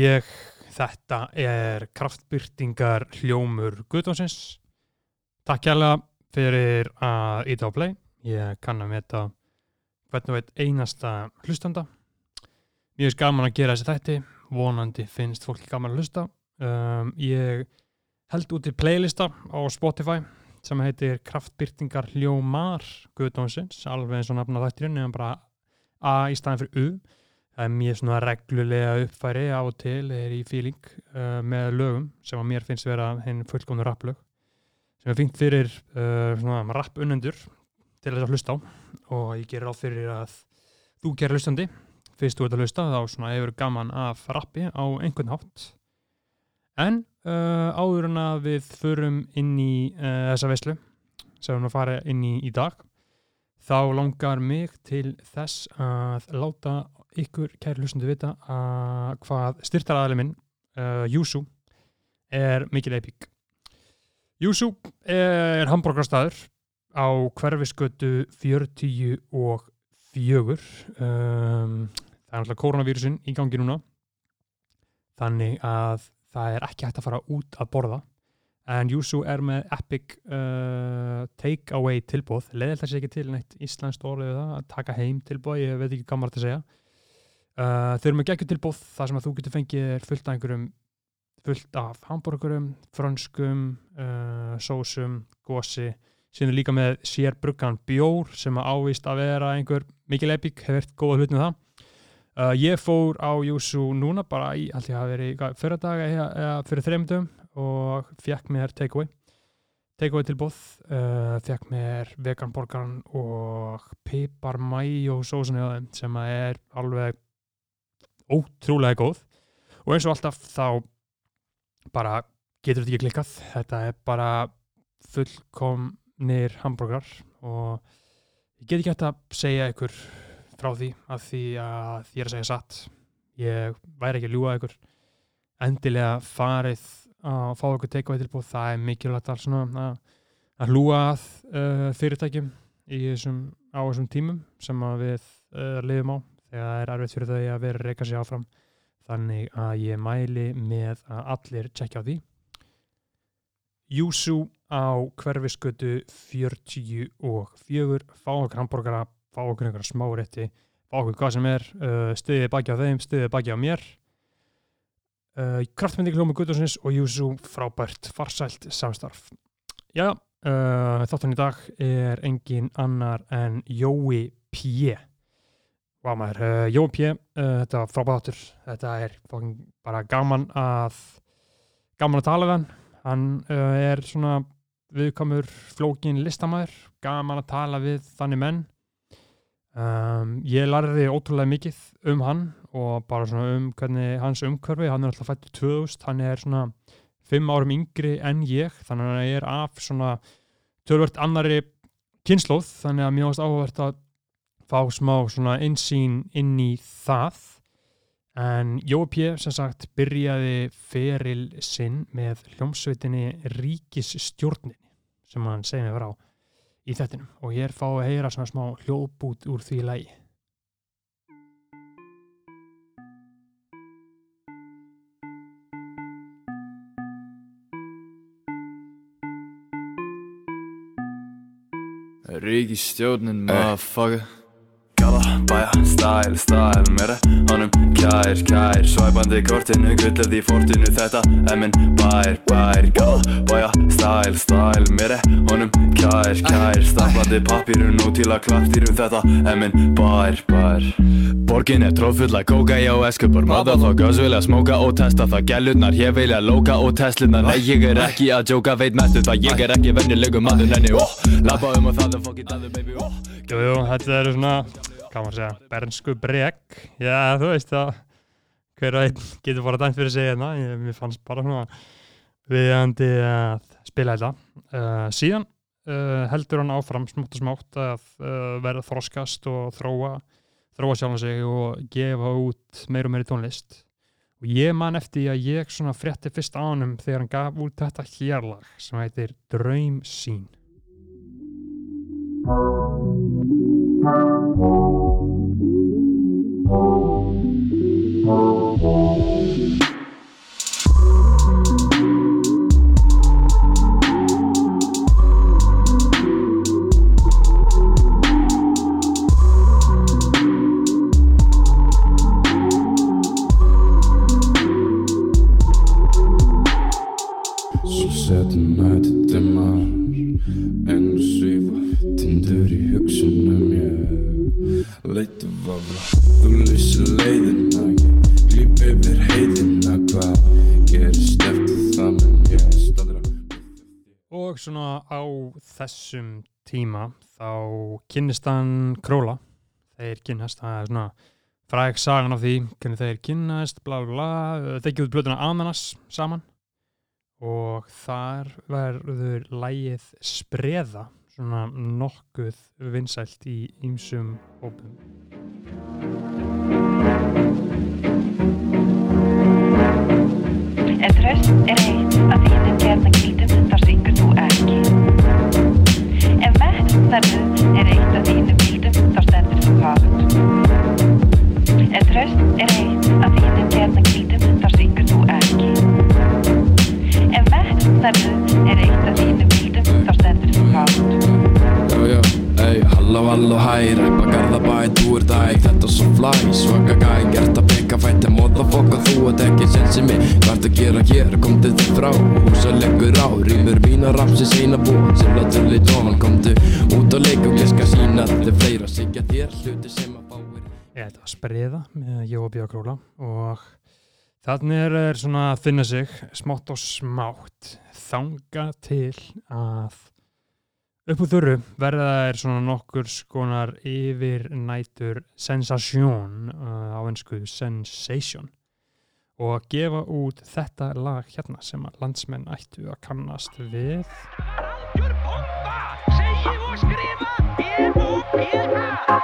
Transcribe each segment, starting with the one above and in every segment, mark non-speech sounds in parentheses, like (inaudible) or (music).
Ég þetta er kraftbyrtingar hljómur Guðdónsins takk kærlega fyrir að íta á play. Ég kann að meta hvernig veit einasta hlustanda. Mjög gaman að gera þessi þætti. Vonandi finnst fólki gaman að hlusta. Um, ég held út í playlista á Spotify sem heitir kraftbyrtingar hljómar Guðdónsins alveg eins og nafna þættirinn eða bara A í staðin fyrir U það er mjög svona reglulega uppfæri á og til er í feeling uh, með lögum sem að mér finnst vera henn fullkomnu rapplög. Sem er fínt fyrir uh, svona rappunendur til þess að hlusta á. Og ég gerir á fyrir að þú gerir hlustandi fyrst þú ert að hlusta þá svona hefur gaman af rappi á einhvern hátt. En uh, áður en að við förum inn í uh, þessa veislu sem við erum að fara inn í í dag þá langar mig til þess að láta ykkur kæri hlustundu vita að hvað styrtaraðalið minn uh, Júsú er mikil epík Júsú er hambúrgarstaður á hverfiskötu 40 og fjögur. Um, það er náttúrulega koronavírusin í gangi núna þannig að það er ekki hægt að fara út að borða. En Júsú er með epic uh, take away tilbúð leðilt það sé ekki til neitt íslenskt orðið að taka heim tilbúð, ég veit ekki hvað maður þetta segja uh, þau eru með geggjur tilbúð þar sem að þú getur fengið fullt af einhverjum fullt af hambúrgurum, frönskum uh, sósum, gósi síðan líka með sérbruggan bjór sem að ávist að vera einhver mikil epic, hefur verið góða hlut með það. Uh, ég fór á Júsú núna bara í, held ég að veri fyrir dag eða, fyrir þreymdum og fekk mér takeaway. Takeaway tilbúð uh, fekk mér veganborgaran og pipar mæjó sósunni á þeim sem að er alveg ótrúlega góð. Og eins og alltaf þá bara getur þetta ekki klikkað. Þetta er bara fullkomnir hambúrgar og ég get ekki hægt að segja ykkur frá því að því að ég er að segja satt. Ég væri ekki að ljúa ykkur. Endilega farið að fá ykkur takeaway tilbúð það er mikilvægt að, að, að hlúa að uh, fyrirtækjum þessum, á þessum tímum sem við uh, lifum á þegar það er erfitt fyrir þau að vera að reyka sig áfram. Þannig að ég mæli með að allir tjekkja á því. Júsú á hverfiskötu 40 og 4 fá okkur hambúrgara, fá okkur einhverja smá rétti fá okkur hvað sem er uh, stuðið baki á þeim, stuðið baki á mér. Uh, kraftmyndi klómi Guðdósins og Júsú frábært farsælt samstarf. Já, uh, þáttan í dag er engin annar en Jói P Vá maður, uh, Jói P uh, þetta var frábæðatur þetta er bara gaman að gaman að tala við hann. Hann uh, er svona viðkamur flókin listamæður gaman að tala við þannig menn. Um, ég lærði ótrúlega mikið um hann og bara svona um hvernig hans umkörfi hann er alltaf fættur 2000 hann er svona 5 árum yngri en ég þannig að hann er af svona tölvört annari kynnslóð þannig að mjög ást áhugavert að fá smá svona einsýn inn í það. En Jói P. sem sagt byrjaði feril sinn með hljómsveitinni Ríkisstjórnin sem hann segið mig frá í þettinum og ég er fáið að heyra svona smá hljóðbút úr því lægi Ríkistjórnin, motherfucker Gala, bæja, stæl, stæl Mér er honum kær, kær Svæpandi kortinu, gullið í fortinu Þetta er minn bær, bær. Gala, bæja, stæl, stæl Mér er honum kær, kær Staplandi pappirun og til að klappstýrum Þetta er minn bær, bær. Borgin er tróðfull að kóka, já, eskupar Motherfuckers vilja smóka og testa það. Gælurnar, ég vilja lóka og testlurnar Nei, ég er ekki að jóka, veit mestu það. Ég er ekki venjulegu maður, nenni, oh Lappa um að það er fucking dæðu, baby, oh. Jú, jú, þetta eru svona hvað maður segja, bernsku breg já, þú veist að hver og einn getur bara dæmt fyrir sig hérna. Mér fannst bara svona viðandi að spila þetta. Uh, síðan uh, heldur hann áfram smátt og smátt að uh, verða þroskast og þróa þróa sjálf sig og gefa út meir og meiri tónlist. Og ég man eftir að ég svona frétti fyrst ánum þegar hann gaf út þetta hérlag sem heitir Draum sín Svo Thank you. Ég Leitu vafla. Þú lýsir leiðina. Ég glýp yfir heiðina. Hvað gerist eftir það Men ég staldra Og svona á þessum tíma þá kynnist hann Króla. Þeir kynnast, það er svona fræg sagan af því hvernig þeir kynnast, bla bla bla, þeir gefur blöðuna Ananas saman. Og þar verður lægið Spreða svona nokkuð vinsælt í ýmsum hópum. En tröst er eitt að þínum gerna gildum þá syngur þú ekki. En metnaður er eitt að þínum gildum þá stendur þú hátt. En tröst er eitt að þínum gerna gildum þá syngur þú ekki. En metnaður er eitt að þínum gildum þú hátt. Ey, halló, halló, hæ Ræpa garðabæ, þú ert æg, þetta er svo flæ Svaka gæ, gert að peka fætti Motherfucker, þú ert ekki sensi mig Hvað ert að gera hér, komdu þig frá. Húsa leggur á, rýmur mína rapsins eina bú Sem latur lit ofan, komdu út og leik og skal sína Þetta er fleira, sigja þér hluti sem að fáir. Þetta var Spreða með Jóa Bíða Króla og þannig er, er svona að finna sig smátt og smátt þanga til að upp úr þurru verða þær svona nokkur skonar yfir nætur sensasjón uh, á ennsku sensation. Og að gefa út þetta lag hérna sem að landsmenn ættu að kannast við. Algjör bomba, segi og skrifa B-O-B-A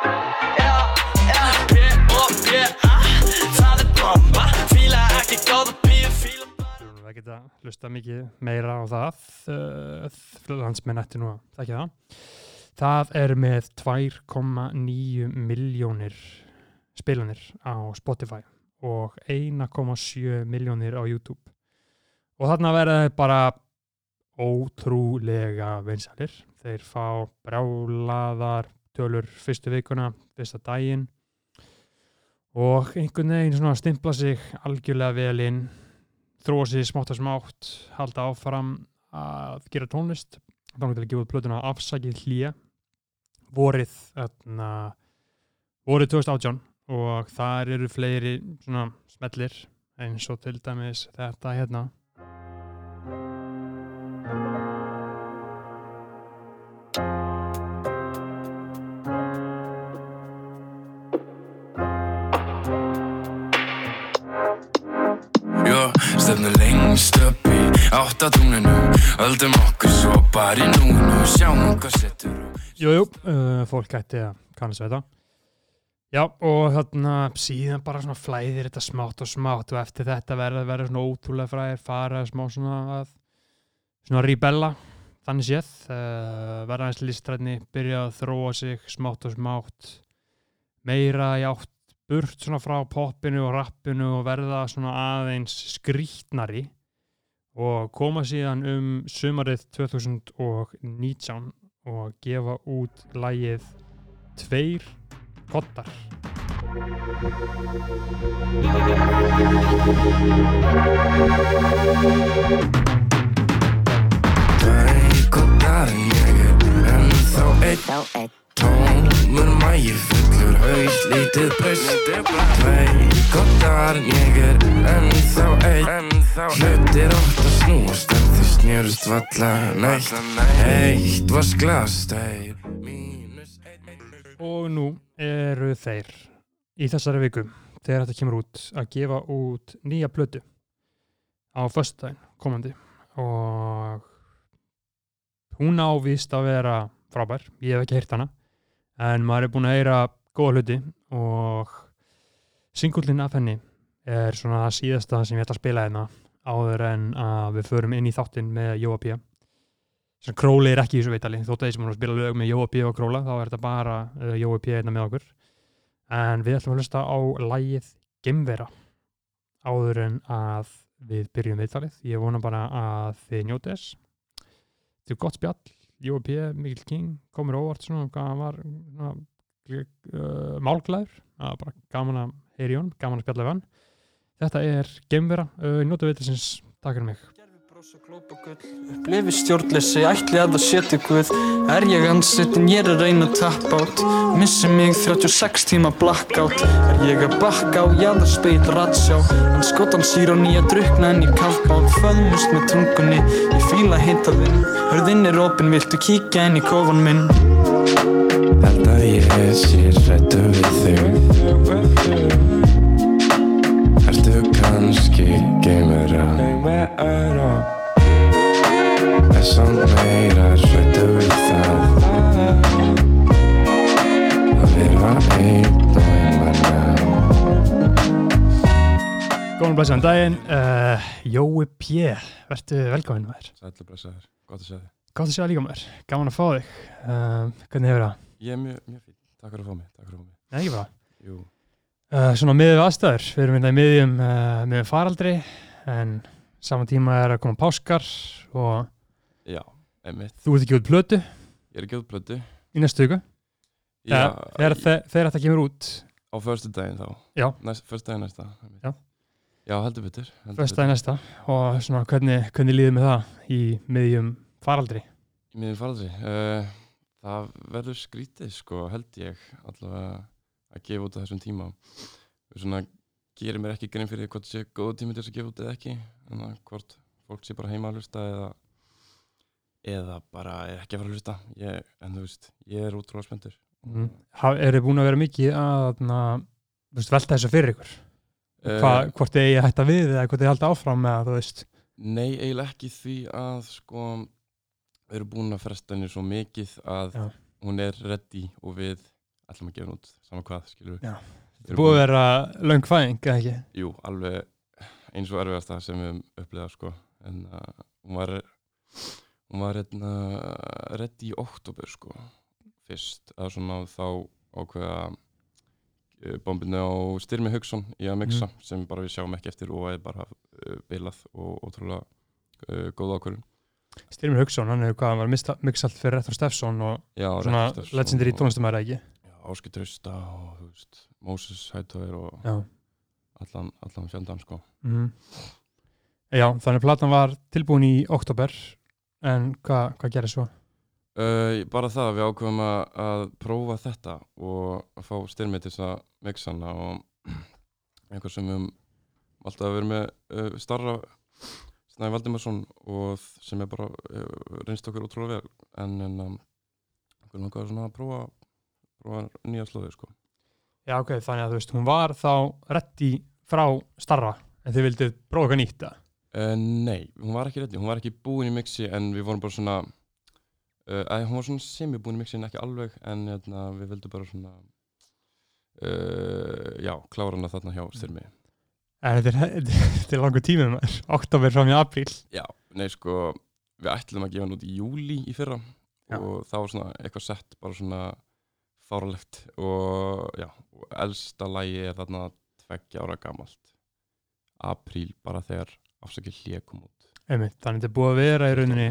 B-O-B-A Það er bomba, Að hlusta mikið meira á það uh, landsmenn ættu nú að þekka það. Það er með 2,9 miljónir spilanir á Spotify og 1,7 miljónir á YouTube. Og þarna verða þeir bara ótrúlega vinsælir. Þeir fá brjálaðar tölur fyrstu vikuna, fyrsta daginn. Og einhvern veginn stimpla sig algjörlega vel inn þróa sig smátt og smátt halda áfram að gera tónlist þá til að gefa plötuna afsakið hlýja vorið öðna, vorið 2018 og þar eru fleiri svona smellir eins og til dæmis þetta hérna stefnu lengst upp í áttatúninu Öldum okkur svo bara í núinu. Sjáum hvað setur á Jú, jú, uh, fólk ætti að kannast við þetta. Já, og þarna síðan bara svona flæðir þetta smátt og smátt og eftir þetta verða verða svona ótrúlega fræðir, fara smá svona að svona rebella, þannig séð, uh, verða eins listrætni, byrja að þróa sig smátt og smátt, meira í átt burt svona frá poppinu og rappinu og verða svona aðeins skrítnari og koma síðan um sumarið 2019 og gefa út lagið Tveir koddar Tveir kottar ég er ennþá einn Þá einn. Tómur mægi fullur haus lítið braust Tveir kottar ég er ennþá einn. Hlutir átt að snúast en þau snjörust valla neitt. Eitt var einn. Og nú eru þeir í þessari viku þegar þetta kemur út að gefa út nýja plötu á föstudaginn komandi. Og hún ávist að vera frábær, ég hef ekki heyrt hana en maður er búinn að heyra góða hluti og singullin af henni er svona það síðasta sem ég ætla að spila hérna áður en að við förum inn í þáttinn með Jóa P sem Króli er ekki í þessu veitali þótt að þeir sem er að spila lög með Jóa P og Króla þá er þetta bara uh, Jóa P hérna með okkur en við ætlum að hlusta á lægið Gemvera áður en að við byrjum viðtalið. Ég vona bara að þið njóti þess. Er gott spjall, Jói P. Mikil King, komur óvart svona hvað hann var svona, uh, málglæður, það var bara gaman að heyri í honum, gaman að spjalla við hann. Þetta er Gemvera, uh, njóti viðtalsins, takk fyrir mig. Bros og glóp og gull. Upplifi stjórnleysi, ætli að það setja guð. Er ég ansettin, ég er að reyna að tappa át Missi mig 36 tíma blackout. Er ég að bakka á, já það speil ratsjá? En skotan sír á nýja drukna en ég kafbát Föðmust með tungunni, ég fíla hitta þinn Hörðinn er opinn, viltu kíkja inn í kofan minn? Held að ég sé rættu við þig. Ertu kannski geimera Er samt meira rættu við það Að vera einn og einmanna Góðan blæsaðan daginn, uh, Jói P. Vertu velkominn maður. Sætlu blessaður, gott að segja þig Gátt að sjá líka maður, gaman að fá þig. Uh, hvernig hefur það? Ég er mjög, mjög fín, takk fyrir að fá mig, takk fyrir að fá mig Nei, ekki bara. Jú, Uh, svona miðið við aðstæður, við erum hérna í miðjum, miðjum faraldri en saman tíma er að koma páskar og já, einmitt þú ert ekki út plötu Ég er ekki út plötu í næstu viku. Já, þegar, þetta kemur út, á förstu daginn þá Já. Förstu daginn næsta. Já. Já, heldur betur heldur föstudaginn næsta og svona hvernig, hvernig líður með það í miðjum faraldri? Í miðjum faraldri uh, Það verður skrítið sko held ég allavega að gefa út á þessum tíma svona gerir mér ekki grein fyrir hvort sé góðu tími til þess að gefa út eða ekki en að hvort fólk sé bara heima að hlusta eða eða bara er ekki að fara að hlusta ég, en þú veist, ég er útrúlega spenntur Mm. Er þið búin að vera mikið að na, veist, velta þessu fyrir ykkur? Eh, Hva, hvort þið eigi að hætta við eða hvort þið halda áfram með að þú veist Nei, eiginlega ekki því að sko við erum búin að fresta henni svo mikið að Já. hún er ready og við ætlum að gefa hún út saman hvað, skilur við erum búið að vera löng fæðing eða ekki? Jú, alveg eins og erfiðast það sem við höfum upplegað sko en uh, hún var hún var hérna ready í oktober sko. Fyrst að svona þá ákveða uh, bombinu á Styrmi Hauksson í að mixa sem bara við sjáum ekki eftir og er bara uh, bilað og ótrúlega uh, góð ákvörðun. Styrmir Hauksson, hann hefur hvað, hann var mixalt fyrir Rettur Steffsson og Já, svona og- tónlistamæra ekki? Áski Trausta og veist, Moses Hættóir og Já. allan, allan fjöndan sko. Mm Já, þannig að platan var tilbúin í oktober en hvað hva gerir svo? Uh, bara það að við ákveðum að, að prófa þetta og að fá styrmið til þess að mixa hana og (clears throat) einhver sem við höfum alltaf verið með uh, starra Snæði Valdimarsson og sem er bara uh, reynst okkur ótrúlega vel en, en um, okkur langaði svona að prófa, prófa nýja slóði sko. Já, ok, þannig að þú veist, hún var þá reddi frá starra en þið vildið prófa eitthvað nýtt að Uh, nei, hún var ekki reddi, hún var ekki búin í mixi en við vorum bara svona uh, hún var svona semi-búin í mixi en ekki alveg en hérna, við vildum bara svona uh, já, klára hana þarna hjá styrmi. En (laughs) þetta er, langur tímið maður, oktober fram í apríl. Já, nei sko við ætlum að gefa hann út í júli í fyrra Já. og það var svona eitthvað sett bara svona fáralegt og já, og elsta lægi er þarna tveggja ára gamalt. Apríl bara þegar afsakið hlið kom út. Einmitt, þannig að þetta er búið að vera í rauninni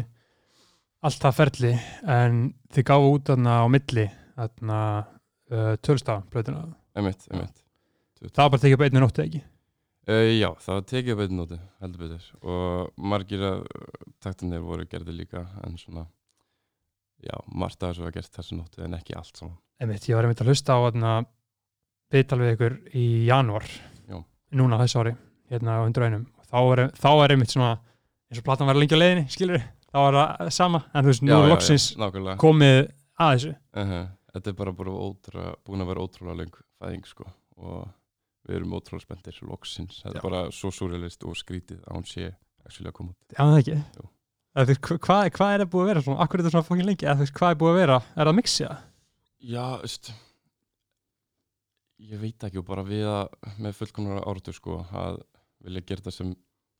allt það ferli en þið gáðu út þarna á milli þarna uh, tölstaplötuna einmitt, einmitt. Það var bara tekið upp einni nóttu ekki? Uh, já, það var tekið upp einn nóti, heldur betur. Og margir að taktinir voru gerði líka en svona já, margt af þessu var gert þessu nóti en ekki allt saman. Einmitt, ég var einmitt að hlusta á þarna viðtal við ykkur í janúar núna þessu ári hérna á 101 og þá er, þá er einmitt svona eins og platan var lengi á leiðinni, skilur þá er það sama, en þú veist, nú er loksins nákvæmlega komið að þessu uh Þetta er bara, búin að vera ótrúlega löng fæðing sko og við erum ótrúlega spenntir loksins, þetta er bara svo súrrealist og skrítið að hún sé að koma út Já, það ekki Jú. Hva- Hvað hvað er það búið að vera svona? Akkur er þetta svona fokkin lengi? Eða, Hvað er búið að vera? Er það mixið? Já, veist ég veit ekki og bara við að með fullkomnar áratu sko að vilja gera þetta sem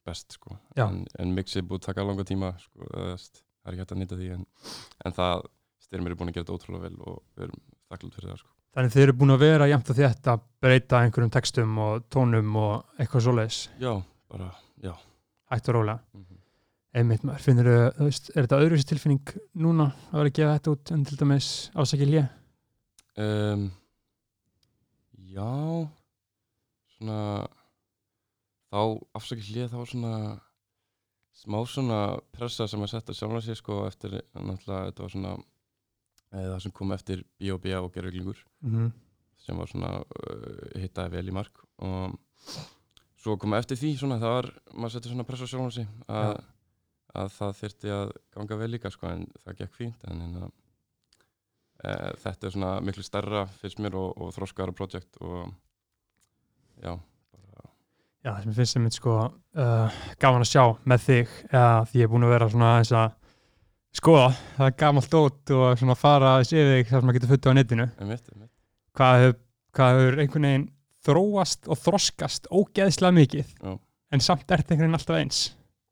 best sko. En, en mixið er búið að taka langa tíma sko, það er ekki hægt að nýta því en, en það styrmir er búin að gera þetta ótrúlega vel og við erum þakklátt fyrir það sko. Þannig þið eru búin að vera jæmt að breyta einhverjum textum og tónum og eitthvað svoleiðis, já, bara, já. Hægt og rólega. mm Einmitt maður, finnur þú veist, er þetta öðruvísi tilfinning núna að vera að gefa þetta út en til dæmis ásækja lé? um, Já svona þá afsakið hlið þá svona smá svona pressa sem að setja sjálfna sig sko eftir náttúrulega þetta var svona eða það sem kom eftir B.O.B. og gerðuglingur Mm -hmm. sem var svona uh, hittaði vel í mark og svo koma eftir því svona það var, maður setur svona pressa á sjálfan sig að, að það þyrfti að ganga vel líka sko en það gekk fínt en, að, e, þetta er svona miklu stærra fyrst mér og, og þróskara projekt og já, Já, það sem ég finnst sem mitt sko uh, gaman að sjá með þig eða því ég er búin að vera svona aðeins að skoða, það er gamalt dót og svona fara aðeins yfir þig þar sem maður getur futtið á netinu einmitt, einmitt hvað hefur, hvað hefur einhvern veginn þróast og þroskast ógeðslega mikið Já. en samt er þetta einhvern veginn alltaf eins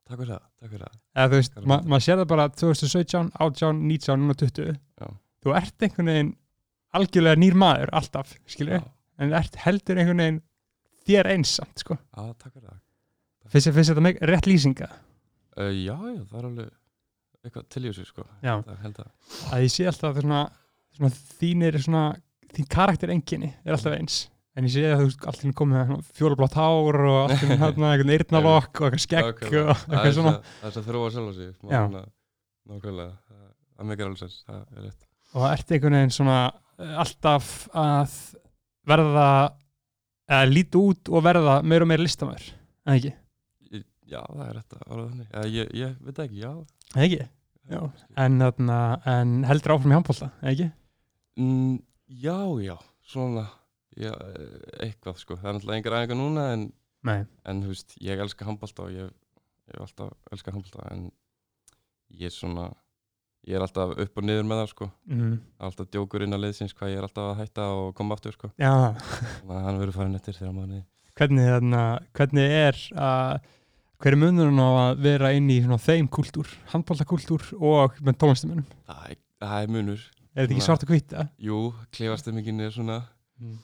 Takk fyrir það, takk fyrir það eða þú veist, Hvað er ma það? maður sér það bara 2017, 18, 19, núna 20 Já. þú ert einhvern veginn algjörlega nýr maður alltaf, skilur Já, en ert heldur einhvern veginn þér eins samt, sko. Já, takk fyrir það. Finnst þetta með rétt lýsinga? Uh, Já, já, það er alveg eitthvað til í þessu sko. Að að ég sé alltaf svona, svona þínir svona, þín karakter enginni er alltaf eins. En ég sé að þú alltaf komið með fjólublátt hár og alltaf (laughs) hérna einhvern eyrnalokk og eitthvað skegg Nákvæmlega. og eitthvað er svona. það er svo að þróa sjálf á sig nákvæmlega, það meikir alveg sens það er rétt. Og það ert einhvern veginn svona eh, alltaf að verða eða líti út og verða meira og meira listamæður en ekki, Já, það er að þannig. Já, ég, ég veit ekki, já. En ekki? Já. en, en heldur áfram í handbólta en ekki, mm, Já, já, svona já, eitthvað sko. Það er náttúrulega engar aðeins núna en, en þú veist, ég elska handbalta og ég, ég alltaf elskað handbalta en ég er svona ég er alltaf upp og niður með það sko. Mm, alltaf djókur inn að leiðsins hvað ég er alltaf að hætta og koma aftur sko. Já. Þannig að hann verður farin eftir þegar maður hvernig, þarna, hvernig er að hver er munurinn á að vera inn í svona þeim kúltúr, handbóltakúltúr og með tónlistamennum, það er, það er munur. Er þetta ekki svart og hvita? Jú, klefastemmingin er svona Mm.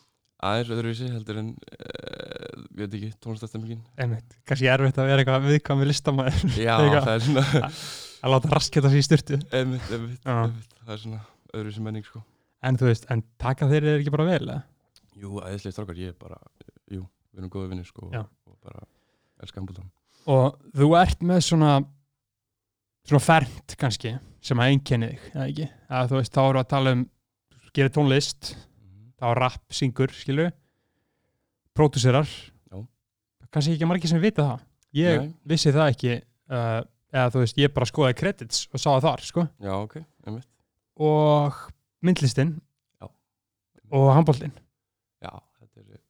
aðeins öðruvísi heldur en uh, við veit ekki, tónlistastemmingin kannski erfitt að vera eitthvað viðkvæmi listamæður Já, (laughs) það er svona (laughs) að láta rasketa sér í styrtu einmitt, einmitt, einmitt, það er svona öðruvísi menning sko. En þú veist, en taka þeir er ekki bara vel eða? Jú, æðislega strákar, ég er bara jú, við erum góða vinnir sko Já. og bara elska handbóltan og þú ert með svona svona fernt kannski sem að einkenni þig, eða ekki? Að þú veist, þá eru að tala um gera tónlist, þá rap, syngur skilur pródúserar. Já. kannski ekki margir sem vita það. Ég Nei. vissi það ekki uh, eða þú veist, ég bara skoðaði credits og sá það þar, sko. Já, ok, einmitt. Og myndlistin Já. og handbóltin Já, þetta er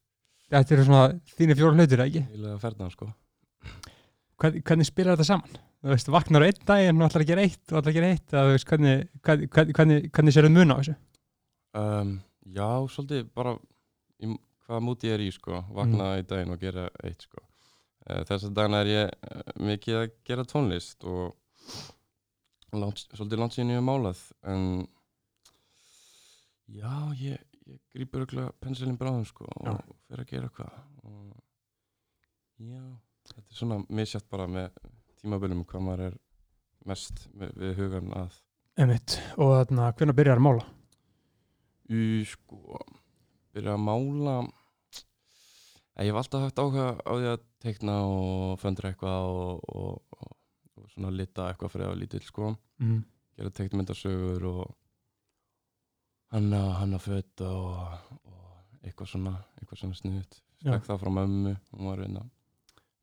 þetta eru svona þínir fjóra hlutir, eða ekki? Eiginlega ferðan sko. Hvernig, hvernig spilar þetta saman? Þú veist, vaknar á einn daginn og ætlar að gera eitt og ætlar að gera eitt eða þú veist, hvernig, hvernig, hvernig, hvernig, hvernig sér þau mun á þessu? um, Já, svolítið bara í hvaða múti ég er í sko. Vakna í daginn og gera eitt sko Þess að daginn er ég uh, mikið að gera tónlist og langt, svolítið langt síðan ég hef málað en já, ég, ég grípur örugglega pensilinn bráðum sko og fer að gera eitthvað og já, þetta er svona misjátt bara með tímabölum hvað maður er mest með, við hugan að Einmitt. Og þarna, hvernig byrjar að mála? Í sko byrja að mála ég hef alltaf haft áhuga á því að teikna og föndra eitthvað og, og, og, og svona lita eitthvað fyrir að lítill sko Mm. gera teiknumyndasögur og hanna, hanna föt og, og eitthvað svona eitthvað svona sniðut fekk það frá mömmu hún var vinna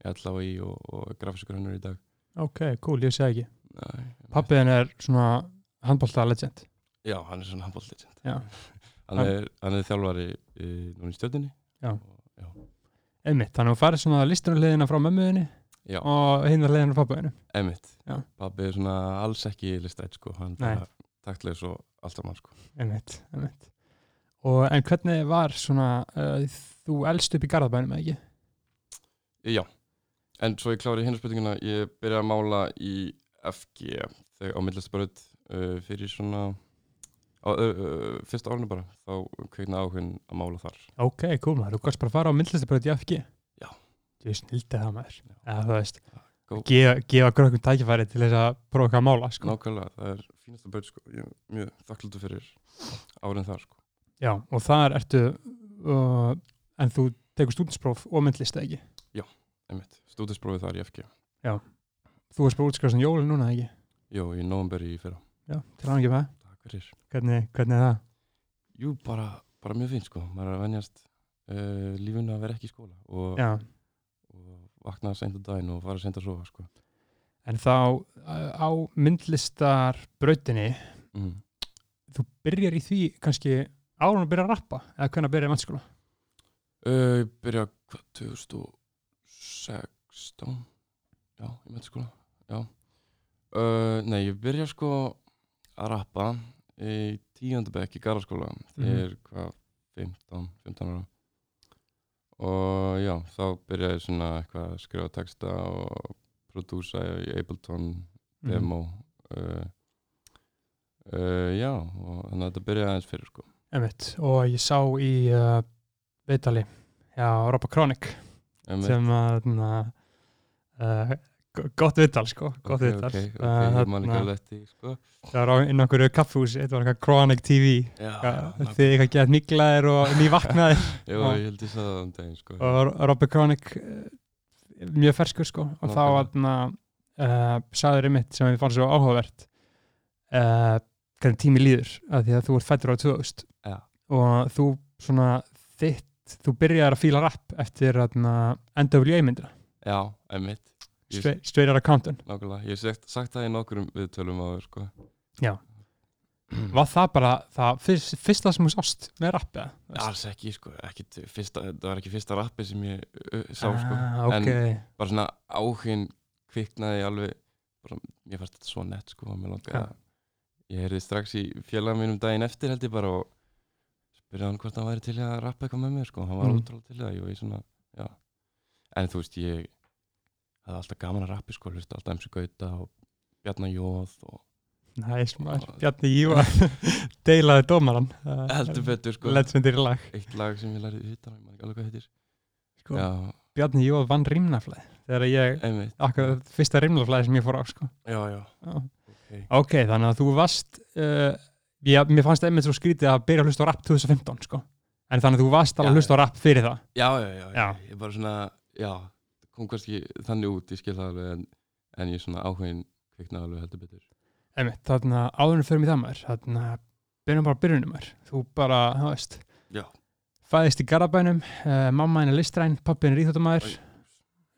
í LHI og, og grafiskur hennur í dag Ok, cool, ég segi ekki. Pappiðin er svona handbólta legend. já, hann er svona handbóllegend Já. (laughs) hann, hann er þjálfari í, núna í stjórninni Já. og, já. Einmitt, þannig að þú farið svona listunarliðina frá mömmuðinni já. og hinarliðina frá pappiðinu. Einmitt, Já. pabbi er svona alls ekki listrætt sko, hann Nei. er taktlegs og allt saman sko. Einmitt, einmitt. Og en hvernig var svona, uh, þú elst upp í Garðabænum, eða ekki? Já, en svo ég klári hinn spurninguna, ég byrjaði að mála í FG þegar á millisbröð uh, fyrir svona á ö, ö, fyrsta árinu bara þá kveiknaði áhugin að mála þar Ok, cool maður, þú kannst bara fara á myndlistabraut í FG Já. Þú snildi það maður Já. Eða þú veist, Góð. gefa, gefa grökkum tækifæri til þess að prófa eitthvað að mála sko. nákvæmlega, það er fínasta braut sko. ég er mjög þakklútu fyrir árin þar sko. Já, og þar ertu uh, en þú tekur stúdinspróf og myndlista ekki einmitt, stúdisprófið þar í FG Þú varst bara útskrifast um jólin núna ekki Jó, í november í fyrra Já, til Takk fyrir. Hvernig, hvernig er það? Jú, bara, bara mjög fínt sko. Maður er að venjast uh, lífinu að vera ekki í skóla og, og vakna seint á daginn og fara seint að sofa sko. En þá á myndlistarbrautinni mm. þú byrjar í því kannski árum að byrja að rappa eða hvernig að byrja í mennskóla uh, Ég byrja hvað, 2016 Já, í mennskóla Já. Uh, Nei, ég byrja sko að rappa í tíundabekk í Garðaskóla þegar hvað 15, 15 ára og já, þá byrjaði ég svona eitthvað að skrifa texta og prodúsa í Ableton Mhm. demo uh, uh, já, og þannig að þetta byrjaði aðeins fyrir sko Einmitt. og ég sá í uh, Beitali já, Robba Kronik Einmitt. sem að na, g- gott viðtal sko gott ok, viðtal. ok, ok, Uh, því, sko. það var á inn á einhverju kaffhúsi þetta var eitthvað Chronic TV þið eitthvað gett miklaðir og nývaknaðir (laughs) Já. ég held ég sagði það um daginn sko. og Robby Kronik uh, mjög ferskur sko. Og þá aðna uh, sagður einmitt sem ég fann svo áhugavert uh, hvernig tími líður að því að þú ert fættur á 2000 Já. og þú svona þitt, þú byrjar að fíla rapp eftir aðna NWA myndina. Já, einmitt Straight, straight Outta Compton Nákvæmlega, ég hef sagt, sagt það í nokkurum viðtölum áður sko. Já. (clears throat) var það bara það fyrst, fyrsta sem þú sást með rappi eða? Þú veist? Alls ekki, sko, ekkit fyrsta, það var ekki fyrsta rappi sem ég uh, sá sko. ah, ok, En- bara svona áhugin kviknaði alveg bara, mér fannst þetta svo nett sko, að ég heyrði strax í félagum mínum daginn eftir held ég bara og spurði hann hvort hann væri til að rappa eitthvað með mér sko, hann var Mm. ótrúlega til það ég, var í svona, já. en þú veist ég hafði alltaf gaman að rappi sko, hlusta alltaf MC Gauta og Bjarnar Jóð og næs maður. Bjarni Jíva (laughs) deilaði dómaran Það er heldur betur sko, legendary lag eitt lag sem ég lærið utan, ég man ekki alveg hvað heitir sko. Bjarni Jóð vann rimnaflæði þegar ég, einmitt, akkur fyrsta rimnaflæði sem ég fór á sko. já, já, Já. ok þannig að þú varst uh, já, mér fannst einmitt svo skrítið að byrja að hlusta á rap 2015 sko. en þannig að þú varst alveg að hlusta á rap fyrir það Já, já, já, Já. ég bara svona, já, kom kannski þannig út, ég skil það alveg en, en ég svona áhugin kviknaði alveg heldur betur. einmitt, þannig að áðurinn fyrir mig það maður þannig að byrjum bara byrjunum maður þú bara, þú veist Já. fæðist í Garabænum, uh, mamma henni er listræn pappin er íþjóttamæður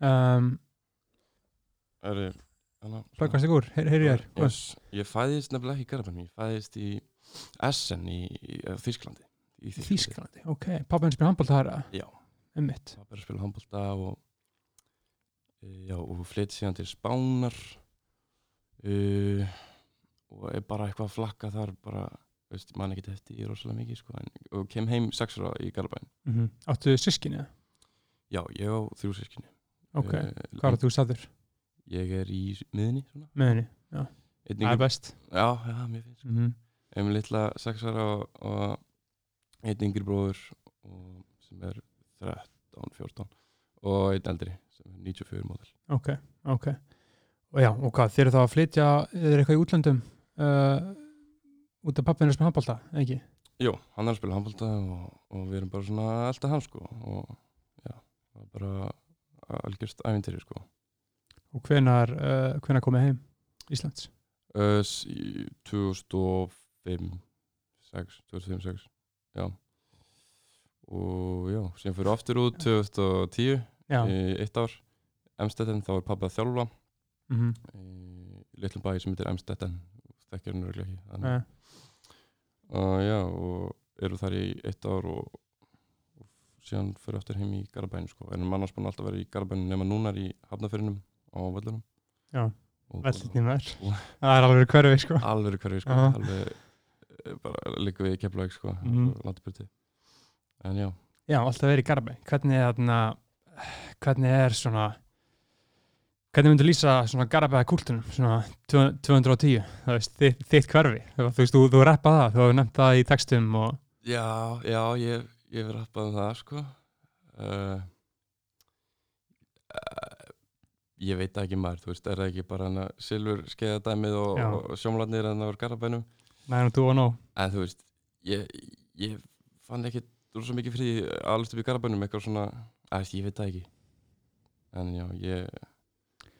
um, Er, hana, plöggast ykkur, heyri heyri ég þér yes, Ég fæðist nefnilega ekki í Garabænum, ég fæðist í Essen í, í uh, Þýsklandi. Í Þýskalandi, ok, pappin henni spyrir handbólt það er Já. einmitt, Það að spila handbólta og já, og flytt síðan til Spánar. Uh, og er bara eitthvað að flakka þar bara, veist, man ekki eftir í rosalega mikið, sko, en, og kem heim sex ára í Garabæn. mm áttu sískinni Já, ég á þrjú sískinni. ok, Eh, hvað er þú stæður Ég er í miðinni henni, Einn það er yngri, best. Já, já, mér finnst mm -hmm. Ég er með litla sex ára og, og einn yngri bróður sem er 13, 14 og einn eldri 94 módel ok, ok. Og já, og hvað, þeir eru þá að flytja er eitthvað í útlöndum uh, út af pappinu sem handbólta, ekki? Jú, hann er að spila handbólta og, og við erum bara svona alltaf hann sko og já, er bara algjörst ævintýri sko. Og hvenar, uh, hvenar komið heim Íslands? uh, s- í 2005 6, 2005, 6 já. Og já, sem fyrir aftur út 2010 já, í eitt ár. Emstetten, þá er pappa að þjálfa. Mm í litlum bæ sem heitir Emstetten þekkir hann örglega ekki uh, og já, og eru þar í eitt ár og, og síðan fyrir aftur heim í Garabæn sko. en mann búin alltaf að vera í Garabæn nema núna er í Hafnafyrinum á völlunum. Já, maður og- það er alveg hverfi, sko. Alveg hverfi sko, Aha. alveg eh, bara líka við keflaug sko, Mhm. langt burti en já, já, alltaf verið í Garabæ. Hvernig er þarna hvernig er svona Hvernig myndu lýsa svona garabæða kúltunum, svona 210, það veist, þitt, þitt hverfi, þú veist, þú, þú reppa það, þú hefur nefnt það í textum og, Já, já, ég, ég hef rappað um það, sko. Uh, uh, ég veit ekki maður, þú veist, er það ekki bara hana silfur skeiðadæmið og, og sjómlarnir en það voru garabænum. þú. En þú veist, ég, ég fann ekki svo mikið frí upp í garabænum, eitthvað svona, að ég veit það ekki. En já, ég,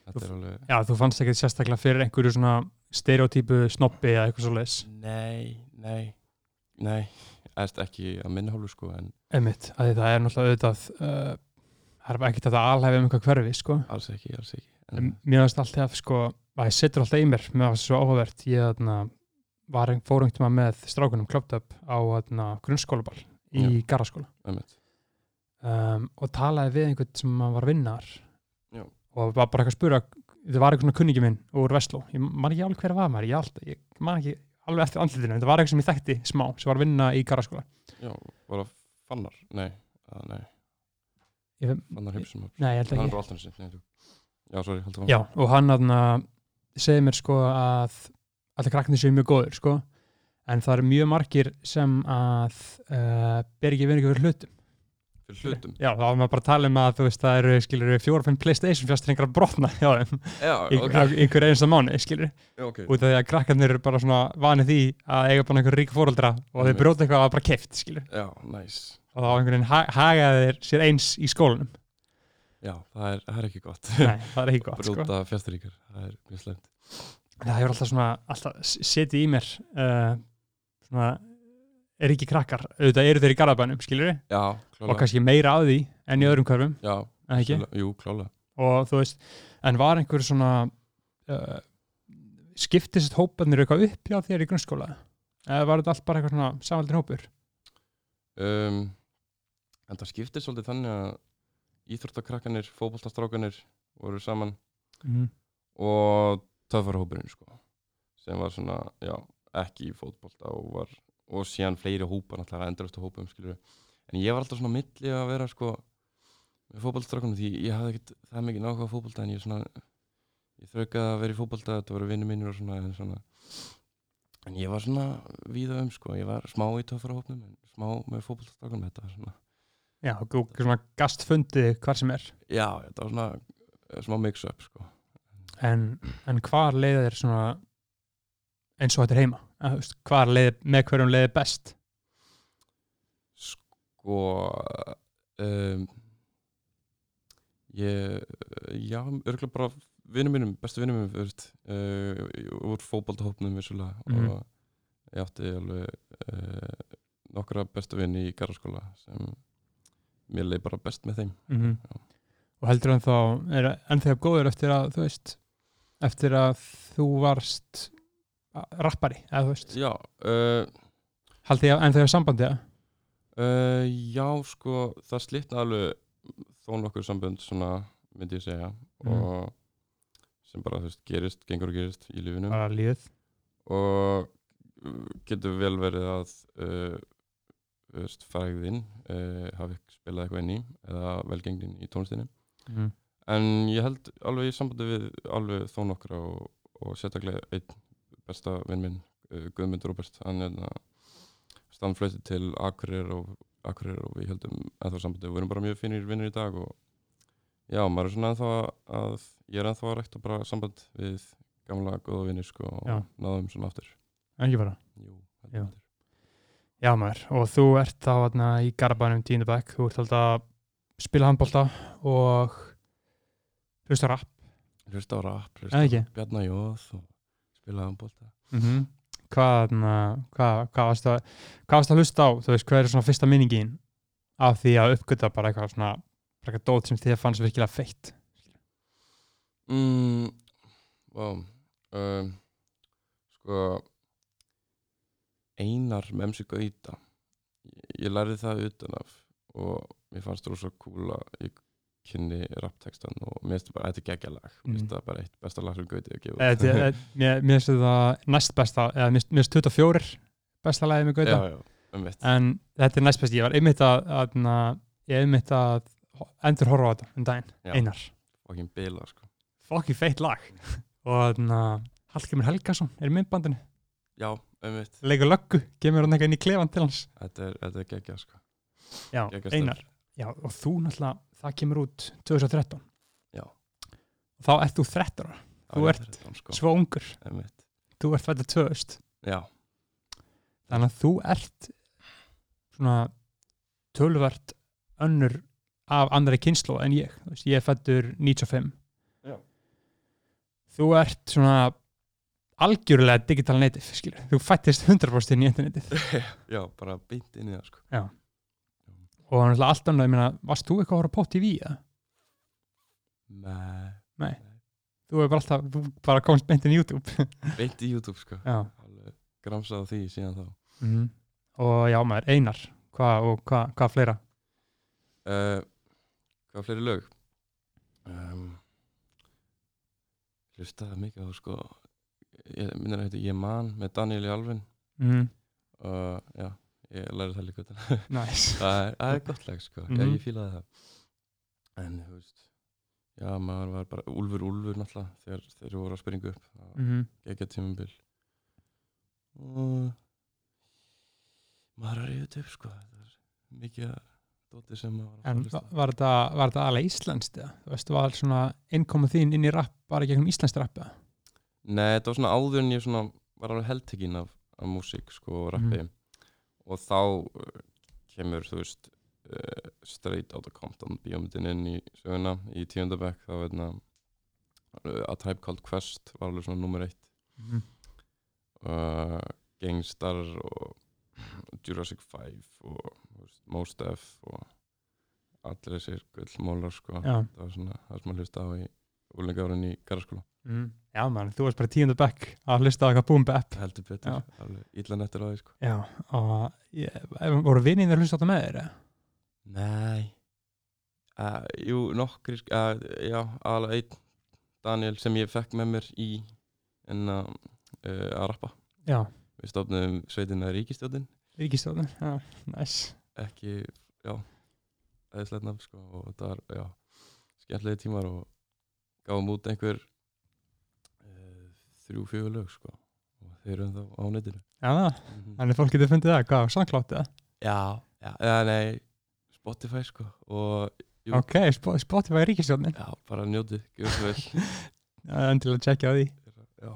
þetta er alveg... Já, þú fannst ekkert sérstaklega fyrir einhverju svona stereotypu snoppi eða eitthvað svo leis. Nei, nei, nei, erst ekki að minna hálfu, sko, en að því það er náttúrulega auðvitað, uh, það er að það alhæfi um eitthvað hverfi, sko. alls ekki, alls ekki. En mér finnst alltaf, sko, að ég setur alltaf í mér, mér finnst svo áhugavert, ég þarna, var ein- fór einhvern veginn með strákunum klöpt upp á grunnskólaball í. Garðaskóla. Um, og talaði við einhvern sem var vinnar Já. og var bara eitthvað að spura það var einhvern kunningi minn úr Vestló ég man ekki alveg hver var maður, ég, alltaf, ég man ekki alveg eftir andlitinu, þetta var eitthvað sem ég þekkti smá sem var að vinna í Garðaskóla Já, var það fannar? Nei, að, nei, ég, fannar Hipsum. nei, ég held Hann ekki þú. Já, sorry, heldur Já, og hann aðna, segir mér sko að allir krakknir séu mjög góður sko en það eru mjög margir sem að uh, ber ekki verið ykkur hlutum Fyrir hlutum. Já, þá er maður bara að tala um að þú veist það eru skilur og fimm Playstation fjastringar að brotna hjá þeim Já, ok. okay. einhver einsta mánu skilur Já, ok. út af því að krakkarnir eru bara svona vanið því að eiga bara einhver rík fóreldra og þeir brjóta eitthvað að bara keift skilur Já, næs. og þá einhvern veginn ha hagaði þeir sér eins í skólanum Já, það er, það er ekki gott. Nei, það er ekki (laughs) gott sko. Brjóta fjastaríkar, það er mjög slemt. það hefur alltaf svona alltaf er ekki krakkar, auðvitað eru þeir í garðabænum skilur Já, og klálega. kannski meira á því en í öðrum hverfum Já, en ekki, vissulega. Jú, klálega. og þú veist en var einhver svona uh, skiptist hópanir eitthvað upp hjá þér í grunnskóla eða var þetta allt bara eitthvað svona samaldin hópur Um, en það skiptir svolítið þannig að íþróttakrakkanir, fótboltastrákanir voru saman mm. og töffarhópurinn sko sem var svona, já, ekki í fótbolta og var, og síðan fleiri hópar náttúrulega enduröftu hópum, skilur en ég var alltaf svona á milli að vera sko með fótboltastrákunum því ég hafði ekkert það mikið á fótbolta en ég svona ég þraukaði að vera í fótbolta, þetta voru vinnu mínir og svona en svona en ég var svona víða um sko, ég var smá í töffarhópnum en smá með fótboltastrákunum, þetta var svona já, og svona gastfundið hvar sem er. Já, þetta var svona eh, smá mix-up sko. En, en hvar leiði þér svona eins og þetta er heima hvar leiði, með hverjum leiði best sko um, ég já, örgulega bara vinnum mínum, bestu vinnum mínum uh, úr fótboltahópnum vissulega Mhm. og ég átti alveg uh, nokkra bestu vinni í garðaskóla sem mér leið bara best með þeim mm Já. og heldur hann þá er ennþá góður eftir að þú veist eftir að þú varst rappari, eða þú veist já, uh, haldið ég ennþá í sambandi eða? uh, já sko það slitna alveg þó nokkuð sambönd svona myndi ég segja Mhm. og sem bara þú veist gerist, gengur og gerist í lífinu og uh, getur vel verið að uh, veist, fræðin uh, hafi spilað eitthvað inn í eða velgengnin í tónlistinni mm. en ég held alveg í sambandi við alveg þó nokkra og, og sérstaklega einn besta vinn minn uh, Guðmund Róbert. Hann er stannflöyti til Akureyrar og, Akureyrar og við heldum ennþá sambandi. Við erum bara mjög finir vinnir í dag og já, maður er svona ennþá að ég er ennþá að rækta bara samband við gamla góða vinnir sko og Já. náðum svona aftur. Ekki bara? Jú, Já. Já maður, og þú ert þá þarna í Garabænum tíundabæk, þú ert alltaf að spila handbólta og hlusta rap. Hlusta rap, hlusta ekki? á Bjarnar Jóð og spila handbólta mm hvað, þarna, hvað, hvað, varst að, hvað varst að hlusta á, þú veist, hvað er svona fyrsta minningin af því að uppgöta bara eitthvað svona, bara eitthvað dót sem þið fannst virkilega feitt? Mm, Vá um, Sko Einar Memsi Gauta. Ég, ég lærði það utan af og mér fannst það rosa cool að ég kynni raptextan og mér finnst það bara, þetta er geggjalag mér Mm. finnst það bara eitt besta lag sem Gauti. (laughs) Þetta er- Mér mér finnst það næst besta, eða mér mér finnst 24 besta lagið með Gauta Já, já, um en þetta er næst best, ég var einmitt að, ég einmitt að endur horfa á þetta um daginn, Já. einar. Fucking bila, sko. Fokki feitt lag. Og þannig að Hallgrimur Helgason er myndbandinu. Já, einmitt leikur löggu, kemur hann eitthvað inn í klefan til hans. Þetta er, þetta er geggja sko. Já. Einar. Já, og þú náttúrulega, það kemur út 2013 Já. þá ert þú 13 ára, Þú Já, ert 13, sko. svo ungur þú ert fættið 2000 Já, þannig að þú ert svona tölvert önnur af annari kynslu en ég. Þú ég er fættur 95 Já. þú ert svona algjörlega digital native skilur. þú fættist 100% inn í internetið. (laughs) Já, bara beint inn í það sko og náttúrulega allt annað, ég meina, varst þú eitthvað að horfa Pop TV eða? Nei, Nei, þú er bara alltaf, þú bara komst beint inn í YouTube. (laughs) Beint í YouTube sko. Já. Gramsað því síðan þá. Mm. og já maður, Einar hvað og hvað hva fleira? Uh, Hvað fleiri lög? Um, hlustaði mikið á sko ég minnir að þetta Ég man með Daniel í Alvin mm. og já, ég læri það líka nice. (laughs) það, er, það er gott lag sko, já, Mhm. ég fílaði það en þú veist já, maður var bara Úlfur Úlfur náttúrulega þegar þeir voru að springa upp það var mm. geggja tímabil og maður er í þetta upp sko mikið að dóti sem maður var að á. var þetta, var þetta alveg íslenskt eða? þú veist, var svona innkomið þín inn í rapp bara gegnum íslenskt rapp eða? Nei, þetta var svona áður en ég svona var alveg heldtekinn af, af músík sko og rappi og þá uh, kemur þú veist uh, straight out of Compton bíómyndin inn í söguna í tíundabæk þá veitna uh, A Tribe Called Quest var alveg svona nummer eitt Mm. uh, Gangstar og Jurassic 5 og veist, Mos Def og allir þessir gullmólar sko Já. það var svona það sem að hlusta á í úlingárin í garðaskóla. Mm. já mann, þú varst bara tíundu bekk að hlusta á eitthvað boom bap. Heldur betur, illa nettur á því sko. Já, og ég, ef- voru vinið þér hlusta á þetta með þér? Nei. Uh, Jú, nokkri uh, Já, alveg einn Daniel sem ég fekk með mér í en uh, að rappa. Já, Við stofnum sveitina Ríkistjóðin ríkistjóðin já, nice. Ekki, já eðislegt nafn sko og þetta var, já skemmtlegi tímar og gáum út einhver uh, þrjú, fjögur lög sko og þeir eru ennþá á netinu já, það, Mhm. þannig fólk getur fundið það, hvað, samklátt eða? Já, já, eða nei Spotify sko og Jú. ok, Sp- Spotify ríkistjóðin já, bara njótið, gjör svo vel (laughs) endilega að tjekkja á því Já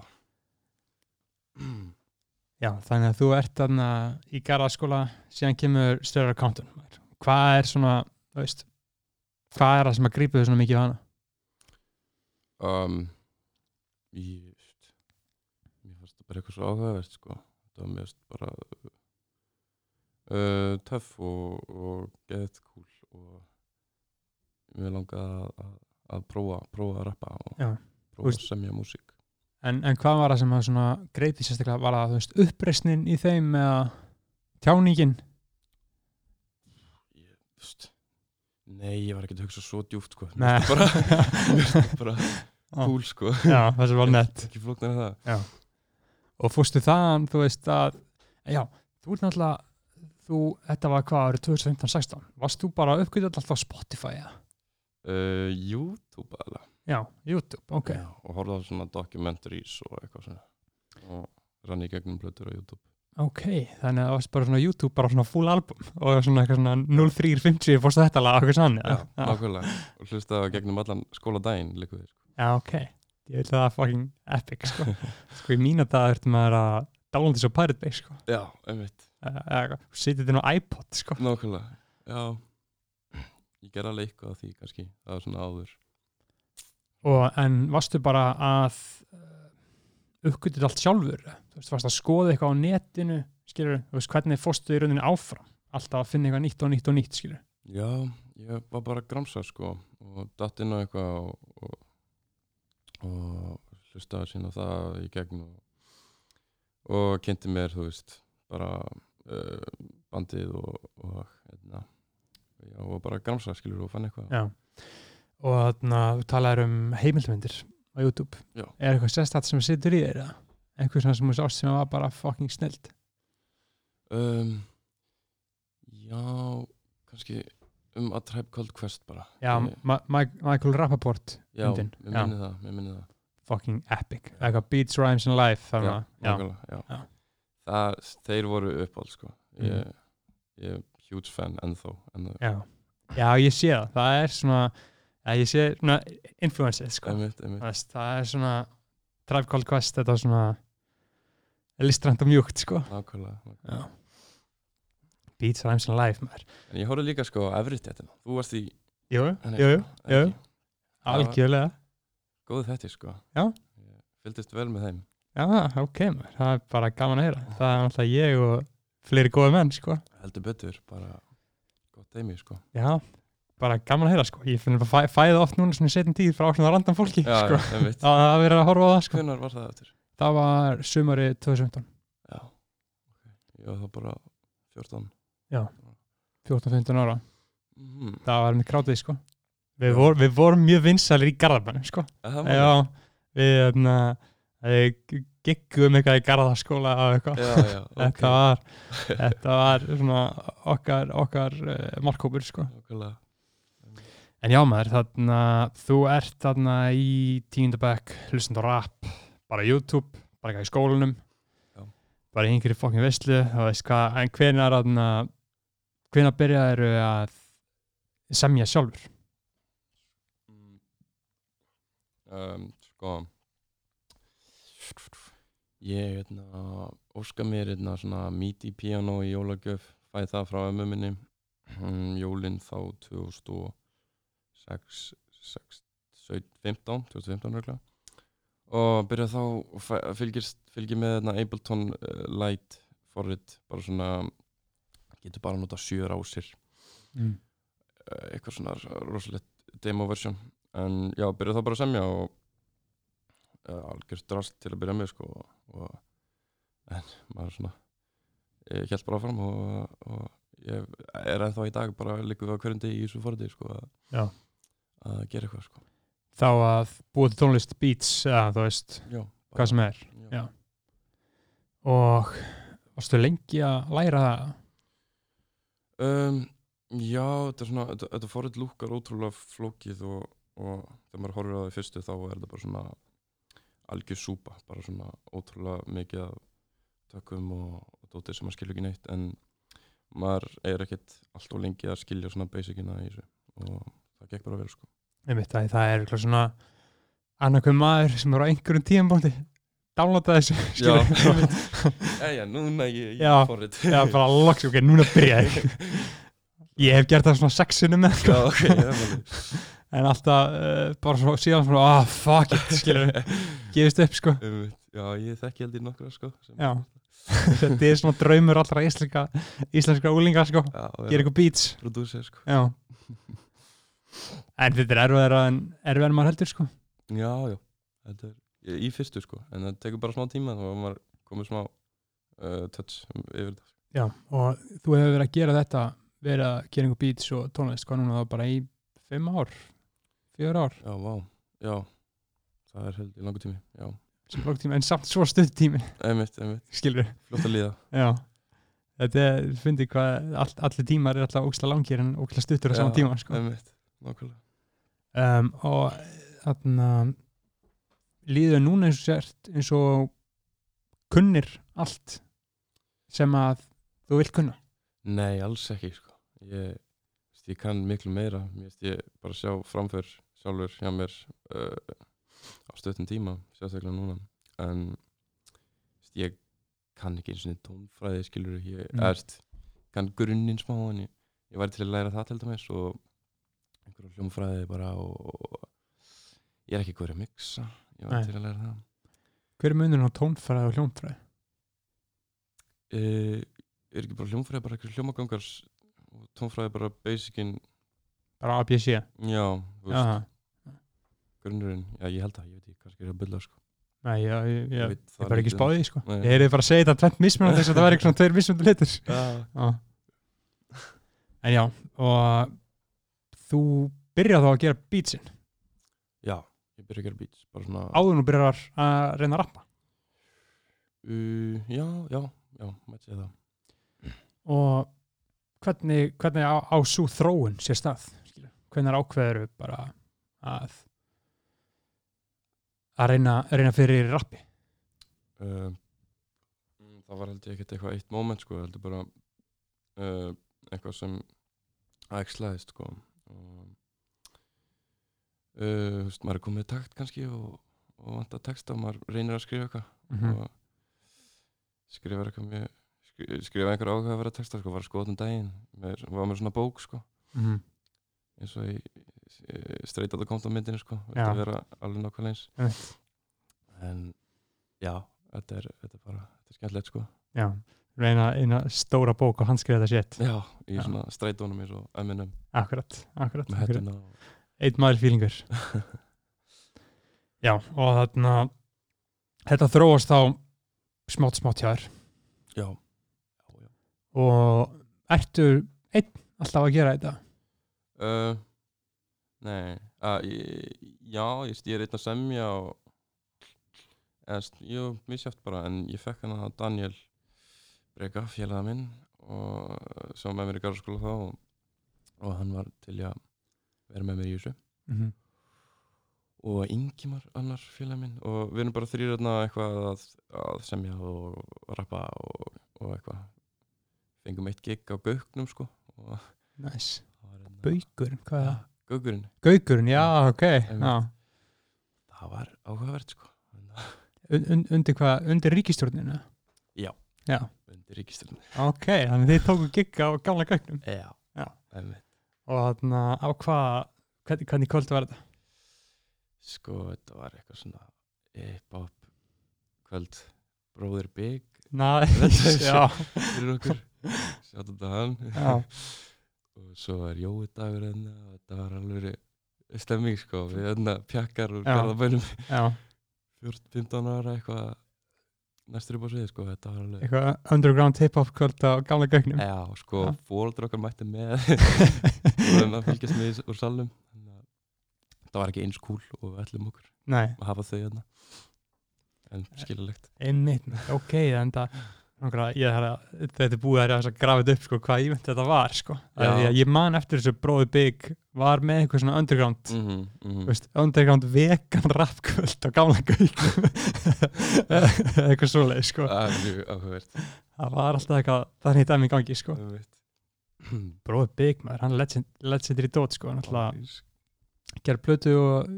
Já, þannig að þú ert þarna í garðaskóla, síðan kemur stöður accountun. Hvað er svona, þú veist, hvað er það sem að grípa þau svona mikið á hana? Um, ég mér fannst það bara eitthvað svo áhugavert sko. það var mest bara uh, töff og, og geðt kúl og mér langaði að, að, prófa, prófa að rappa og Já, prófa veist- að semja músík En, en hvað var það sem að svona greipi sérstaklega, var það, þú veist, uppreisnin í þeim eða tjáningin? ég, veist, nei, ég var ekki að hugsa svo djúft sko. Mér finnst það bara, (laughs) Já. kúl sko. Já, það sem var nett. ekki flóknar en það Og fórstu þaðan, þú veist að, já, þú ert náttúrulega, þú, þetta var hvað árið 2015-16, varst þú bara uppgöðið alltaf á Spotify eða? uh, YouTube alveg Já, YouTube, ok. Já, og horfði á svona documentaries og eitthvað svona og rann í gegnum blötur á YouTube Ok, þannig að það varst bara svona YouTube, bara svona full album og svona eitthvað svona 0350 fórstu þetta lag, eitthvað sann, Já, nákvæmlega og hlustaði gegnum allan skóladaginn líka við sko. Já, ok. Ég vil það fucking epic, sko. (laughs) sko, í mína dag ertum maður að downloada þessu Pirate Bay, sko. Já, einmitt, eitthvað, setja þetta á iPod, sko. nákvæmlega Já, ég ger alveg eitthvað af því kannski, það var svona áður Og, en varstu bara að uh, uppgötuð allt sjálfur? Þú veist, varstu að skoða eitthvað á netinu, skilur, þú veist, hvernig fórstu í rauninni áfram? Alltaf að finna eitthvað nýtt og nýtt og nýtt, skilur. Já, ég var bara að gramsa sko og datt inn á eitthvað og, og, og hlustaði sín á það í gegn og, og kynnti mér, þú veist, bara uh, bandið og, og, hérna, já, og bara að gramsa skilur og fann eitthvað Já. Og þannig að þú talaður um heimildmyndir á YouTube. Já. Er eitthvað sérstætt sem situr í? Einhver svona sem þú sást sem var bara fucking snilt. um, Já, kannski um að Tribe Called Quest bara Já, Ég- Ma Ma Michael Rappaport já, myndin, já. minni það, mér minni það fucking epic eitthvað Beats, Rhymes and Life þarna, já, nákvæmlega, já. Já. Það, þeir voru uppáld sko ég, Mhm. ég er huge fan ennþá, ennþá. já. já, ég sé það það er svona, ég sé svona influences sko. einmitt, einmitt Það veist, það er svona Tribe Called Quest, þetta er svona listrænt og mjúkt sko. nákvæmlega, nákvæmlega. Já. Beats, Rhymes and Life maður. en ég horfði líka sko á Everytættina þú varst í Jú, henni, jú, jú, jú? Það algjörlega góð þetta sko Já. ég fylgdist vel með þeim Já, ok, maður, það er bara gaman að heyra Það er alltaf ég og fleiri góða menn sko. heldur betur, bara gott deimi sko Já, bara gaman að heyra sko. Ég finn bara fæ, fæði oft núna svona í setjum tíð frá svona random fólki já, sko. já, einmitt Það það er verið að horfa á það sko. hvernar var það eftir? Það var sumari 2015 já, ok ég var þá bara 14 14-15 ára mm. Það var með krátið sko. við, vor, við vorum mjög vinsalir í Garðabænum sko. Já, við hérna, giggum eitthvað í Garðaskóla og eitthvað já, já, (laughs) ok þetta var, (laughs) þetta var svona okkar, okkar uh, markkópur sko. Nákvæmlega. en já maður, þarna þú ert þarna í tíundabæk hlustandi á rap, bara YouTube bara eitthvað í skólanum Já. bara í einhverju fokkin veistlu veist hvað, en hvenær þarna hvenær byrjaðu að semja sjálfur Mm. um, sko ég hérna, óska mér hérna, svona midi piano í jólagjöf fæ það frá ömmu minni um, jólinn þá 2006 6, 17, 15 2015 regla og byrja þá fylgist, fylgir með hérna, Ableton uh, Lite forrit bara svona getur bara nota sjö rásir mm. eh, eitthvað svona rosalegt demo version en já, byrjaði þá bara að semja og uh, algjörst drast til að byrja með sko og, en maður svona ég held bara áfram og, og ég er ennþá í dag bara líka við á hverjum degi í þessu forði sko að, Já. að gera eitthvað sko þá að búa til tónlist beats eða þú veist, já, hvað sem er Já. og varstu lengi að læra það Um, já, þetta er svona, þetta, þetta forrið lúkar ótrúlega flókið og, og þegar maður horfir á það í fyrstu þá er þetta bara svona algjör súpa, bara svona ótrúlega mikið af tökum og, og dótið sem maður skilur ekki neitt en maður er ekkert alltof lengi að skilja svona basicina í þessu og það gekk bara vel sko. Einmitt, það, er eitthvað svona annarkveð maður sem er á einhverjum tíðanbóndi downloada þessu skilur. (laughs) Jæja, núna ég, ég Já. forrið Já, bara loks, ok, núna byrja ég. (laughs) Ég hef gert það svona sexinu með. Já, ok, er alveg (laughs) en alltaf uh, bara svo síðan svona, ah, fuck it skilur, gefist upp sko. Einmitt. Já, ég þekki held í nokkra sko Já. þetta er svona draumur allra íslenska íslenska úlinga sko, Já, gera eitthvað beats. Prodúser sko. Já. En þetta er erfiðar en erfiðar en maður heldur sko. Já, já, þetta er í, fyrstu sko, en það tekur bara smá tíma þá var maður komið smá uh, touch yfir þetta. Já, og þú hefur verið að gera þetta verið að gera einhver beats og tónlist hvað núna þá bara í fimm ár fjör ár, Já, vá, já, það er held í langu tími, já, sem blokk en samt svo stutt tími, einmitt, einmitt, skilur flott að líða. Já. Þetta er, fyndi hvað, all, allir tímar er alltaf óksla langir en óksla stuttur á sama Já, tíma sko. Einmitt, nákvæmlega. um, og þarna líður núna eins og sért eins og kunnir allt sem að þú vilt kunna? Nei, alls ekki sko, ég, ég kann miklu meira, ég bara sjá framför sjálfur hjá mér uh, á stöttum tíma, sérstaklega núna, en ég kann ekki eins og tónfræði skilur, ég Mm. erst, kann grunninn smá en ég, ég væri til að læra það til dæmis og einhverja hljómfræði bara og, og ég er ekki góður að mixa, ég væri Nei. til að læra það. hver er munurinn á tónfræði og hljónfræði? Uh, er ekki bara hljómfræði bara einhverja hljómagangar og tónfræði bara basicin, bara ABC já, þú veist, Jaha. grunnurinn, já ég held að, ég veit ekki, kannski er ég að bylla sko. Nei, já, ég, Ég ég, veit það bara ekki lítið um spáði sko. Nei. ég heyrði bara að segja þetta tvent mismunandi (laughs) þess að það væri eitthvað svona tveir mismunandi litur Já, Já. en já, og þú byrjar þá að gera beatsin já, ég byrja að gera beats, svona, áður nú byrjar að reyna að rappa uh, já, já, já, mætti segja það. og hvernig, hvernig á, á svo þróun sér stað skilur? hvernig ákveður bara að að reyna, reyna fyrir rappi uh, það var held ég ekkert eitthvað eitt moment sko, heldur bara uh, eitthvað sem ægslaðist sko og uh, veist, maður er komið takt kannski og, og vant að texta og maður reynir að skrifa eitthvað. Mm og skrifa eitthvað mjög skri- skrifa einhver áhuga að vera texta sko, var að skoða um daginn. Með, var með svona bók sko. -hmm. eins og í straight out of Compton myndinni sko, þetta vera alveg nákvæmlega eins. Einmitt. en já, þetta er, þetta er bara þetta er skemmtilegt sko. Já, reyna eina stóra bók og hanskriða þetta sétt já, í svona streitónum eins og Eminem akkurat, akkurat, akkurat. og... einn maður fílingur já, og þarna þetta þróast þá smátt smátt hjá þér. Já, já, og ertu einn alltaf að gera þetta? Uh, nei. Að, ég, já, ég, ég er einn að semja og jú, misjátt bara en ég fekk hann að Daniel Breka, félaga minn og sem var með mér í garðskóla þá og, og hann var til að vera með mér í þessu mm -hmm. og Ingimar annar félag minn og við erum bara þrýr eitthvað að, að semja og rappa og, og eitthvað fengum eitt gig á Gauknum sko nice. hérna Baukur, hvað er það? Gaukurinn, Gaukurinn, já, ok já. það var áhugavert sko Un, un, undir hvað, undir ríkistjórninu Já. já, undir ríkistöldinu ok, þannig þið tóku gigga á gamla gögnum Já, Já. Og þarna á hvað hvernig, hvernig kvöld var þetta? Sko, þetta var eitthvað svona hip-hop kvöld. Bróðir Big. (laughs) Fyrir okkur. Sjáttu þetta hann. (laughs) Og svo var Jói dagur hérna og þetta var alveg stemming sko. Við hérna pjakkar og Já. garðabænum. Já. 14-15 ára eitthvað næstur upp á sviði sko þetta var alveg eitthvað underground hip-hop kvöld á gamla gögnum. Já, sko, Já. fóldur okkar mætti með. (laughs) Og þannig að fylgjast með úr að það var ekki eins cool og ætlum okkur Nei, að hafa þau hérna. En skilulegt einmitt, ok, en það Ég er að, þetta er búið að þess að grafa þetta upp sko, hvað ívent þetta var sko. Ég man eftir þessu bróði bygg var með eitthvað svona underground mm -hmm, mm mm. veist, underground vegan rapkvöld á gamla gauknum (laughs) eitthvað svoleið sko. Það er áhugavert það var alltaf eitthvað, það er dæmi í gangi sko. (clears throat) Bróði bygg maður, hann er legend, legendir í dót sko, hann alltaf gerði plötu og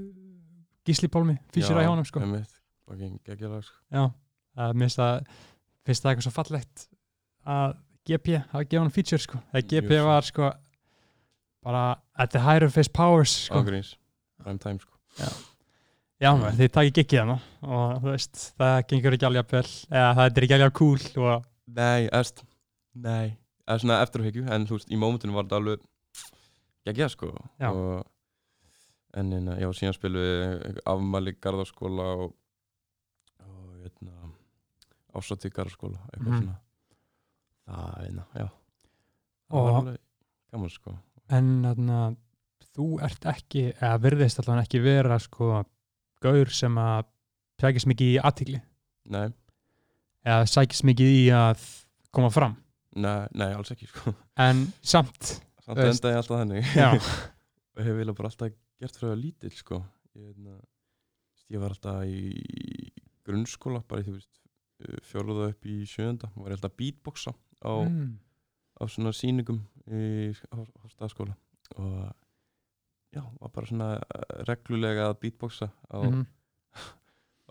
Gísli Pálmi, físir að hjá honum sko. einmitt. Fucking geggjalag sko. já, það minnst að finnst það eitthvað svo fallegt að GP hafa gefið hann feature sko. þegar GP var sko bara at the higher of his powers sko. Ángríns, prime time sko. já, maður, þið takið giggið hana og þú veist, það gengur ekki alveg vel eða það er ekki alveg cool og Nei, erst Nei, eða svona eftirhyggju en þú veist, í mómentinu var þetta alveg geggjað sko Já. og, en en, já, síðan spilum við afmæli garðaskóla og, og hérna, ásatí garðaskóla eitthvað Mhm. svona. Það, einna, já. Það var alveg gaman sko. En þarna, þú ert ekki eða virðist allan ekki vera sko gaur sem að sækist mikið í aðtigli Nei, eða sækist mikið í að koma fram? Nei, nei alls ekki sko. En samt Samt veist. endaði alltaf þannig. (laughs) Og hef vilja bara alltaf gert frá lítill sko. Ég, hérna, ég var alltaf í grunnskóla bara í þú veist fjóruða upp í sjönda var ég alltaf að beatboxa á, mm, á svona sýningum í Hofstaðaskóla og já, var bara svona eh, reglulega að beatboxa á, mhm.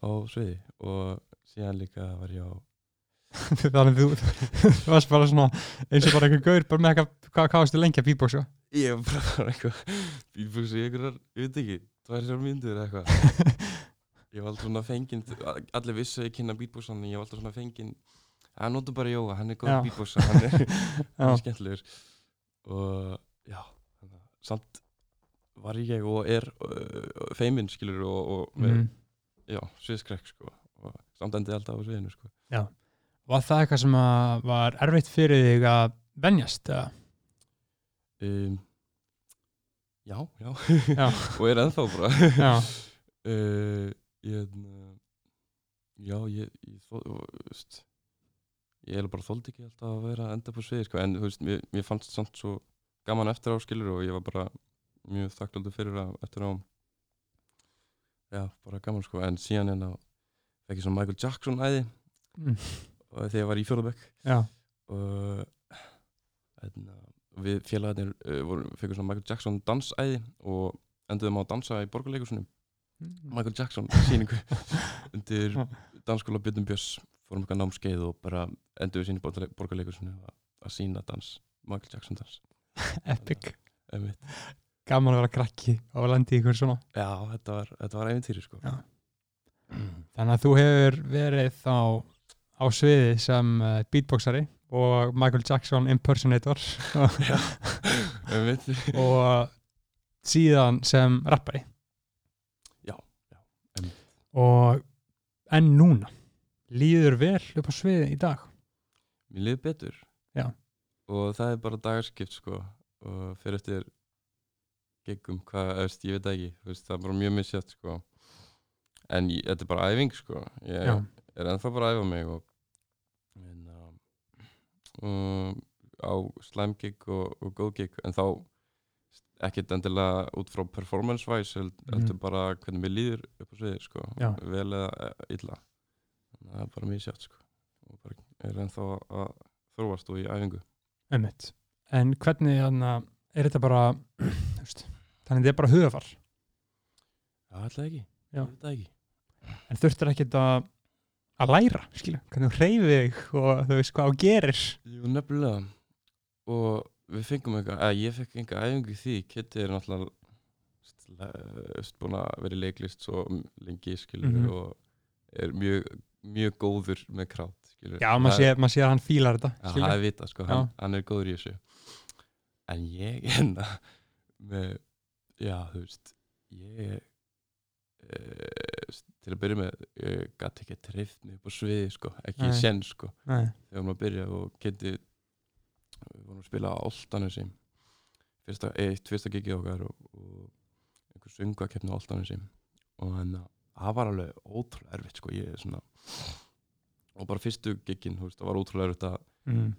á sviði. Og síðan líka var ég á (laughs) þannig þú, þú varst bara svona eins og bara einhver gaur bara með eitthvað, hvað, hvað varstu lengi að bíbóksa ég var bara (laughs) eitthvað beatboxa í einhverjar, ég veit ekki tvær sér myndir eitthvað (laughs) ég var alltaf svona fenginn allir vissu að ég kynna beatboxan en ég var alltaf svona fenginn hann notur bara Jóa, hann er góð Já. beatboxa hann er, (laughs) er Já. skemmtilegur og já að samt var ég og er uh, feiminn skilur og, og með, mm. já, sviðskrekk sko og samt endið alltaf á sviðinu sko Var það eitthvað sem að var erfitt fyrir þig að venjast? eða? um, já, já, Já, (laughs) og er ennþá bara já, (laughs) uh, ég hérna, já, ég, ég þó, veist, ég er bara þóldi ekki alltaf að vera enda på sviði sko. en veist, mér, mér fannst samt svo gaman eftir á skilur og ég var bara mjög þakkláttur fyrir að eftir á já, bara gaman sko en síðan þá fekk ég svona Michael Jackson æði Mm. þegar ég var í fjórðabökk Já, og hérna, við félagarnir uh, voru, fekkum svona Michael Jackson dansæði og enduðum á að dansa í borgarleikusunum Michael Jackson síningu (laughs) undir dansskóla Björnum Björns. Fórum eitthvað námskeið og bara endur við sín í borgarleikusinu að, sína dans Michael Jackson dans. (laughs) Epic. Gaman að vera krakki og landi í ykkur svona. Já, þetta var, þetta var æfintýri sko. Já. Þannig að þú hefur verið þá á sviði sem uh, beatboxari og Michael Jackson impersonator. (laughs) Og síðan sem rappari. Og en núna. Líður vel upp á sviði í dag? Mér liði betur. Já. og það er bara dagarskipt sko og fyrir eftir giggum, hvað, veist, ég veit ekki veist, það er bara mjög misjátt sko. En ég, þetta er bara æfing sko. Ég Já. er ennþá bara að æfa mig og en, um, á slæmgig og, og góð gig en þá ekkert endilega út frá performance wise held, Mhm. heldur bara hvernig mér líður upp á sviði sko, Já. vel eða eh, illa. Þannig að það er bara mjög sjátt sko. Og bara er ennþá að þróast og í æfingu. Einmitt. en hvernig hana, er þetta bara (clears throat) þannig að þetta er bara hugafar Já, alltaf ekki, það ekki. En þurftir ekkert að að læra, skilja, hvernig þú hreyfið þig og þú veist hvað þú gerir? Jú, nefnilega. Og við fengum eitthvað, eða ég fekk einhver æfingu í því, Kitty er náttúrulega búin að vera í leiklist svo lengi skilur Mhm. og er mjög, mjög góður með krát skilur Já, maður sé, maður sé að hann fílar þetta skilurðu. það er vita, sko, hann, hann er góður í þessu en ég (laughs) hérna með, já, þú veist ég e, til að byrja með gæti ekki að mig upp á sviði, sko, ekki Nei. sen, sko Nei. þegar maður byrja og geti við vorum að spila á Áltanusi fyrsta, eitt fyrsta gigið okkar og, og einhver söngakeppni á Áltanusi og þannig að það var alveg ótrúlega erfitt sko, ég er svona og bara fyrstu gigin, þú veist, það var ótrúlega erfitt að mm.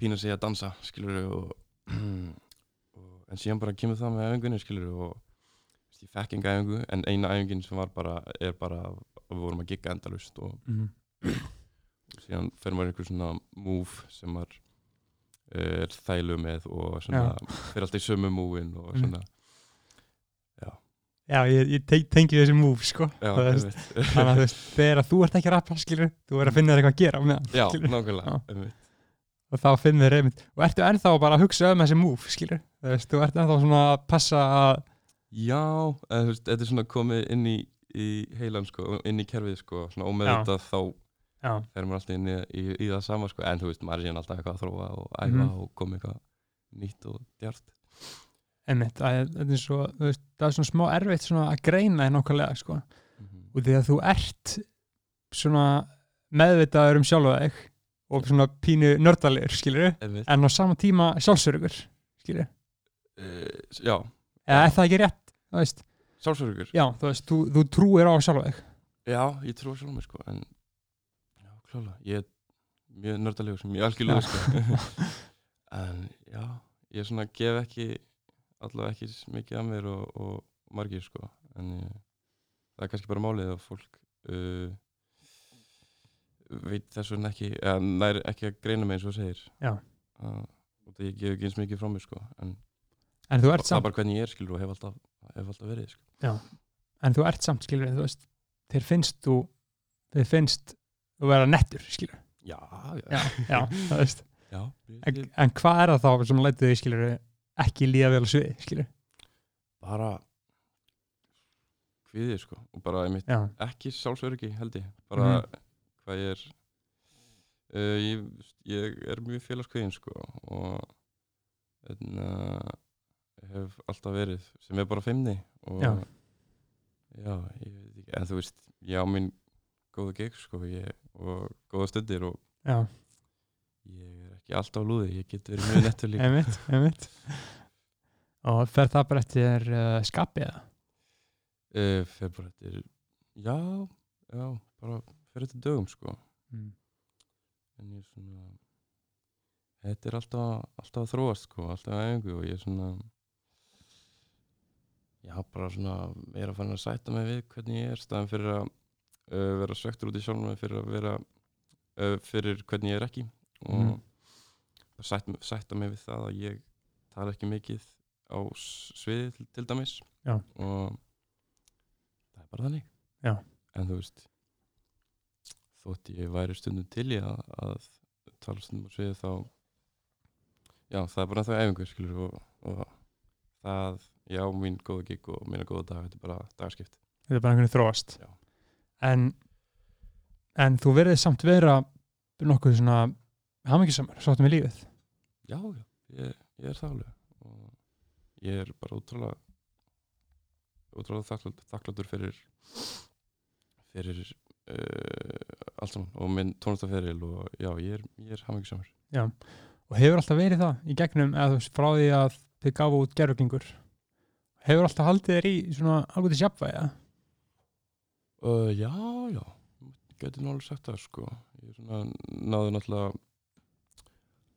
pína sig að dansa, skilur og, (clears throat) og en síðan bara kemur það með æfingunni, skilur og veist, ég fekk enga æfingu, en eina æfingin sem var bara, er bara við vorum að gigga endalust og Mm. (clears throat) síðan fer maður einhver svona move sem maður eh, er þælu með og svona fer alltaf í sömu múin og Mm. svona. Já, ég, ég te tengi þessi move, sko. Já, veist, þannig að þú veist, þegar þú ert ekki að rappa, skilur þú er að finna þér eitthvað að gera meðan, já, nákvæmlega Já. og þá finnir þér einmitt og ertu ennþá bara að hugsa um þessi move, skilur? Þú veist, þú ert ennþá svona að passa að já, þú veist, þetta er svona komið inn í, í heilan sko, inn í kerfið sko, svona ómeðvitað þá fer maður alltaf inn í, í, í það sama sko, en þú veist, maður er síðan alltaf eitthvað að þróa og æfa Mhm. og koma eitthvað nýtt og djart. Einmitt, að, þetta er svo veist, það er svona smá erfitt svona að greina þér nákvæmlega, sko, mm og því að þú ert svona meðvitaður um sjálfa þig og svona pínu nördalegur, skilur einmitt. en á sama tíma sjálfsörugur, skilur Uh, já, eða er það ekki rétt, þú veist? Sjálfsörugur já, þú veist, þú, þú trúir á sjálfa þig. Já, ég trúi sjálf mér sko en klála, ég er mjög nördalegur sem ég algjörlega sko (laughs) en já, ég svona gef ekki allavega ekki mikið af mér og, og margir sko. En ég, það er kannski bara málið að fólk uh, veit þess vegna ekki eða nær ekki að greina mig eins og segir. Og það ég gef ekki eins mikið frá mér sko. En en þú það er bara hvernig ég er skilur og hef alltaf, hef alltaf verið sko. En þú ert samt, skilur þér finnst þú þér finnst þú vera nettur, skilur Já, já, já, það veist. (laughs) Já, en, en hvað er það þá sem lætur þig, skilur ekki líða vel á sviði, skilur bara kviðið sko og bara einmitt já, ekki sjálfsöryggi held ég. Bara Mhm. hvað ég er uh, ég, ég er mjög félagskviðin sko og en, uh, hef alltaf verið sem er bara fimmni og Já. já, ég veit ekki en þú veist, ég á minn góða gig sko ég, og góða stundir og já, ég er ekki alltaf lúði, ég get verið mjög nettur líka einmitt, einmitt og fer það bara eftir uh, skapið eða? uh, fer bara eftir já, já, bara fer eftir dögum sko Mm. en ég svona þetta er alltaf, alltaf þróast sko, alltaf að æfingu og ég er svona já, bara svona er að fara að sætta mig við hvernig ég er staðan fyrir að uh, vera svektur út í sjálfum mig fyrir að vera uh, fyrir hvernig ég er ekki og mm. sætta, sætta mig við það að ég tala ekki mikið á sviði til, til dæmis Já. og það er bara þannig Já. en þú veist þótt ég væri stundum til í að, að tala stundum á sviði þá já, það er bara það efingur skilur og, og það, já, mín góða gig og mína góða dag, þetta er bara dagskipt þetta er bara einhvern veginn þróast Já. En en þú verðið samt vera nokkuð svona hamingisamur, sáttum í lífið. Já, já, ég, ég er það alveg. Og ég er bara útrúlega útrúlega þakklátt, þakkláttur fyrir fyrir uh, allt saman og minn tónlistaferil og já, ég er, er hamingisamur og hefur alltaf verið það í gegnum eða frá því að þið gafu út gerfuglingur hefur alltaf haldið þér í svona ágætis jafnvægi eða? Uh, já, já. Nú alveg sagt það sko. Ég náðu náttúrulega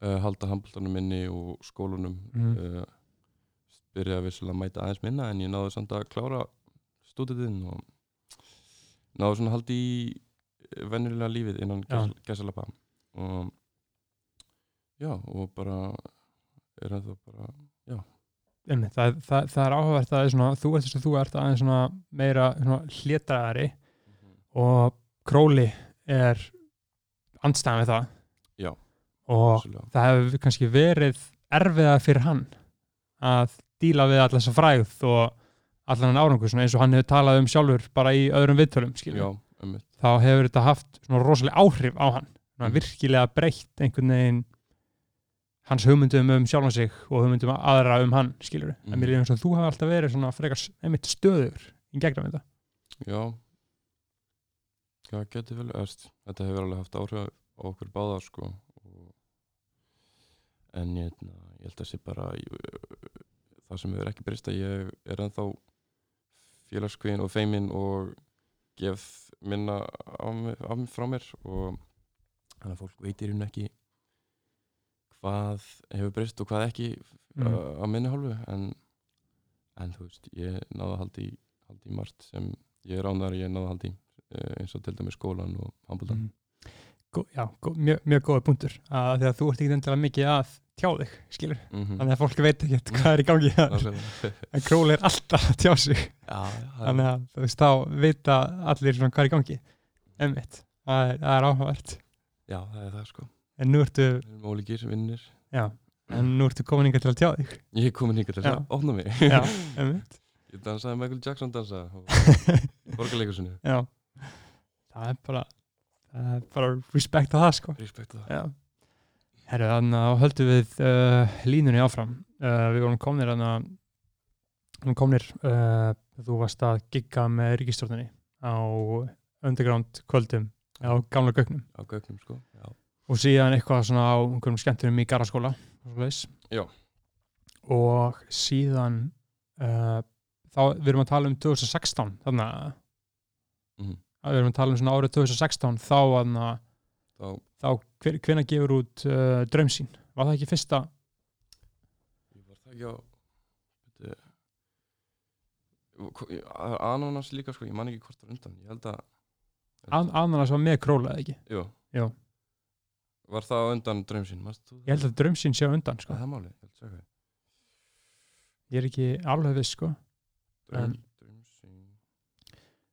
uh, halda handbóltanum minni og skólunum Mhm. uh, byrjaði vissulega að mæta aðeins minna en ég náðu samt að klára stúditinn og náðu svona að halda í venjulega lífið innan gæsalappa. Og já og bara er ennþá bara Einmitt, það, það, það er áhugavert að er svona, þú ert þess að þú ert aðeins meira hlétraðari og Króli er andstæðan við það Já. og vissulega. það hefur kannski verið erfiða fyrir hann að díla við allar þessa frægð og allan hann árangur eins og hann hefur talað um sjálfur bara í öðrum viðtölum já, um þá hefur þetta haft rosalega áhrif á hann Mhm. virkilega breytt einhvern veginn hans hugmyndum um sjálfan sig og hugmyndum aðra um hann skilur en Mhm. mér er eins og þú hafa alltaf verið svona frekar einmitt stöður í gegnum þetta. Já. Já, geti vel erst Þetta hefur alveg haft áhrif á okkur báða sko en ég, ég held að sé bara ég, það sem hefur ekki breyst að ég er ennþá félagskvinn og feiminn og gef minna af, af frá mér og þannig að fólk veitir hún ekki hvað hefur breyst og hvað ekki Mm. mm. á minni hálfu en, en þú veist, ég náði að halda í margt sem ég er ánæður ég náði að halda í eh, eins og til dæmis skólan og handbóltan Mm. Já, gó, mjög, mjög góða punktur að því að þú ert ekki endilega mikið að tjá þig skilur, mm -hmm. þannig að fólk veit ekki hvað er í gangi (laughs) þar. en Króli er alltaf að tjá sig Já, já, þannig að þú veist, þá vita allir hvað er í gangi einmitt, það er, er áhugavert já, það er það sko en nú ertu, Við erum ólíkir vinnir. Já, en nú ertu komin inga til að tjá þig. Ég er komin hingað til að opna mig. Já, (laughs) einmitt. Ég dansaði Michael Jackson dansa og (laughs) borgarleikusinu já, það er bara það er bara respekt að það sko. Respekt það. Já. Herru, þannig að höldum við uh, línunni áfram. Uh, við vorum komnir þannig að við vorum komnir uh, þú varst að gigga með ríkistjórninni á underground kvöldum á gamla gögnum. Á gögnum sko Já, og síðan eitthvað svona á einhverjum skemmtunum í Garðaskóla Já. og síðan uh, þá við erum að tala um 2016 þannig að Mhm. að við erum að tala um svona árið 2016 þá, þannig að þá þá hver, hvenær gefur út uh, draumsýn var það ekki fyrsta var það ekki á Ananas líka sko, ég man ekki hvort það var undan Ég held að an, annars var með króla eða ekki Jú Jú. Var það undan þú? ég held að draumsýn sé undan sko. Það máli, ég held að segja ég er ekki alveg viss sko. Draumsinn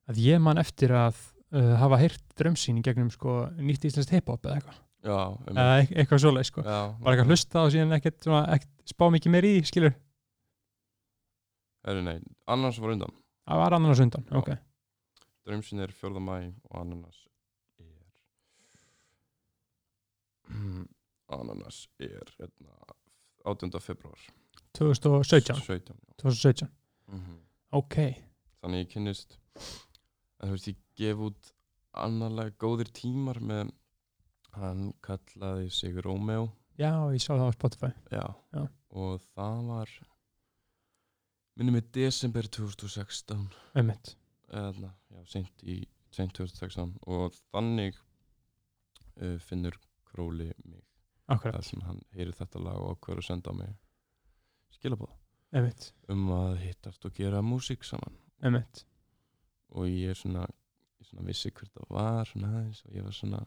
að ég man eftir að uh, hafa heyrt draumsýn í gegnum sko, nýtt íslenskt hip-hop eða eitthvað Já, eða eit- eitthvað svoleið sko. já bara eitthvað hlusta og síðan ekkert, svona, ekkert spá mikið meir í skilur Heru, nei, Ananas var undan það var annars undan, Já. ok Draumsinn er 4. mæ og Ananas er Ananas er hérna, 18. februar 2017, 17 já. 2017. Mhm. ok, Þannig ég kynnist en þú veist ég gef út annarlega góðir tímar með hann kallaði sig Romeo já, ég sá það á Spotify já. Já. og það var minnum í desember 2016 einmitt, eða já, seint 2016 og þannig uh, finnur króli mig. Akkurat, þar sem hann heyrir þetta lag og ákveður að senda mig skilabóð einmitt, um að hittast og gera músík saman. Einmitt. Og ég er svona, ég svona vissi hvert það var svona aðeins og ég var svona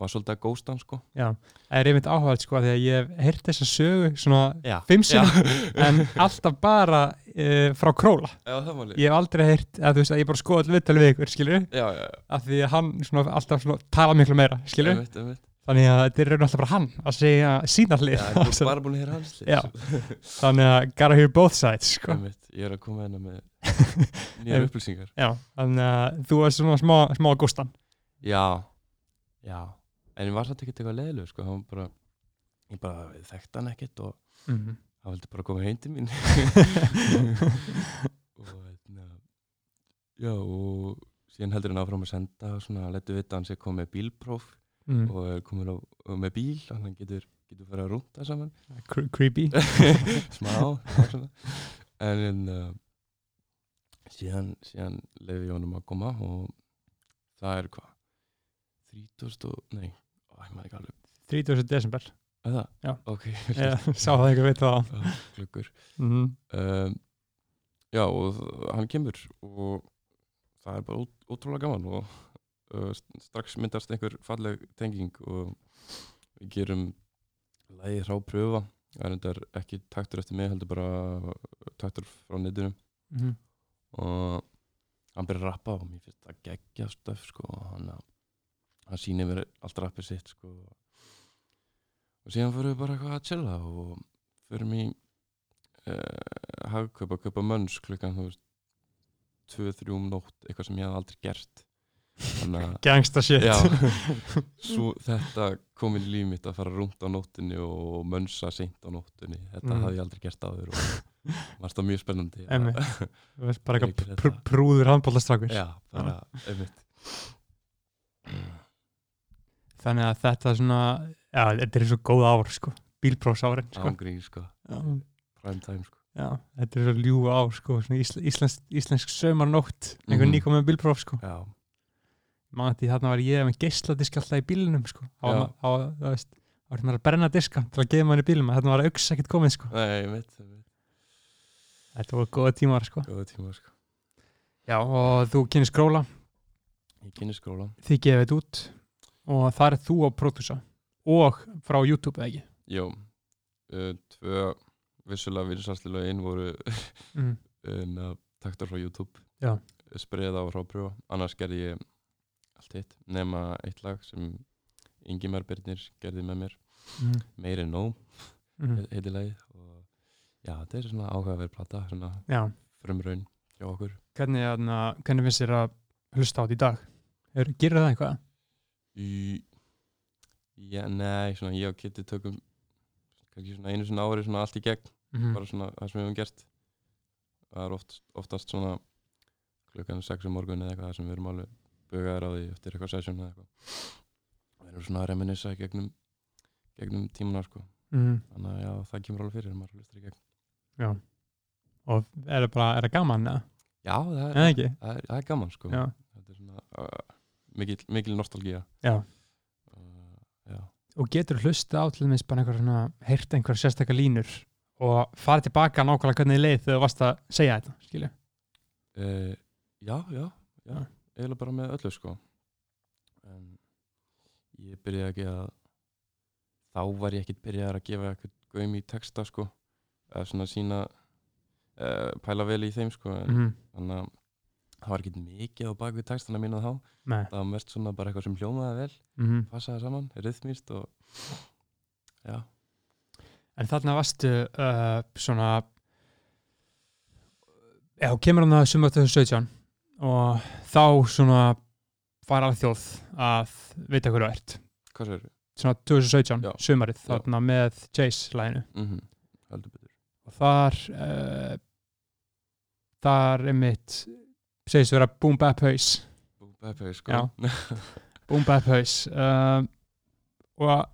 var svolítið að gósta hann sko. Já, það er einmitt áhugað sko því að ég hef heyrt þessa sögu svona já, fimm sinni (laughs) en alltaf bara uh, frá Króla. Já, það var ég hef aldrei heyrt, að þú veist að ég bara skoða allir viðtölu við ykkur, skilur já, já, já, af því að hann svona alltaf svona tala miklu meira, skilur einmitt, einmitt. Þannig að þetta er raun alltaf bara hann að segja sína hlið já, ég er (laughs) bara búin að heyra hans hlið, Já. sko. (laughs) þannig að gotta hear both sides sko. einmitt, ég er að koma hérna með (laughs) nýjar upplýsingar Já, þannig að þú er svona smá, smá gústan já, já en ég var samt ekkert eitthvað leiðileg sko, hann var bara ég bara þekkti hann ekkert og mm -hmm. hann vildi bara koma heim til mín og hérna já og síðan heldur hann áfram að senda og svona letu vita hann sé komið bílpróf mm. og er komin á, með bíl að hann getur, getur farið að rúnta saman Cre- creepy (laughs) smá en uh, síðan, síðan leiði ég honum að koma og það er hvað 30. og, nei, ó, ég maður ekki alveg 30. desember er það? Já. ok, ég sá það einhver veit það klukkur mm -hmm. um, já og hann kemur og það er bara ótrúlega gaman og uh, st- strax myndast einhver falleg tenging og við gerum lægi rápröfa það er endar ekki taktur eftir mig heldur bara taktur frá netinu. Mm -hmm. og hann byrjar að rappa og mér finnst það geggja stöf sko og hann, hann sýnir mér allt rappið sitt sko. Og síðan fyrir við bara eitthvað að chilla og fyrir í uh, hagkaup að kaupa mönns klukkan þú veist 2-3 um nótt eitthvað sem ég hef aldrei gert Gangsta shit. Já, (laughs) svo þetta kom inn í líf mitt að fara rúnt á nóttinni og mönsa seint á nóttinni þetta Mm. hafði ég aldrei gert áður og varst það mjög spennandi. (laughs) Bara eitthvað pr prúður handbóltastrakur Já, bara, einmitt. Þannig að þetta er svona já, þetta er svo góð ár sko. Bílprófsárin sko. Ángrín, sko, prime time, sko. Já, þetta er svo ljú ár sko. Íslensk, íslensk saumarnótt einhver Mhm. nýkomið bílpróf sko. Já, mann því þarna var ég með geisladisk alltaf í bílinum sko. Á, á, þú veist þá var maður að brenna diska til að gefa mann í bílum þarna var auks ekkert komið sko. Nei, einmitt, einmitt þetta voru góða tímar sko. Góða tíma, sko. Já og þú kynir skróla. Ég kynni skóla þið gefið þetta út. Og það er þú að pródúsa. Og frá YouTube eða ekki? Jó, uh, tvö vissulega vinsastli lögin voru mm. en (laughs) að takta frá YouTube. Já. Spreða og rápröfa Annars gerði ég allt hitt nema eitt lag sem Ingimar Birnir gerði með mér Mm. Meiri en nóg Mm. heiti lagið og já, þetta er svona áhugaverð plata svona já frumraun hjá okkur hvernig, þarna, hvernig finnst þér að hlusta á þetta í dag er, gerir það eitthvað í, Já, nei, svona ég og Kitty tökum kannski svona einu svona ári svona allt í gegn mm. bara svona það sem við höfum gert það er oft, oftast svona klukkan 6 um morgun eða eitthvað sem við erum alveg bugaðar á því eftir eitthvað session eða eitthvað. Við erum svona að reminissa gegnum gegnum tímuna sko. Mm. þannig að já, það kemur alveg fyrir maður hlustar í gegn. Já. Og er það bara, er það gaman eða? já, það er, eða ekki? það er, það er gaman sko. Já, þetta er svona uh, mikil, mikil nostalgía. Já. Uh, já, og getur hlusta á til þess bara einhver svona heyrt einhver sérstakar línur og farið tilbaka nákvæmlega hvernig þið leið þegar þú varst að segja þetta, skilju uh, já, já, já. Já. Eiginlega bara með öllu sko. En ég byrjaði ekki að þá var ég ekkert byrjaðar að gefa eitthvað gaum í texta sko eða svona sína uh, pæla vel í þeim sko en, mm. þannig að það var ekkert mikið á bakvið textana mína þá. Nei. Það var mest svona bara eitthvað sem hljómaði vel mm. passaði saman, rithmist og já, En þarna varstu uh, svona þú kemur hann að sumar 2017 og þá svona var alveg þjóð að vita hverju þú ert. Hvað sér svona 2017, Já. sumarið þarna með Chase-læginu mm -hmm. heldur betur. Og þar uh, þar er mitt segist vera Boom Bap Haus. Bú- Pepe, sko. Já. Boom Bap Haus. Uh, (laughs) og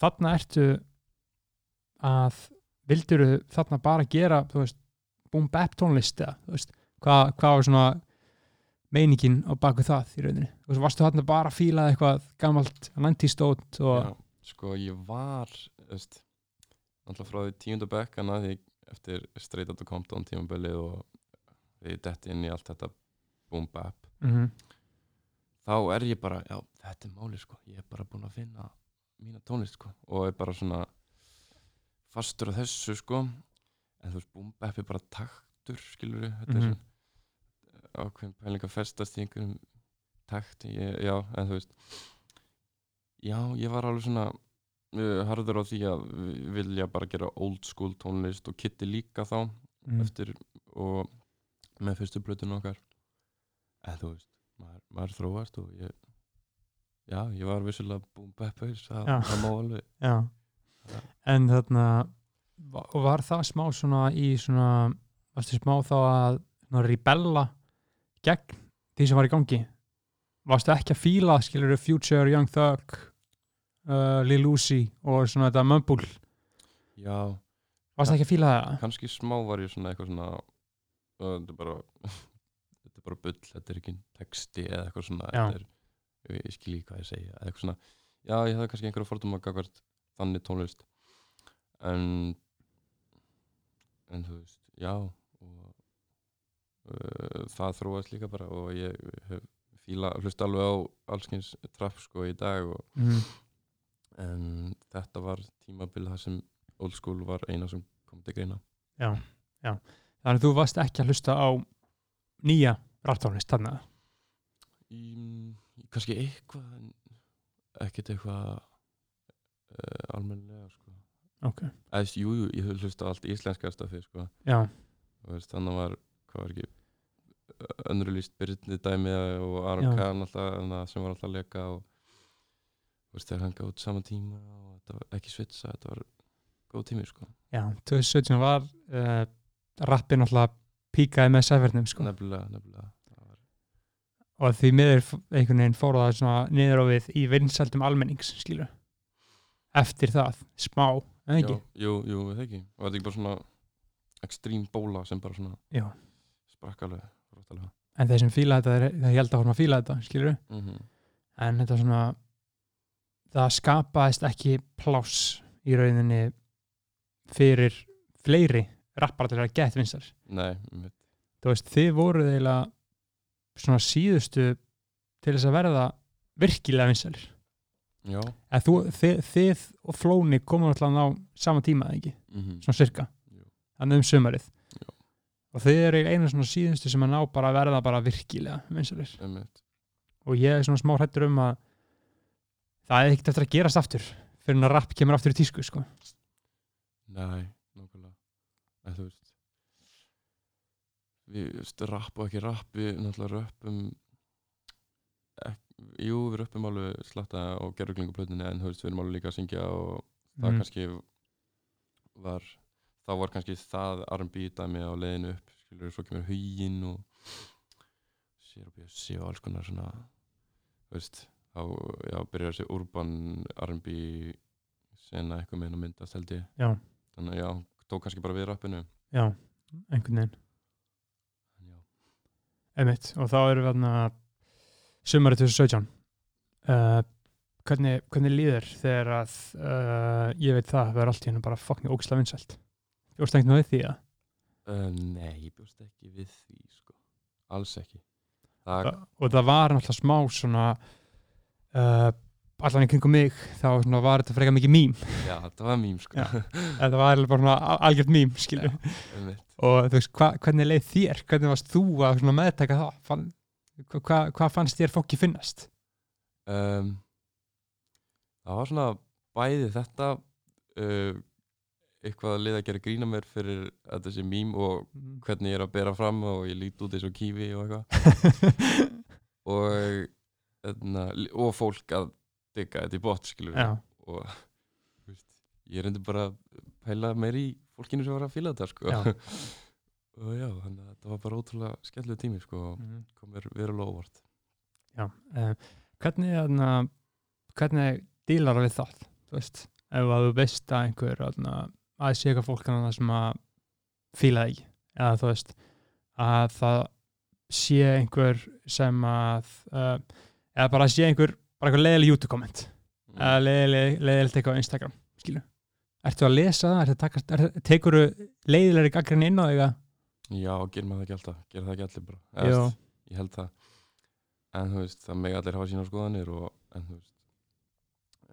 þarna ertu að vildur þarna bara gera þú veist, Boom Bap tónlist eða þú veist, hvað, hvað var svona meiningin á baku það í rauninni og svo varstu þarna bara að fíla eitthvað gamalt 90 stótt og Já, sko ég var veist, alltaf frá því tíunda bekk en að því eftir Straight Outta Compton tímabilið og við detti inn í allt þetta boom bap Mhm. þá er ég bara, já þetta er máli sko ég er bara búinn að finna mína tónlist sko og er bara svona fastur á þessu sko en þú veist boom bap er bara taktur skilur við, þetta Mhm. er svona ákveðin pæling að festast í einhverjum takt, ég, já, en þú veist já, ég var alveg svona uh, harður á því að vi- vilja bara gera old school tónlist og Kitty líka þá Mhm. eftir og með fyrstu blötun okkar. En þú veist, maður, maður þróast og ég já, ég var vissilega boom bap haus, það, má alveg. Já. En þarna og var það smá svona í svona varstu smá þá að svona, rebella gegn því sem var í gangi. Varstu ekki að fíla skilur Future, Young Thug uh, Lil Uzi og svona þetta Mumble? Já, varstu ekki að fíla það? kannski smá var ég svona eitthvað svona uh, þetta er bara (laughs) þetta er bara bull, þetta er ekki texti eða eitthvað svona er, ég, skil ekki hvað ég segja eða eitthvað svona, já ég hafði kannski einhverja fordóma gagvart þannig tónlist. En en þú veist, já það þróast líka bara og ég fíla, hlusta alveg á allskins trapp sko í dag og, Mm. en þetta var tímabil það sem old school var eina sem kom til greina Já, já Þannig að þú varst ekki að hlusta á nýja ráttónlist þarna í, kannski eitthvað ekkert eitthvað uh, almennilega sko. Ok, eða jú, jú, ég hlusta allt íslenska stafi sko. já, og þannig var, hvað var ekki önnurlýst Byrni dæmi og Aron. Kahn alltaf að sem var alltaf að leka og veist, þeir hanga út sama tíma og þetta var ekki svitsa, þetta var góð tími sko. já 2017 var uh, rappin alltaf píkaði með sefernum sko nefnilega, nefnilega og því miður einhvern veginn fór það svona niður á við í vinsældum almennings skilur eftir það, smá, eða ekki? jú, jú, það ekki og þetta er ekki bara svona ekstrím bóla sem bara svona Já. Sprakk alveg róttalega en þeir sem fíla þetta, þeir, held að horfum að fíla þetta skilur mm -hmm. en þetta svona það skapaðist ekki pláss í rauninni fyrir fleiri rappar til að geta vinsar Nei, þú veist, þið voruð eiginlega svona síðustu til þess að verða virkilega vinsalir já. Eða þú, þið, þið og Flóni komum alltaf á sama tíma ekki, mm svona sirka Jú. þannig um sumarið. Já. Og þið eru einu svona síðustu sem að ná bara að verða bara virkilega vinsalir og ég er svona smá hrættur um að það er ekkert eftir að gerast aftur fyrir en að rapp kemur aftur í tísku sko. Nei, nákvæmlega þú veist við veist, rapp og ekki rapp við náttúrulega röppum ek, jú, við röppum alveg slatta á gerðuglinguplötunni en þú veist, við erum alveg líka að syngja og það Mhm. kannski var þá var kannski það R&B dæmi á leiðinu upp skilur svo kemur huginn og sér og bjössi og alls konar svona veist, þá já, byrjar þessi urban R&B sena eitthvað með að myndast held ég. Já, þannig að já, tók kannski bara við rappinu. Já, einhvern veginn. Einmitt, og þá erum við þarna sumarið 2017 uh, hvernig, hvernig líður þegar að uh, ég veit það, það er allt í hennu bara fucking ógislega vinsælt Veist ekki náðu því að uh, nei, ég bjóst ekki við því sko, alls ekki. Það, og það var náttúrulega smá svona uh, allan í kringum mig þá svona, var þetta frekar mikið mím. Já, það var mým sko. Þetta var alveg bara algjört skilur einmitt. og þú veist, hva, hvernig leið þér? Hvernig varst þú að svona meðtaka það? Fann, hva, hva, hvað fannst þér fólki finnast? Um, það var svona bæði þetta uh, eitthvað að liða að gera grína mér fyrir að þessi mým og hvernig ég er að bera fram og ég lít út eins og kífi og eitthvað (laughs) og, etna, og fólk að digga þetta í bot skilur já, og veist, ég reyndi bara að pæla meir í fólkinu sem var að fíla þetta sko. Já. (laughs) og já, þannig að þetta var bara ótrúlega skemmtileg tími sko, og Mhm. kom mér verulega óvart já. Uh, hvernig þarna, hvernig dílar við það þú veist, ef að þú veist að einhver þarna, að sé eitthvað fólk þarna sem að fíla það ekki. Eða þú veist að það sé einhver sem að uh, eða bara sé einhver bara einhver leiðileg YouTube komment Mm. eða leiðileg leiðilegt eitthvað á Instagram skilu Ertu að lesa það? Að er, tekur leiðilegri gaggrinni inn á þig að Já, gerir maður það ekki alltaf, gerir það ekki allir bara. Veist, Ég held það. En þú veist, það megi allir hafa sína skoðanir og, en þú veist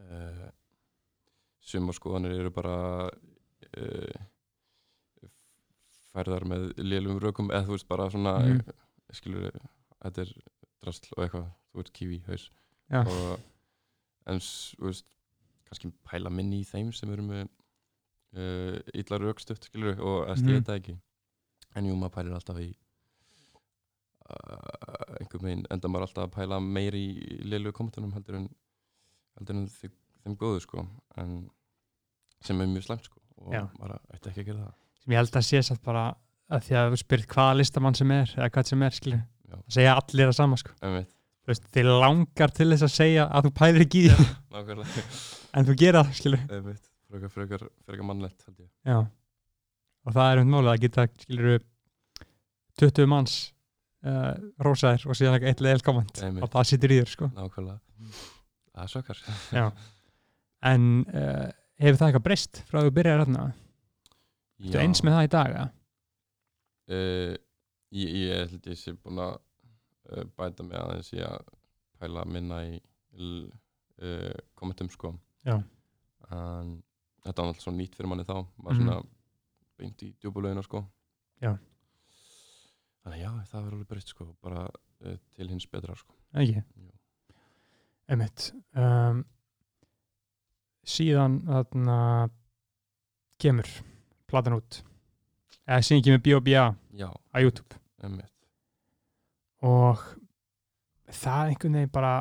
uh, Suma skoðanir eru bara uh, færðar með lélum rökum eða þú veist, bara svona mm. skilur, þetta er drasl og eitthvað, þú veist, kífi, haus Já. og en þú veist, kannski pæla minni í þeim sem eru með uh, illa rökstutt, skilur og að stíða þetta ekki en jú, maður pælir alltaf í uh, einhver megin enda maður alltaf að pæla meir í leilu kommentunum heldur en heldur en þeim, þeim góðu sko en sem er mjög slæmt sko og Já. maður ætti ekki að gera það. Sem ég held að sé satt bara að því að þú spyrir hvaða listamann sem er eða hvað sem er, skilur Já. það segja allir það sama, sko. Veit, Þú veist, þið langar til þess að segja að þú pælir ekki í því. nákvæmlega. (laughs) En þú gera það, skilur en veit, frekar, frekar, frekar mannlegt held ég. Já. og það er um málið að geta, skilur 20 manns uh, rósaðir og síðan ekki eitt leil komment Einmitt. og það sittur í þér, sko. Nákvæmlega, það er svakar Já. (laughs) en uh, hefur það eitthvað breyst frá að þú byrjar þarna? Þú eins með það í dag, eða? uh, ég, ég held ég sé búin að uh, bæta mig aðeins í að pæla minna í uh, kommentum sko Já. en þetta var alltaf svo nýtt fyrir manni þá Mhm. svona beint í djúbulögina sko Já. þannig að já, það verður alveg breytt sko bara uh, til hins betra sko Ekki? Jú. Einmitt. Um, síðan þarna kemur platan út. Eða síðan kemur B.O.B.A. á YouTube. Emmitt og það einhvern veginn bara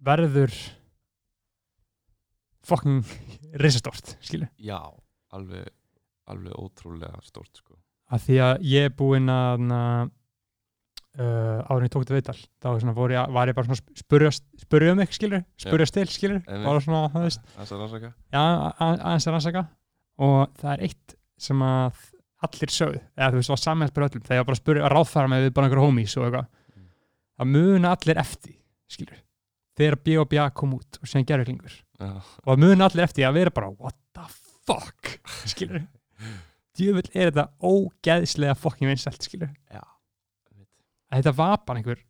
verður fucking risastort, skilu já, alveg alveg ótrúlega stórt sko. Að því að ég er búinn að uh, áður en ég tók þetta viðtal þá var, svona, fór ég, var ég bara svona að spurja, um eitthvað skilur, spurja til skilur bara svona, það veist, það er rannsaka. Já, aðeins að rannsaka. Og það er eitt sem að allir sögðu, eða þú veist, var samhælt bara öllum, þegar ég var bara að spurja, að ráðfæra mig við bara einhverjum homies og eitthvað. Mm. að muna allir eftir, skilur þegar B.O.B.A. kom út og síðan gerðurklingur já, og að muna allir eftir að vera bara what the fuck, (laughs) skilur djöfull er þetta ógeðslega fucking vinsælt, skilur já. Að þetta var bara einhver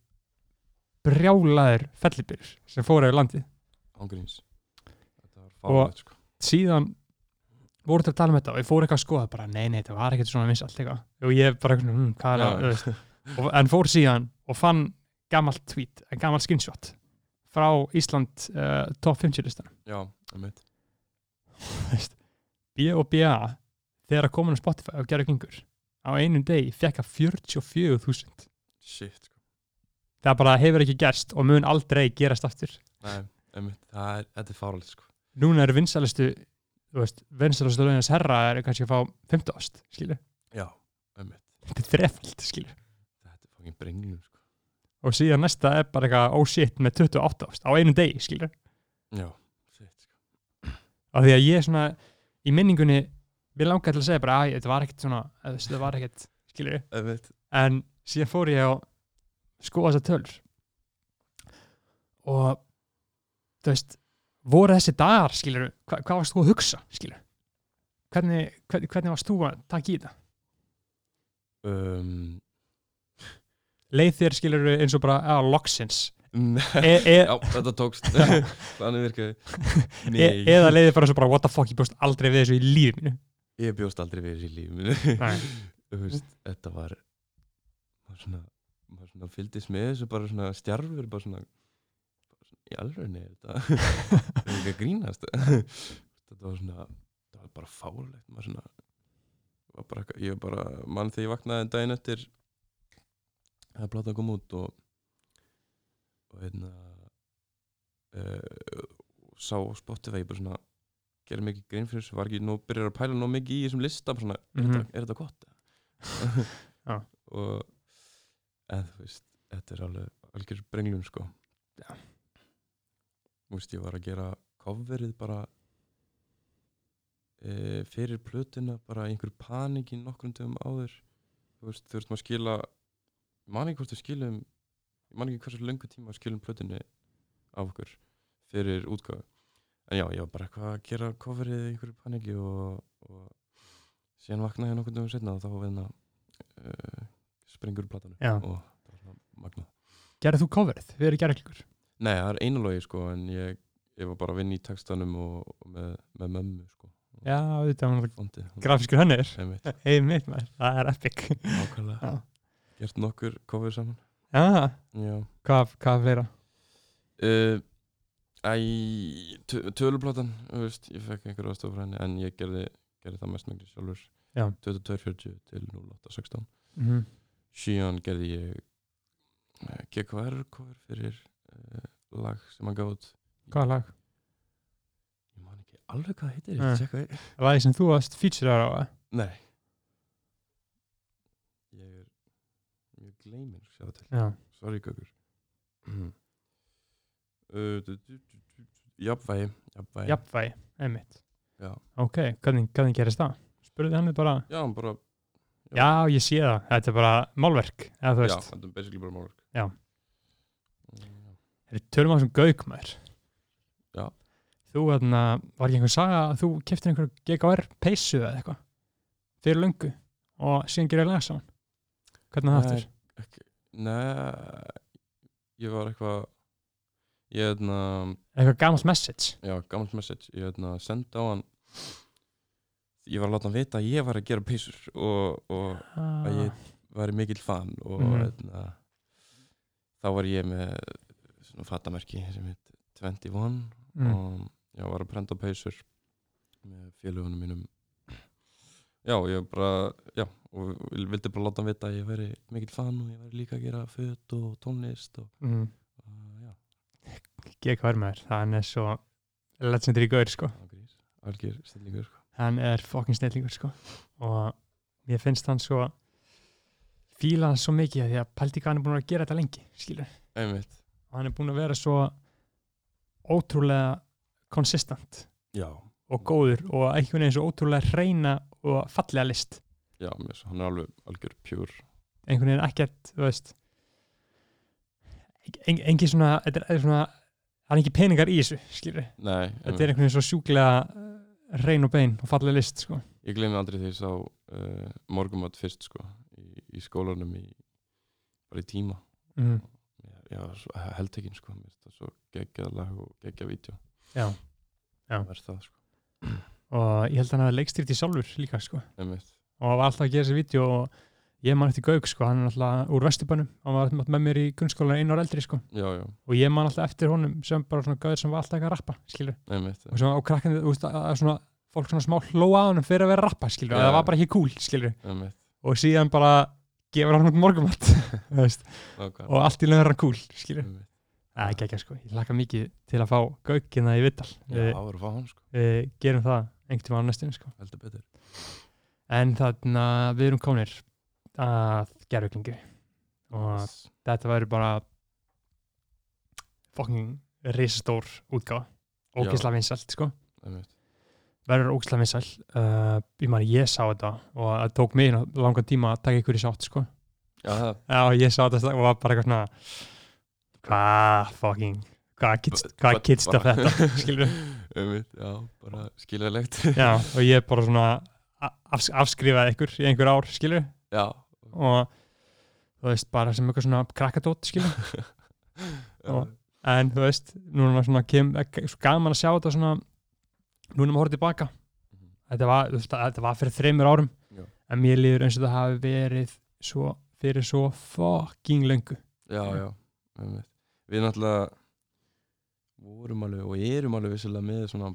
brjálaður fellibyrjur sem fór yfir landið. Og- sko. síðan voru til að tala um þetta og ég fór eitthvað að skoða bara nei, nei, þetta var ekkert svona vinsælt eitthvað. Og ég bara, hm, hvað er það, og, en fór síðan og fann gamalt tweet, en gamalt screenshot frá Ísland uh, top 50 listanum já, einmitt. B og BA þegar að komin á Spotify og gera klingur á einum degi fekk að 44.000 shit sko. Það bara hefur ekki gerst og mun aldrei gerast aftur. Nei, einmitt, það er, þetta er fáralegt sko. Núna eru veist, vinsælustu lögins herra er kannski að fá 50 ást, skilur Já, einmitt, þetta er þrefald, skilur þetta er fangin brengljum sko. Og síðan næsta er bara eitthvað oh shit með 28 ást á einum degi, skilur Já, shit sko. Af því að ég svona í minningunni við langaði til að segja bara að þetta var ekkert svona þetta var ekkert, skilur Einmitt, en síðan fór ég á skoða þessar tölur. Og þú veist voru þessi dagar, skilur hva, hvað varst þú að hugsa, skilur hvernig, hvernig, hvernig varst þú að taka í þetta? Um, leið þér, skilur eins og bara að loksins. (laughs) E, e, já, þetta tókst. Þannig (laughs) virkaði. (laughs) E, eða leið þér bara svo bara what the fuck, ég bjóst aldrei við þessu í lífið mínu. Ég bjóst aldrei við þessi í lífinu þetta var maður svona, maður svona fylgdist með þessu bara svona stjarfur bara svona, bara svona í alvegni þetta (laughs) er ekki að grínast (laughs) þetta var svona það var bara fárlegt maður svona var bara, ég var bara mann þegar ég vaknaði en daginn eftir það platan kom út og og hérna uh, sá Spotify bara svona gerði mikið grein fyrir þessu, var ekki nú byrjar að pæla nú mikið í þessum lista bara svona, er, Mhm. er þetta gott? (laughs) Já. og en þú veist, þetta er alveg algjör brenglun sko. Já. þú veist, ég var að gera coverið bara e, fyrir plötuna bara í einhverju panik í nokkrum dögum áður. Þú veist, þú veist maður skila ég man ekki hvort við skilum ég man ekki hversu löngu tíma við skilum plötunni af okkur fyrir útgáfu. En já, ég var bara eitthvað að gera coverið í einhverju paniki og, og síðan vaknaði ég nokkuð dögum setna og þá var við uh, springur úr platanu og það var svona magnað. Gerðu þú coverið? Við erum gerðarklíkur Nei, það er einu logi sko en ég, ég var bara að vinna í textanum og, og með, með mömmu sko. Já, þetta var náttúrulega grafiskur hennir einmitt, (laughs) Einmitt maður, það er epic. Ákvæmlega Já. Gert nokkur cover saman. Já, Já. Hvað, hvað fleira? uh, Æ, tö- töluplatan, þú veist, ég fekk einhver aðstof frá henni en ég gerði, gerði það mest mengri sjálfur. Já. 2240 til 0816 Mm -hmm. Síðan gerði ég GKR cover fyrir uh, lag sem hann gáð Hvaða lag? ég man ekki alveg hvað heitir ég það Lagi sem þú varst featurear á eh? nei. Ég er ég gleymir sjá til. Sorry gökur (clears throat) uh, jafnvægi jafnvægi. Einmitt. Ok, hvernig, gerist það? Spurði hann bara. Já, hann bara Já, ég sé það, þetta er bara málverk já, þetta er basically bara málverk. Já. Mm, við tölum á þessum gauk maður. Já. Þú, þarna, var ekki einhver saga að þú keftir einhver GKR peysu eða eitthvað? Fyrir löngu og síðan gerir lag saman. Hvernig það Nei, aftur? ekki, nei ég var eitthvað ég hefna, Eitthvað gamalt message? Já, gammalt message. Ég hefna, senda á hann ég var að láta hann vita að ég var að gera peysur og, og ah, að ég væri mikill fan og Mhm. hérna, þá var ég með svona fattamerki sem heit 21 mm, og ég var að prenta peysur með félagunum mínum. Já, ég bara já, og vil- vildi bara láta hann vita að ég væri mikill fan og ég væri líka að gera föt og tónlist og, mm, og já, GKR maður, hann er svo legendary gaur sko. Algjör stillingur sko. Hann er fucking snillingur sko. Og mér finnst hann svo fíla hann svo mikið því að pældi hvað hann er búin að gera þetta lengi skilur, einmitt, og hann er búin að vera svo ótrúlega konsistent já, og góður og einhvern veginn svo ótrúlega hreina og fallega list. Já, mér, svo- hann er alveg algjör pjúr einhvern veginn ekkert, þú veist en, engin svona þetta er svona, það er ekki peningar í þessu skilur, nei, þetta er einhvern veginn svo sjúklega hrein og bein og fallega list sko. Ég glemði aldrei þegar ég sá uh, morgumat fyrst sko, í, í skólanum í, bara í tíma. Mm. ég, ég var svo heldtekinn sko, svo geggjað lag og geggjað vídeo. Já, Já. það sko, og ég held að hann hafa leikstýrt í sjálfur líka sko. Og var alltaf að gera þessi vídeo og ég man eftir Gauk sko, hann er alltaf úr Vesturbænum. Hann var alltaf með mér í grunnskóla einu ára eldri sko. Já, já, og ég man alltaf eftir honum sem bara svona gauður sem var alltaf ekki að rappa skilur einmitt og svona á krakkandi, þú veist, að, að svona fólk svona smá hlóa á honum fyrir að vera að rappa skilur Já. að það var bara ekki cool skilur einmitt, og síðan bara gefur hann um morgumatt (laughs) og allt í lögur hann cool skilur, er ekki ekki sko. Ég laka mikið til að fá vittal já, við, það voru að fá hann sko, við gerum það einhvern tíma á næstinu sko. En þarna við erum komnir að gerðuglingu og þetta væri bara fucking risastór útgáfa. Ógisla vinsælt sko. Verður ógisla vinsæl uh, ég man ég sá þetta og það tók mig langan tíma að taka ykkur í sátt sko. Já, já ég sá þetta og var bara eitthvað svona hvað fucking hvað stuff bara- þetta (laughs) skilur já, bara skiljaðlegt já og ég bara svona afskrifaði ykkur í einhver ár skilur já, og þú veist bara sem eitthvað svona krakkadót skilur. Já, (laughs) Og- en þú veist, núna svona kem, ek- svo gaman að sjá þetta svona núna maður horfði tilbaka. Mhm. þetta var, veist, þetta var fyrir þreymur árum. Já. en mér líður eins og það hafi verið svo, fyrir svo fucking löngu. Já, já. við náttúrulega vorum alveg og erum alveg vissilega með svona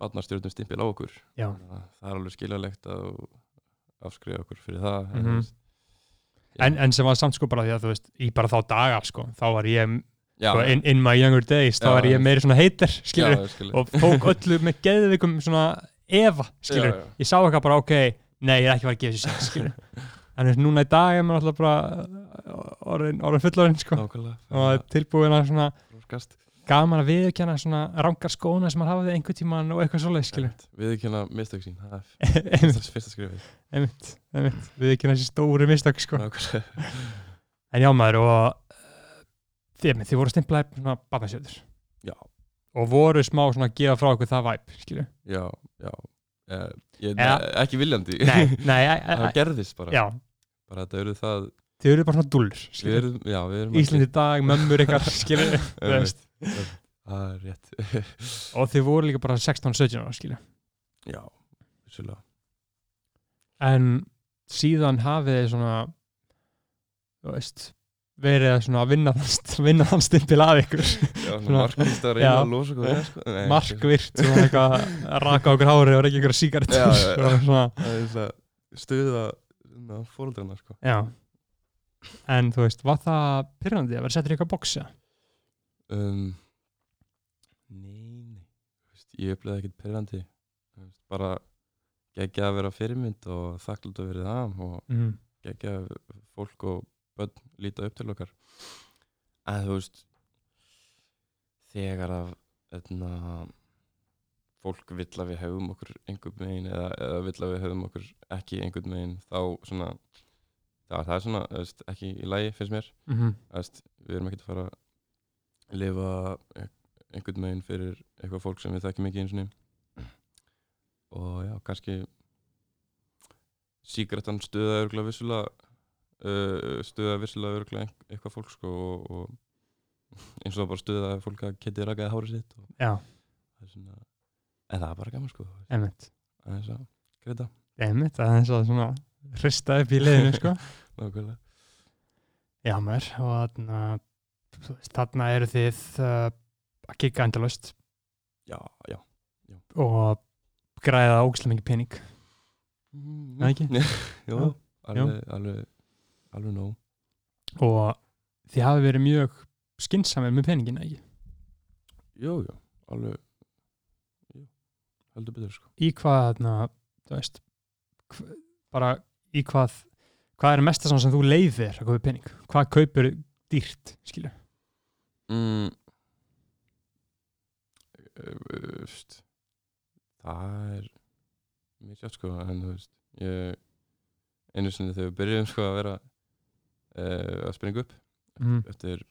barnastjórnum stimpil á okkur. Já, það er alveg skiljalegt að afskrifa okkur fyrir það en Mhm. veist, en, en sem var samt sko bara því að þú veist, í bara þá daga sko, þá var ég, já, sko, in, in my younger days þá Já, var ég já. meiri svona heitir já, skilur, ég skil og tók öllu með geðvikum svona efa, skilur, já, já. ég sá eitthvað bara ok, nei, ég er ekki fara að gefa þessi sér skilur, (laughs) en núna í dag er maður alltaf bara orðin, orðin fullorinn sko. Nákvæmlega og tilbúin að svona gaman að viðkjanna svona rangar skóna sem maður hafði einhvern tíman og eitthvað svoleið skilur Við ekki hérna mistök sín, það er (laughs) fyrsta, fyrsta skrifið einmitt, einmitt. Viðkjanna þessi stóru mistök sko. En já maður og uh, þið, þið voru stimplaði svona barnasjöður Já, og voru smá svona að gefa frá okkur það væp skilur já, já. Eh, ég, Ja. Ekki viljandi. Nei, nei, (laughs) Það gerðist bara. Já, Bara þetta eru það þið eru bara svona dúllur Við skilur, erum, já, við erum Íslandi dag, mömmur ykkar (laughs) skilur. Það er rétt. (laughs) Og þið voru líka bara 16-17 ára skilur Já, vissulega. En síðan hafið þið svona þú veist verið að svona vinna vinna þann stimpil að ykkur. Já, markvist að reyna Já. að losa hvað sko. Nei, markvirt svona eitthvað að raka okkur hári og reykja ykkur síkart (laughs) stuða fóröldrarna sko. en þú veist, var það pyrrandi að vera settur í eitthvað bóksa um, Nei, nei Ég upplegaði ekkert perrandi bara geggja að vera fyrirmynd og þakklátt að vera það og mm. geggja fólk og börn líta upp til okkar en þú veist þegar að etna, fólk vill að við hefum okkur einhvern veginn eða, eða vill að við hefum okkur ekki einhvern veginn þá svona það, er svona veist, ekki í lagi finnst mér Mm -hmm. Við erum ekki að fara að lifa einhvern veginn fyrir eitthvað fólk sem við þekkjum ekki eins og og já, kannski sígrættan stuða örgulega vissulega uh, stuða vissulega örgulega eitthvað fólk sko og, og (laughs) eins og bara stuða fólk að geti rakaði hárið sitt og það svona en það er bara gaman sko. Einmitt. Aðeins að greita einmitt, það er eins og svona hrista upp í liðinu sko. (laughs) Nákvæmlega. Já maður, og þú veist, þarna eru þið uh, að kikka endalaust já, já. Og græða ógislega mikið pening. Mm, Það ekki? (laughs) Jú, Já. alveg, alveg alveg nóg. Og þið hafi verið mjög skinsamir með peningina ekki? Jú, jú, alveg jú, heldur betur sko. Í hvað þarna, þú veist hv- bara í hvað hvað er mesta svona sem þú leiðir að kaupa pening? Hvað kaupir dýrt skilju mm, það er mjög sjátt sko en þú veist ég, einu sinni þegar við byrjuðum sko að vera uh, að springa upp mm. eftir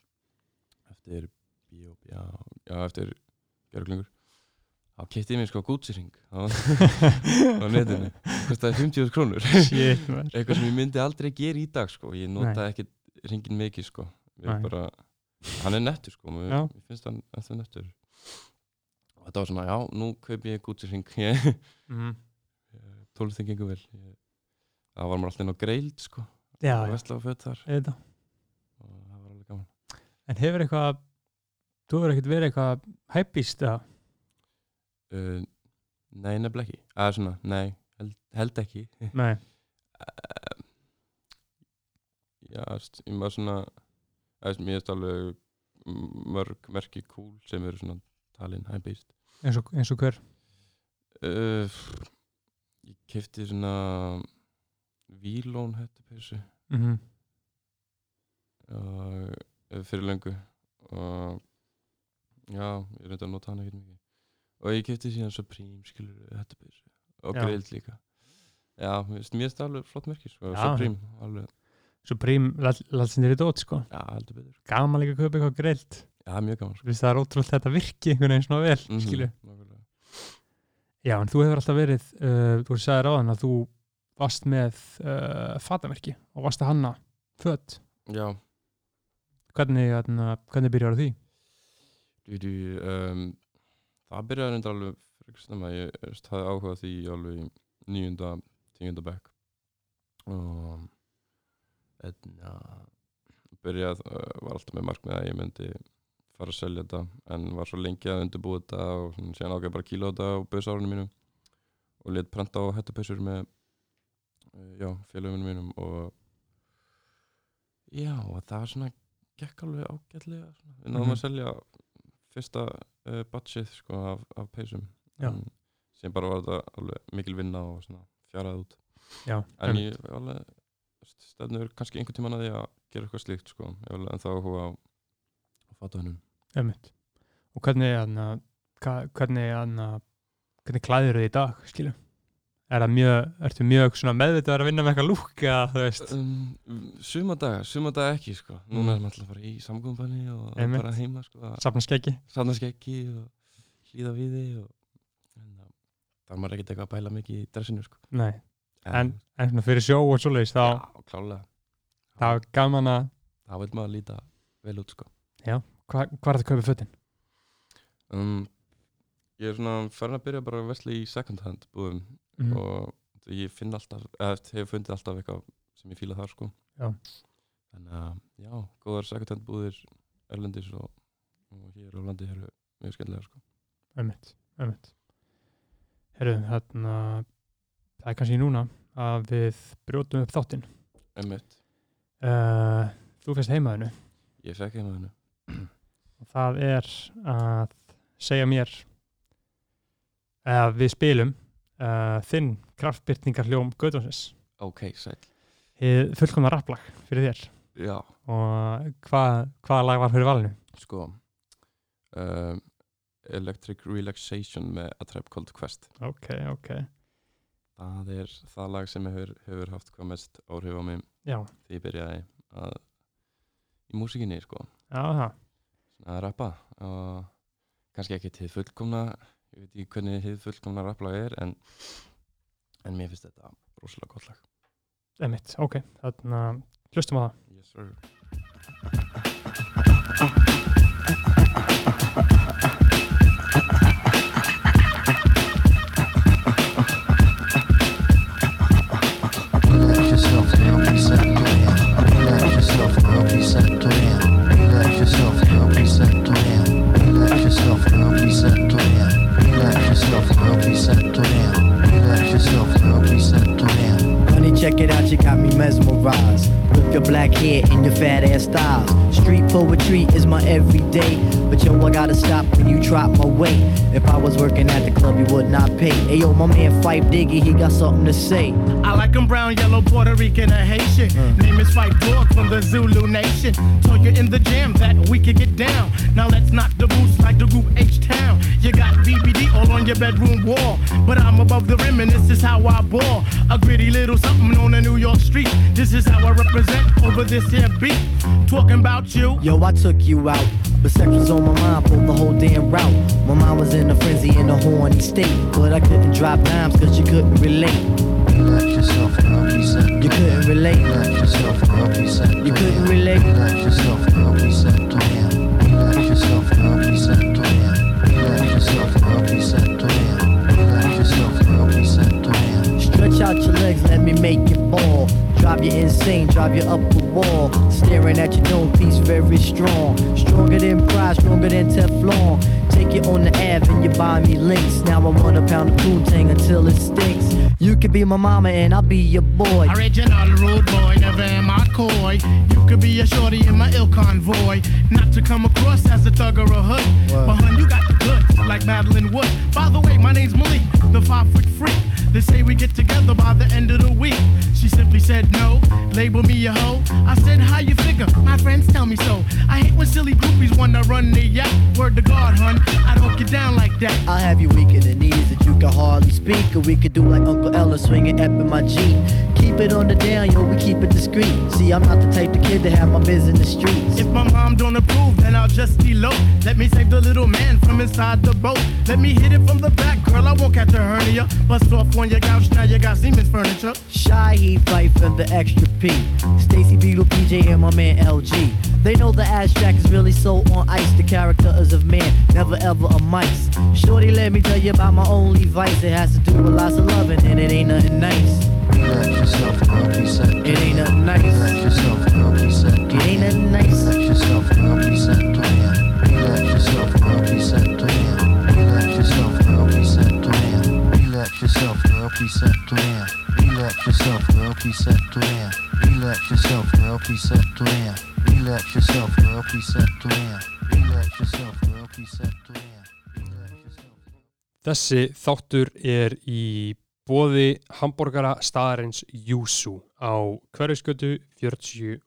eftir bíó, já, já eftir geruglingur þá kipti ég mér sko Gucci-ring á, (laughs) á netinu kostaði 50 krónur eitthvað sem ég myndi aldrei gera í dag sko. ég nota ekki ringin mikið sko. Ég Nei. bara, hann er nettur sko. mér, mér finnst hann eftir nettur. Og þetta var svona, já, nú kaup ég Gucci ring (laughs) ég mm. tólþing gengur vel. Ég, það var maður alltaf inn á greild sko. já, og þetta og það var alveg gaman. En hefur eitthvað þú hefur ekkert verið eitthvað hæpist eða? Uh, nei, nefnilega ekki. Eða svona, nei, held, held ekki. (laughs) Nei, Eh, já, ég maður svona eða, mér finnst alveg mörg merki cool sem eru svona talin hæpist eins og, eins og hver? Uh, ég kefti svona vílón hættupeysu mm -hmm. uh, fyrir löngu. Og já, ég reyndi að nota hana ekkert mikið. Og ég kefti síðan Supreme skilur hættupeysu og Já. greild líka. Já, mér finnst alveg flott merki sko. Supreme, alveg, Supreme lalsinir í dót sko. Já, heldur betur. Gaman líka að kaupa eitthvað greilt já, mjög gaman sko. Þú það er ótrúlega þetta virki einhvern veginn svona vel Mhm, skilju nákvæmlega. já, en þú hefur alltaf verið uh, þú sagðir áðan að þú varst með uh, fatamerki og varst að hanna fött já, hvernig, hvernig, hvernig byrjar því? du, um, það byrjaði reyndar alveg snemma, ég hafði áhuga á því alveg í níunda, tíunda bekk. Og etna, byrjað, var alltaf með markmið að ég myndi fara að selja þetta en var svo lengi að undirbúa þetta og síðan ágæði bara kíla þetta á bauðsárunum mínum og lit prenta á hættupessur með félagunum mínum og já, og það var svona gekk alveg ágætlega við náðum Mhm. að selja fyrsta uh, batchið sko, af, af peysum sem bara var þetta alveg mikil vinna og svona fjaraði út. Já, en ég alveg stefnur kannski einhvern tímann að því að gera eitthvað slíkt sko. ég var alveg ennþá áhuga á, á fatahönnun Einmitt. og hvernig hvernig hana, hvernig klæðir þið í dag skilu er það mjög, ertu mjög meðvitað að vinna með eitthvað lúk eða þú veist um, suma daga, suma daga ekki sko. núna Mm. er maður alltaf að fara í samgömbanni og Einmitt. bara heima sko, að safna skeggi sanna skeggi og hlýða við þig og en, uh, það er maður ekkert eitthvað að bæla mikið í dressinu sko. Nei, en, en fyrir sjó og svoleiðis þá, já, þá er gaman að þá vil maður líta vel út sko. hva, hvað er það að kaupa fötin? um, ég er svona farin að byrja bara að vesla í second hand búðum Mm. og ég finn alltaf eða hefur fundið alltaf eitthvað sem ég fíla þar sko Já. þannig að já, góðar second hand búðir erlendis og, og hér á landi eru mjög skemmlega sko Ömmit, ömmit Herru, þarna það er kannski núna að við brjótum upp þáttinn. Einmitt. uh, Þú fyrst heimaðinu ég fekk heima hennu (clears throat) og það er að segja mér að við spilum uh, þinn kraftbyrtingar hljóm Guðjónsins ok, sæl fullkomna rapplag fyrir þér. Já, og hvað hva lag var fyrir valinu? sko um, Electric Relaxation með A Tribe Called Quest. Ok, ok það er það lag sem hefur, hefur haft hvað mest áhrif á mig Já, þegar ég byrjaði að í músikinni sko. Já það að rappa og kannski ekki til fullkomna ég veit ekki hvernig hið fullkomna rapplag er en, en mér finnst þetta rosalega gott lag. Emitt, ok, þarna hlustum á það. Yes, sir. And your fat ass styles. Street poetry is my everyday. But yo, I gotta stop when you drop my weight. If I was working at the club, you would not pay. Hey yo, my man Fife Diggy, he got something to say. I like brown, yellow, Puerto Rican, or Haitian. Hmm. Name is Fight Dog from the Zulu Nation. Told you in the jam that we could get down. Now let's knock the boots like the group H Town. You got BBD all on your bedroom wall. But I'm above the rim and this is how I ball. A gritty little something on a New York street. This is how I represent over this here beat. Talking about you. Yo, I took you out. But sex was on my mind for the whole damn route. My mind was in a frenzy in a horny state. But I couldn't drop dimes cause you couldn't relate. Let you couldn't relate. Stretch out your legs, let me make you fall. Drive you insane, drive you up the wall. Staring at your known piece, very strong. Stronger than pride, stronger than Teflon. Take you on the Ave and you buy me links. Now I want a pound of Poontang until it stinks. You could be my mama and I'll be your boy. Original rude boy, never am I coy. You could be a shorty in my ill convoy. Not to come across as a thug or a hood. But hun, you got the goods, like Madeline Wood. By the way, my name's Malik, the five foot freak. They say we get together by the end of the week. She simply said no, label me a hoe. I said, how you figure? My friends tell me so. I hate when silly groupies wanna run the yacht. Word to God, hun, I don't get down like that. I'll have you weak in the knees that you can hardly speak. Or we could do like Uncle Ella swinging up in my Jeep. Keep it on the down, yo, we keep it discreet. See, I'm not the type of kid to have my biz in the streets. If my mom don't approve, then I'll just elope. Let me save the little man from inside the boat. Let me hit it from the back, girl. I won't catch a hernia. Bust off on your couch, now you got Siemens furniture. Shy he fight and the extra P. Stacy Beetle, PJ, and my man LG. They know the ass jack is really so on ice. The character is of man, never ever a mice. Shorty, let me tell you about my only vice. It has to do with lots of loving, and it ain't nothing nice. Let yourself grow, be set. Yourself yourself yourself yourself yourself yourself yourself yourself. Þessi þáttur er í bóði hambúrgara staðarins Júsú á hverjusgötu 44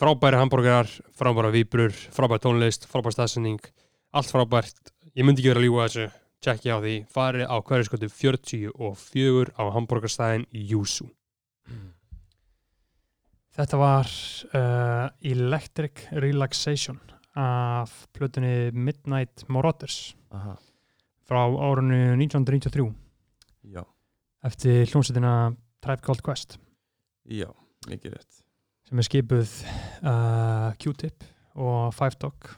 frábæri hambúrgarar, frábæra víbrur frábæri tónlist, frábæri staðsending allt frábært, ég myndi ekki vera að ljúga þessu tjekki á því, farið á hverjaskotu 44 á hambúrgarstæðin Júsú Þetta var uh, Electric Relaxation af plötunni Midnight Marauders. Aha. Frá árunni 1993 Já, eftir hljómsveitina Tribe Called Quest. Já, mikið rétt. Sem er skipuð uh, Q-Tip og Five Dog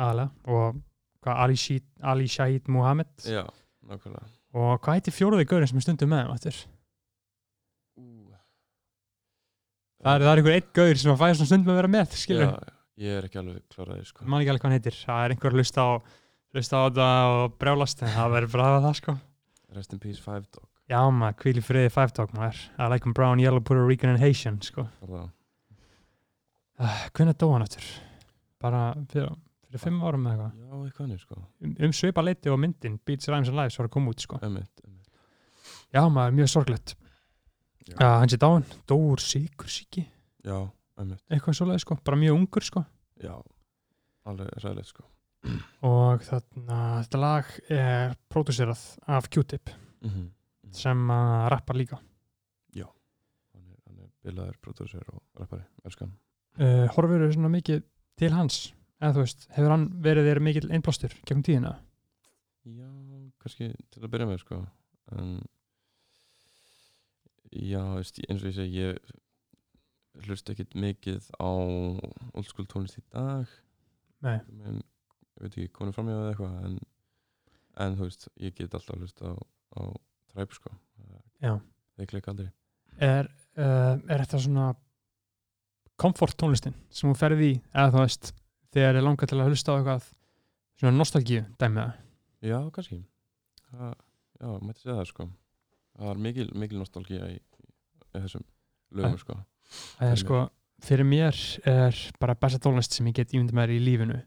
aðalega og Ali, Shahid, Ali Shahid Muhammad Já, nákvæmlega. Og hvað heitir fjóruði gaurin sem er stundum með þeim aftur? Það er, það er einhver einn gaur sem að fæða svona stundum að vera með skilur, Já, ég er ekki alveg kláraði sko. man ekki alveg hvað hann heitir. Það er einhver að hlusta á hlusta á þetta og brjálast en það verður bara að það sko. Rest in peace Five Dog. Já maður, hvíl í friði Five Dog maður. I like them brown, yellow, Puerto Rican and Haitian sko. Uh, Hvernig dó hann aftur? Bara fyrir, fyrir fimm árum eða eitthvað? Já, eitthvað hannig sko. Um, um svipa leiti og myndin Beats, Rhymes and Lives var að koma út sko. Emmett Já maður, mjög sorglegt. Uh, Hann sé dáinn, dóur síkur síki Já, emmett eitthvað svoleið sko, bara mjög ungur sko. Já, alveg ræðilegt sko og þarna, þetta lag er pródúserað af Q-Tip mm sem að rappa líka. Hann er, hann er bilaður, prodúser og rappari Elskan. Uh, horfur svona mikið til hans? Eða þú veist, hefur hann verið þér mikil einblástur gegnum tíðina? Já, kannski til að byrja með sko. En já, veist, eins og ég segi ég hlust ekkit mikið á old school tónlist í dag. Nei. Veit ekki, konið fram í það eitthvað en, en þú veist, ég get alltaf hlust á, á træp sko. Já. þeir klikka aldrei. Er, uh, er þetta svona komfort tónlistin sem þú ferði í eða þú veist, þegar er langar til að hlusta á eitthvað svona nostalgíu dæmið það? Já, kannski. Það, Já, mætti segja það sko. Það er mikil, mikil nostalgía í, í þessum lögum sko. Það er sko, fyrir mér er bara besta tónlist sem ég get ímyndið mér í lífinu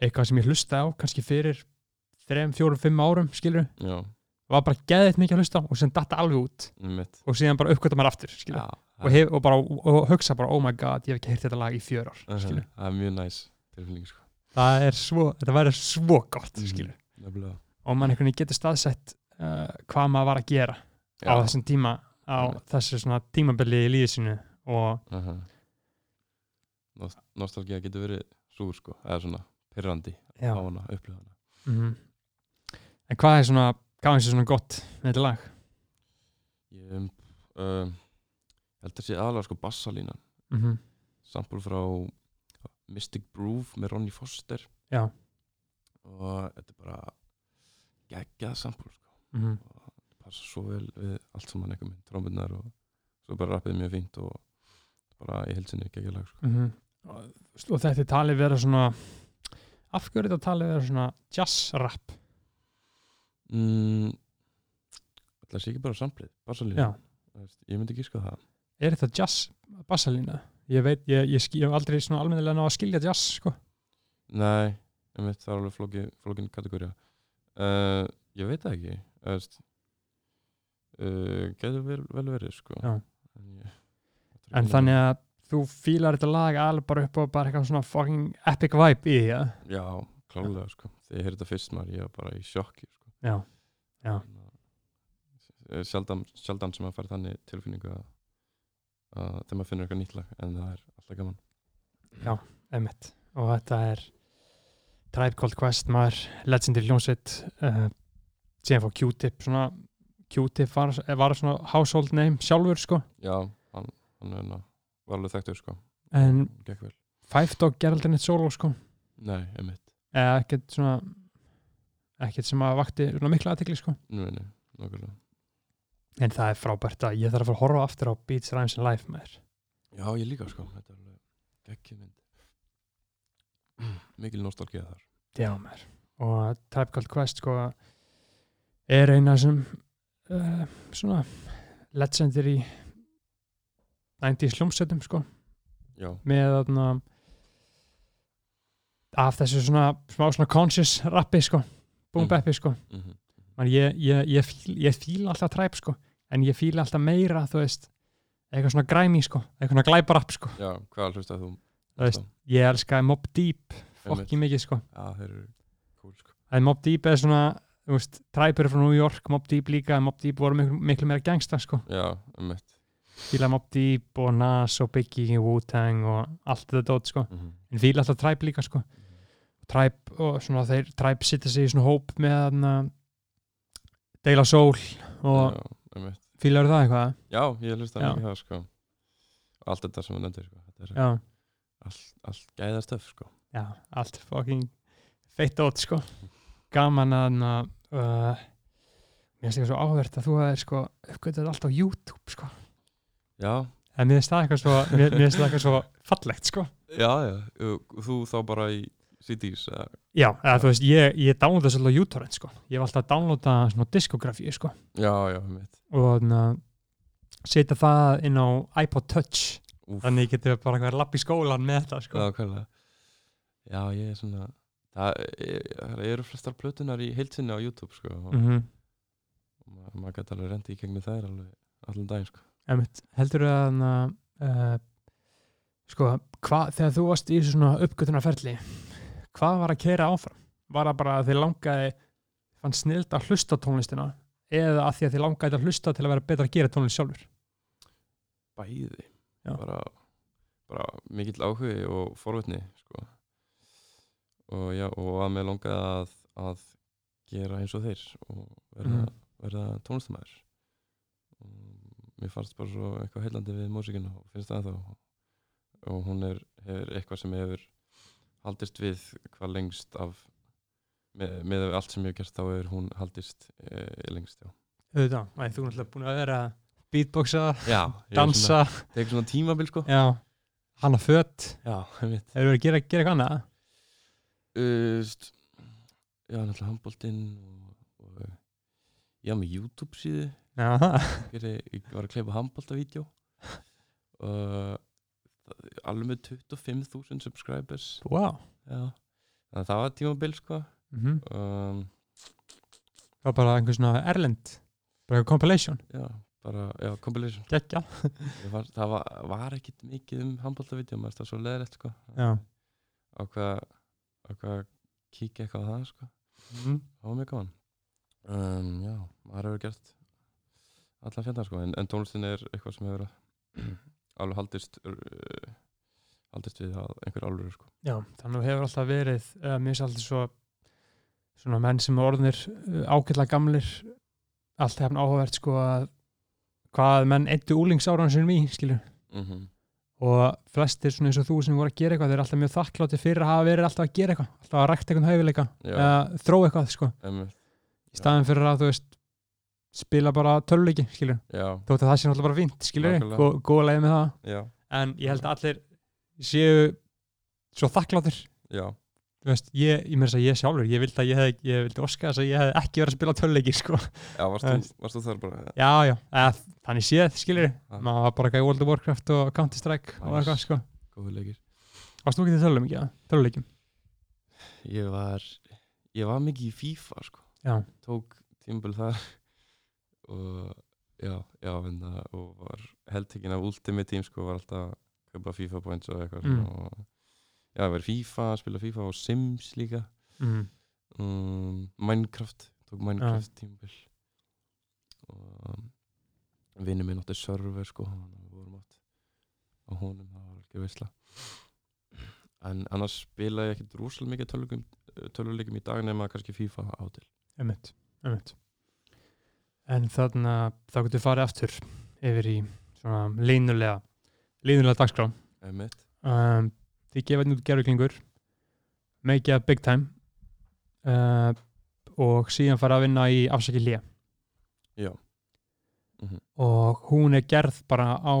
eitthvað sem ég hlusta á kannski fyrir 3, 4, 5 árum skilur, Já, var bara geðið mikið að hlusta á og sem datta alveg út. Mitt og síðan bara uppgöta mér aftur skilur, Já, og, hef, og, bara, og hugsa bara oh my god, ég hef ekki heyrt þetta lag í fjör ár skilur. það er mjög næs tilfinning sko. Það er svo, þetta væri svo gott skilur, Nefnilega. Og mann einhvern veginn getur staðsett uh, hvað maður var að gera á Já. þessum tíma á Einmitt. þessu svona tímabili í lífið sinu og Aha. Nost Nostalgía getur verið súr sko, eða svona pyrrandi á hana, upplifa hana mm en hvað er svona hvað er svona gott með þetta lag? Ég um, um, held að sé aðalega sko bassalínan Mm -hmm. Sampul frá Mystic Groove með Ronnie Foster Já. og þetta er bara geggjað sampul sko. Mm -hmm. passa svo vel við allt saman eitthvað með trómbunar og svo bara rappið mjög fínt og bara í heilsinni geggjað lag sko. Mhm. og, og þetta er talið vera svona af hverju er þetta talið vera svona jazz rap mm, Það sé ekki bara samplið veist, Ég myndi ekki sko það. Er þetta jazz bassalína? ég veit, ég, ég, ég hef aldrei svona almennilega ná að skilja jazz sko. Nei, einmitt, það er alveg flókin, flókin kategóri uh, Ég veit það ekki Þú veist uh, Getur vel, vel verið sko. Já. En, ég, en þannig að þú fílar þetta lag alveg bara upp á bara eitthvað svona fucking epic vibe í því ja? Já, klálega sko. Þegar ég heyrði þetta fyrst maður, ég var bara í sjokki sko. já, já, Eh, Sjaldan, sjaldan sem að fara þannig tilfinningu að, að þegar maður finnur eitthvað nýtt lag en það er alltaf gaman. Já, emitt og þetta er Tribe Called Quest maður, Legendary hljómsveit uh, síðan fór Q-Tip svona, Q-Tip var, var svona household name sjálfur sko. Já, hann, hann er hérna- var alveg þekktur sko. En Five Dog ger aldrei neitt solo sko. Nei, einmitt. Eða ekkert svona ekkert sem að vakti svona mikla aðtekli sko. Nú, nei, nokkulega en það er frábært að ég þarf að fara að horfa aftur á Beats, Rhymes and Life með þér Já, ég líka sko, þetta er alveg geggjuð mynd. (clears throat) Mikil nostálgía þar. Já, mér. Og Tribe Called Quest sko er eina sem uh, svona legendary 90s hljómsveitum sko. Já, með þarna af þessu svona smá svona conscious rappi sko. Boom Mhm. bappi sko. Mhm, Man, ég, ég, ég, fíl, ég fíl alltaf Tribe sko. En ég fíl alltaf meira þú veist eitthvað svona græmi sko. Eitthvað svona glæparapp sko. Já, hvað hlustað þú þú veist, ég elskaði Mob Deep fokki mikið sko. Já, þeir eru cool sko. En Mob Deep er svona þú veist, Triber er frá New York, Mob Deep líka en Mob Deep voru miklu, miklu meira gangsta sko. Já, um mitt fílaði Mob Deep og Nas og Biggie og Wu-Tang og allt þetta dót sko. Mhm. en fíla alltaf Tribe líka sko. Tribe og svona þeir Tribe sitta sig í svona hóp með Deila Soul og Já, fílaður það eitthvað? Já, ég hlusta Já. mikið á sko. Allt þetta sem við nefndir sko. Allt, allt gæða stöf sko. Já, allt fucking feitt dót sko. Gaman að uh, mér finnst ekki svo áhvert að þú hefur sko uppgötuð allt á YouTube sko Já, en mér finnst það eitthvað svo mér, mér það eitthvað svo fallegt sko. Já, já. Þú þá bara í CDs eða? Já, eða þú veist, ég, ég downloada svolítið á YouTube sko, ég hef alltaf að downloada svona diskografíu sko. Já, já, mitt og setja það inn á iPod Touch. Úf. þannig ég geti bara eitthvað lapp í skólan með þetta sko. Já, hvernig Já, ég er svona Það, er, það eru flestar plötunar í heilsinni á YouTube sko. Og mm -hmm. ma maður gæti alveg rendi í gegnum þær alveg allan daginn sko heldur að uh, sko, hva, þegar þú varst í þessu svona uppgötunarferli hvað var að keira áfram? Var það bara að þið langaði fann snild að hlusta tónlistina eða að því að þið langaði að hlusta til að vera betra að gera tónlist sjálfur? Bæði bara, bara mikill áhugi og forvitni sko og já, og að mér langaði að, að gera eins og þeir og verða, Mhm. verða tónlistamæður mér fannst bara svo eitthvað heillandi við músikina og finnst það ennþá. Og hún er, er eitthvað sem hefur haldist við hvað lengst af með, með allt sem ég hef gert þá er hún haldist e, lengst, já. Auðvitað, Æ, þú er náttúrulega búin að vera beatboxa, Já, ég er dansa. svona, tímabil sko. Já, hanna fött Hefur verið að gera, gera eitthvað annað? uh, Já, náttúrulega handbóltinn og, og já, með YouTube síðu Já, það. Ég var að kleipa handbóltavídeó (laughs) og það- alveg með 25.000 subscribers Wow. Þannig að það var tímabil sko Mm um, Það var bara einhver svona erlend, bara compilation. Já, bara, já, compilation Gekja. Var, Það var, var ekkit mikið um handbóltavídeó maður það svo leðilegt sko. Ákvað ákvað að kíkja eitthvað á það sko Mm. Það var mjög gaman um, Já, maður hefur gert allan fjöndan sko en, en tónlistin er eitthvað sem hefur (clears throat) alveg haldist uh, haldist við að einhver alveg sko. Já, þannig hefur alltaf verið, uh, mér finnst alltaf svo svona menn sem orðnir uh, ágætlega gamlir alltaf hefn áhugavert sko að hvað menn eittu úlingsáran sinum í, skilur. Mm -hmm. og flestir svona eins og þú sem voru að gera eitthvað þeir eru alltaf mjög þakklátti fyrir að hafa verið alltaf að gera eitthvað alltaf að rækta eitthvað hæfileika eða þróa eitthvað sko. Í staðin fyrir að þú veist spila bara töluleiki, skilur þótt að það sé náttúrulega bara fínt, skilur. Gó, góða leið með það. Já, en ég held að allir séu svo þakkláttir. Veist, ég, ég meira að segja ég sjálfur ég vildi að ég hefði, ég vildi oska þess að ég hefði ekki verið að spila töluleiki, sko. Já varst, þú, þar bara? Já, já, eða, þannig séð, skilur Já. maður var bara í World of Warcraft og Counter Strike og eitthvað, sko. Góðu leikir varst þú ekki til töluleiki, já, töluleikim Ég var ég var mikið í FIFA sko. Já, tók tímabil þar og já, já það- og var heldtekinn af Ultimate Team sko var alltaf að kaupa FIFA points og eitthvað. Mm. og já, verið FIFA, spila FIFA og Sims líka. Mm. um, Minecraft, tók Minecraft tímabil. Og vinnu minn átti server sko við vorum átt á honum, það var ekki veisla. En annars spila ég ekkert rosalega mikið töluleikum í dag nema kannski FIFA á til. Emitt, emitt en þannig að þá getur farið aftur yfir í svona línulega línulega dagskrá. Um, þið gefa nút gerðuglingur make it big time uh, og síðan fara að vinna í afsaki lé Já. Mhm. og hún er gerð bara á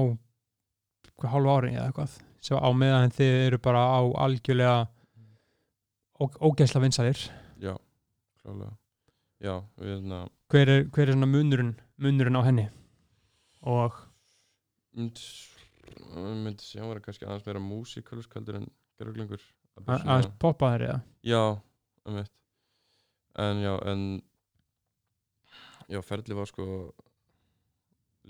hálfu ári eða eitthvað. Svo á meðan þið eru bara á algjörlega ó, ógeðsla vinsalir Já, klálega Já, við hérna hver er, hver er munurinn munurinn á henni? Og mynd, myndi segja að vera kannski aðeins meira músikalsk heldur en geruglingur a- aðeins poppaðir eða? Já, um eitt En já, en Já, ferli var sko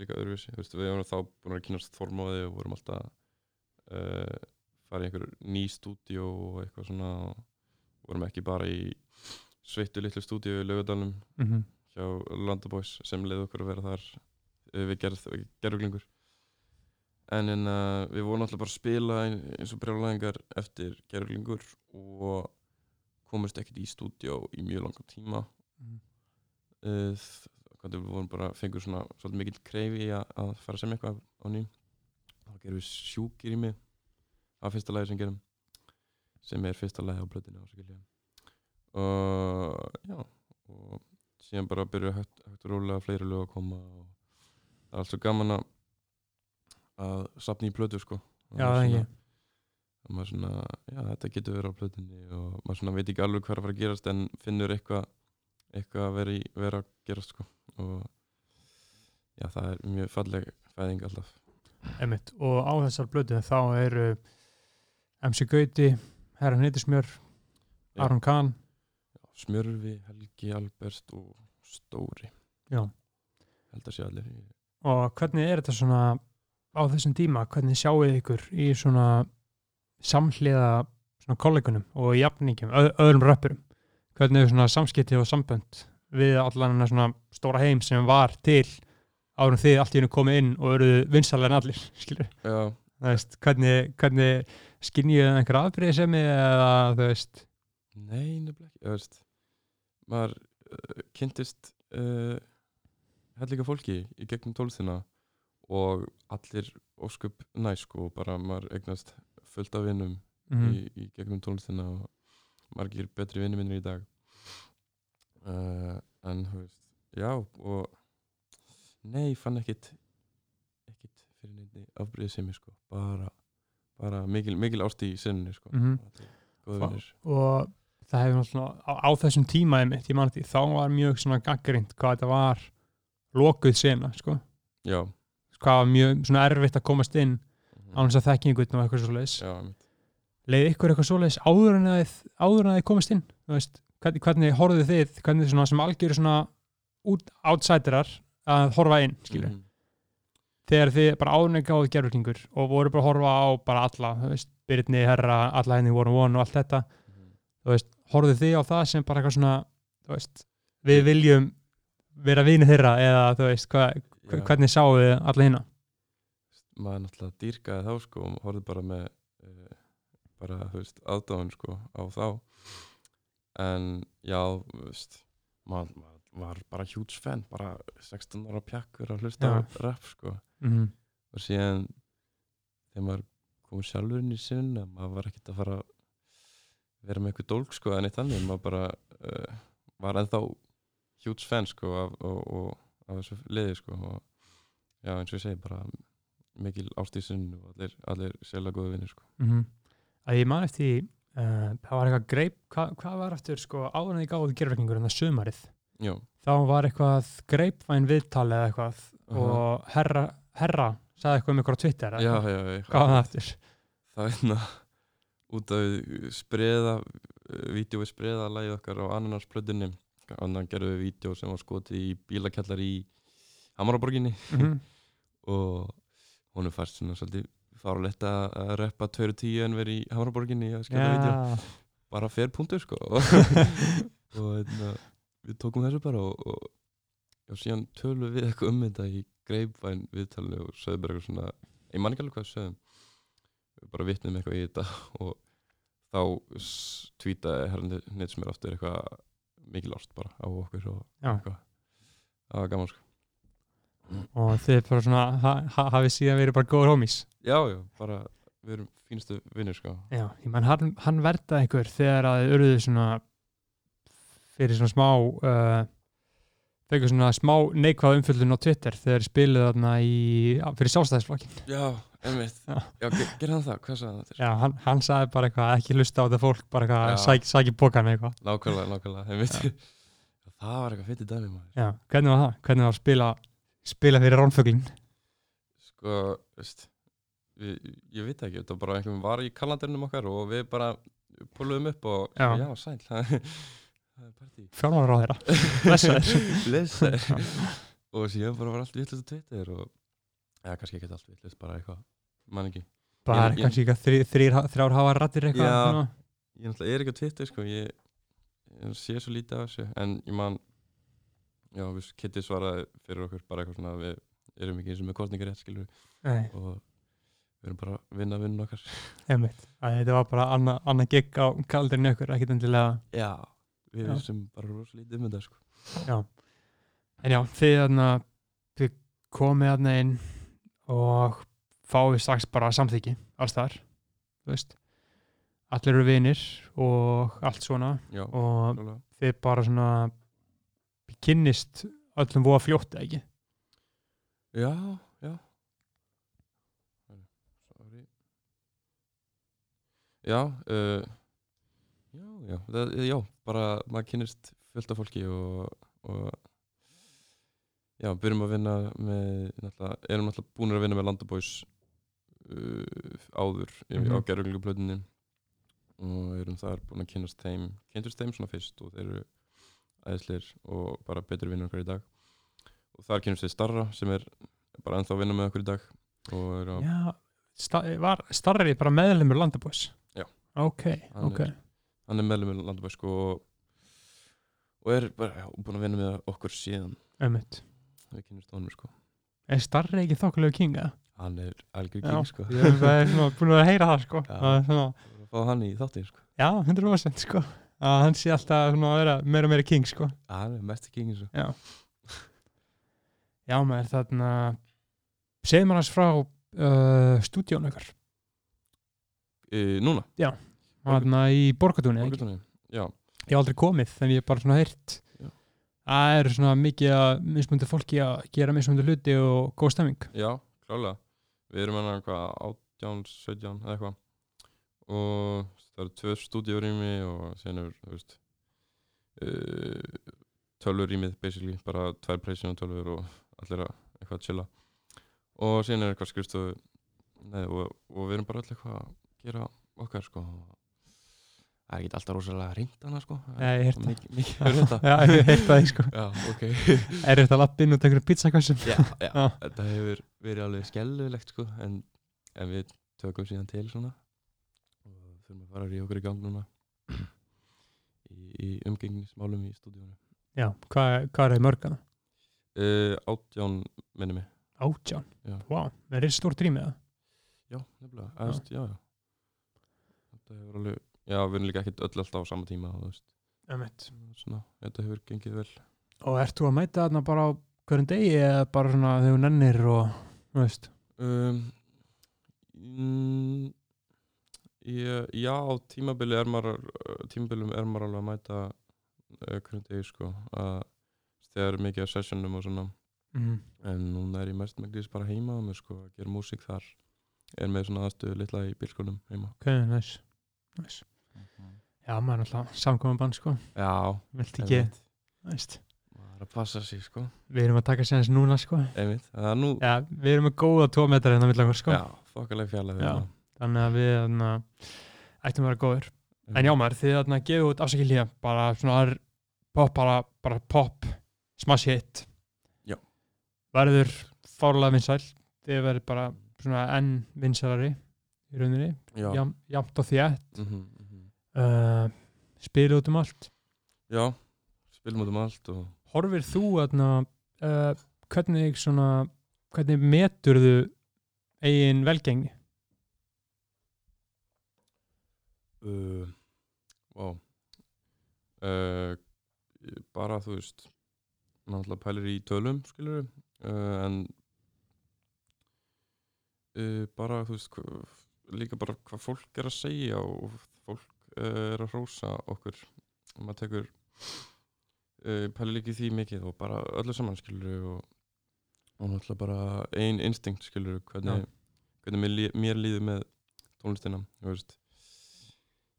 líka öðruvísi, veist, við vorum þá búin að kynast formóði og vorum alltaf uh, fara í einhver ný stúdíó og eitthvað svona og vorum ekki bara í sveittu litlu stúdíó í Laugardalum Mhm. hjá Landabóis sem leiði okkur að vera þar eh, við gerð, gerðuglingur. En en uh, við vorum alltaf bara að spila ein- eins og brjálæðingar eftir gerðuglingur og komust ekkert í stúdíó í mjög langan tíma. Mhm. uh, hvað við vorum bara fengur svona svolítið mikill kreifi að, að fara semja eitthvað á ný. Þá gerum við sjúkir í mig. Af fyrsta lagi sem gerum sem er fyrsta lagi á blöðinu ásakilja og já og síðan bara byrjuðu hægt, hægt og rólega fleiri lög að koma og það er allt svo gaman að að sapna í plötu sko Já, það ekki. og maður svona, já þetta getur verið á plötunni og maður svona veit ekki alveg hvað er að fara að gerast en finnur eitthvað eitthvað að vera, í, vera að gerast sko og já það er mjög falleg fæðing alltaf Einmitt. og á þessar blötu þá eru MC Gauti, Herran Heitismjör Já. Aron Kahn Smjörfi, Helgi, Albert og Stóri. Já. held að sé allir og hvernig er þetta svona á þessum tíma, hvernig sjáuð ykkur í svona samhliða svona kollegunum og jafningum öð, öðrum röppurum? Hvernig er svona samskipti og sambönd við allan hennar svona stóra heim sem var til árum þið allt í hennu komið inn og eruðu vinsalega en allir (laughs) skilur, það veist, hvernig, hvernig skinnið einhver afbreyði sem eða þú veist? Nei, nefnilega ekki þú veist, maður uh, kynntist uh, hellika fólki í gegnum tólþina og allir ósköp næ sko, bara maður eignast fullt af vinnum Mhm. í, í gegnum tónlistina og margir betri vinni minnir í dag uh, en þú veist, já og nei, fann ekkit ekkit fyrir nefni afbrýðið sem ég sko, bara bara mikil, mikil ást í sinni sko Mhm. Góðir vinnir og það hefur náttúrulega á, á þessum tíma einmitt, ég man því, þá var mjög svona gaggrind hvað þetta var lokuð sena sko, já, hvað var mjög svona erfitt að komast inn án þess að þekkingut og eitthvað svoleiðis já, einmitt. leið ykkur eitthvað svoleiðis áður en að þið, áður en að þið komast inn veist, hvernig, hvernig horfðu þið hvernig svona sem algjöru svona út, outsiderar að horfa inn skilur, Mhm. þegar þið bara áður en gáðu gerfurkingur og voru bara að horfa á bara alla, þú veist, Byrni, Herra alla henni voru one og allt þetta Mhm. þú veist, horfðu þið á það sem bara eitthvað svona veist, við viljum vera vini þeirra eða þú veist, hva, Já. hvernig sáum við alla hérna maður náttúrulega dýrkaði þá sko og horfði bara með uh, bara, þú veist, aðdáðun sko á þá en já, veist maður, maður var bara huge fan bara 16 ára pjakkur að hlusta á Já. rap sko mm -hmm. og síðan þegar maður kom sjálfur inn í sinna maður var ekkert að fara að vera með eitthvað dólk sko en eitt annir maður bara uh, var ennþá huge fan sko af, og, og, af þessu liði sko og já eins og ég segi bara mikil ástísinn og allir, allir sérlega góði vinnir sko. Mm að ég man eftir því, uh, það var eitthvað greip hva, hvað var eftir sko áður en þið gáðu gerfurkingur en það sumarið? Já, þá var eitthvað greipvæn viðtal eða eitthvað Aha. og herra, herra sagði eitthvað um ykkur á Twitter já, eitthvað. já, hvað var það eftir? það er hérna út af spreða vídeo við spreða lagið okkar á annarnarsplötunni annan gerðum við vídeo sem var skotið í bílakjallar í Hamaraborginni. Mhm. (laughs) og honum fannst svona svolítið farulegt að að reppa 2.10 en verið í Hamaraborginni að skella vídeo. Já, bara fer punktur sko. Og, (laughs) (laughs) og hérna, við tókum þessu bara og, og, og síðan tölum við eitthvað um þetta í greipvæn viðtalinu og sögðum bara eitthvað svona ég man ekki alveg hvað sögðum bara vitnum eitthvað í þetta (laughs) og þá tweetaði herrandi neitt sem er aftur eitthvað mikil ást bara á okkur og Já. eitthvað. Það var gaman sko. Og þið bara svona ha, ha, hafið síðan verið bara góður homies? Já já, bara við erum fínustu vinnir sko. Já, ég menn hann, hann verdaði ykkur þegar að þið urðuðu svona fyrir svona smá uh, fekkur svona smá neikvæða umfjöldun á Twitter þegar þið spiluðu þarna í, fyrir sjálfstæðisflokkin já, Já. Gerði hann það, hvað sagði þetta? Já, hann, hann sagði bara eitthvað ekki hlusta á þetta fólk bara eitthvað sæk, sæki bókan eitthvað nákvæmlega, nákvæmlega það var eitthvað fyrir dæmi maður Já, hvernig var það? Hvernig var að spila spila fyrir ránfuglin? sko, veist við, ég veit ekki, þetta var bara einhvern var í kalendarinnum okkar og við bara púluðum upp og Já. já, sæl (laughs) það Fjármálar á þeirra Blessaðir. (laughs) Blessaðir. og síðan bara var allt vittlust á Twitter og eða kannski ekki allt vittlust, bara eitthvað mann ekki bara Ég- kannski eitthvað þrý, þrýr, þrjár hafa rættir eitthvað Já. svona. ég náttúrulega er ekki á Twitter sko, ég, ég sé svo lítið af þessu en ég man já, við Kitty svaraði fyrir okkur bara eitthvað svona að við erum ekki eins og með kostningar rétt skilur og við erum bara að vinna vinnun okkar (laughs) einmitt að þetta var bara annað anna gigg á kaldurinn ykkur, ekkit endilega já, við vissum bara rosa lítið um þetta sko. já. en já, þið þarna þið komið þarna inn og fáið strax bara samþyggi alls þar allir eru vinir og allt svona. Já, og klálega. þið bara svona kynnist öllum voða fljótt ekki? Já, já. Sorry. Já, uh, já, já. Það, já, bara maður kynnist fullt af fólki og, og já, byrjum að vinna með, náttúrulega, erum náttúrulega búin að vinna með Landabóis uh, áður mm Mhm. á gerðugluplötunni og erum þar búin að kynnast þeim kynntust þeim svona fyrst og þeir eru æðisleir og bara betri vinnur okkar í dag. Og þar kynnust við Starra sem er bara ennþá að vinna með okkur í dag já, sta var starri bara meðlemur landabóis Já. ok, Hann ok. er- hann er meðlum með Landabæ sko og, og er bara já, búin að vinna með okkur síðan. Einmitt við kynnumst honum sko. Er starri ekki þokkulegu kinga? hann er algjör Já, king sko. Ég er svona búin að heyra það sko. Já. Er að fá hann í þáttinn sko. Já, 100% sko. Að hann sé alltaf svona að vera meira og meira king sko. Já, hann er mest king sko já. Já maður þarna segir maður hans frá uh, stúdíónu ykkar. E, núna? Þarna í Borgatúni ekki? Borgartúni. já, ég hef aldrei komið en ég hef bara svona heyrt Já. Það er svona mikið að mismundi fólki að gera mismundi hluti og góð stemming. Já, klálega. Við erum hann hvað 18, 17 eða eitthvað. Og það eru tvö stúdíurými og síðan er uh, tölvurýmið basically, bara tvær pleysin og tölvur og allir að eitthvað að chilla. Og síðan er eitthvað skrifstofu og, og við erum bara öll eitthvað að gera okkar sko það er ekki alltaf rosalega reynd hana sko. Nei, ég heyrt það. mikið, verið (laughs) þetta. Já, ég heyrt það sko. Já, ok. Er þetta lapp inn og tekur pizzakössum. Já, já, þetta hefur verið alveg skellulegt sko en, en við tökum síðan til svona. Og þurfum að fara í okkur í gang núna í, í umgengnismálum í stúdíunum já, hvað, hvað er það mörgana? uh, átján minni mig. Átján, Já. wow, það er stór drými það já, nefnilega, eðast, já, já. Þetta hefur alveg já, við erum líka ekkert öll alltaf á sama tíma svona, þetta hefur gengið vel. Og ert þú að mæta þarna bara á hverjum degi eða bara svona þegar þú nennir og, þú veist? Um, mm, ég, já, á tímabili er maður uh, tímabilum er maður alveg að mæta uh, hvernig degi sko. Að þegar er mikið af sessionum og svona. Mm. en núna er ég mest megnis bara heima á mér sko að gera músík þar. Er með svona aðstöðu litla í bílskunum heima. Ok, næs nice. Já, maður er alltaf samkominn bann sko. Já, vilt ekki, maður er að passa sig sko. Við erum að taka séðans núna sko. Einmitt, það er nú já, við erum með góða tómetrar hérna milli okkur sko. Já, fokkaleg fjalla Já. þannig að við þarna, ættum að vera góður en já maður, þið þarna gefið út afsakilja bara svona ar- pop, bara, bara pop smash hit. Já. verður fárlega vinsæl. Þið verður bara svona enn vinsælari í rauninni, já, Jam, jamt og þétt. Mm -hmm, uh, spilið út um allt já spilum út um allt og horfir þú þarna uh, hvernig svona hvernig meturðu eigin velgengni uh, wow. uh, bara þú veist náttúrulega pælir í tölum skilur uh, en bara þú veist líka bara hvað fólk er að segja og fólk er að hrósa okkur. Maður tekur uh, pælir líka í því mikið og bara öllu saman skilur og, og náttúrulega bara ein instinkt skilur hvernig, hvernig mér, lí- mér líður með tónlistina veist.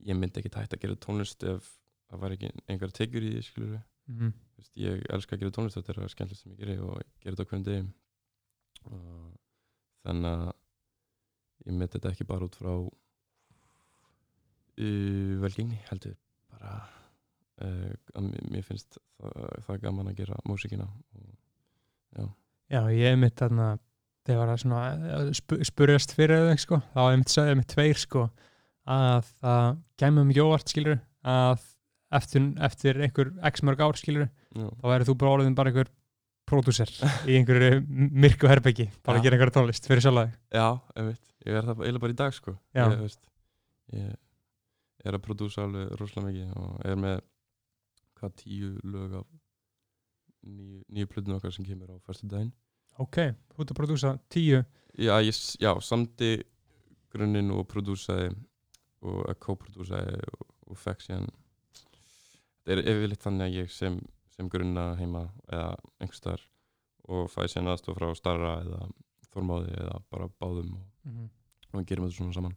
Ég myndi ekki hægt að gera tónlist ef það var ekki einhver tekjur í því skilur mm -hmm. Veist, ég elska að gera tónlist þetta er það skemmtilegt sem ég geri og ég gera þetta á hverjum degi. Og þannig að ég myndi þetta ekki bara út frá uh, velgengni heldur bara uh, að mér- finnst það, það gaman að gera músíkina og, Já, ég er mitt þarna þegar var svona eh, sp spurjast fyrir þau sko, þá er mitt sögðið mitt tveir sko að það gæmum óvart skilur að eftir, eftir einhver x mörg ár skilur Já. þá væri þú bara orðin bara einhver pródúser í einhverju myrku herbeggi bara Já. að gera einhverja tónlist fyrir sjálf Já, einmitt, ég er það eiginlega bara í dag sko Já. ég, ég er að prodúsa alveg rosalega mikið og er með hvað tíu lög af nýju, nýju plötun okkar sem kemur á fyrstu daginn ok, þú ert að prodúsa tíu. Já, ég, já samdi grunninn og prodúsaði og að co-prodúsaði og, og fekk síðan þetta er yfirleitt þannig að ég sem, sem grunna heima eða einhverstaðar og fæ síðan aðstof frá starra eða þormáði eða bara báðum og, Mhm. og við gerum þetta svona saman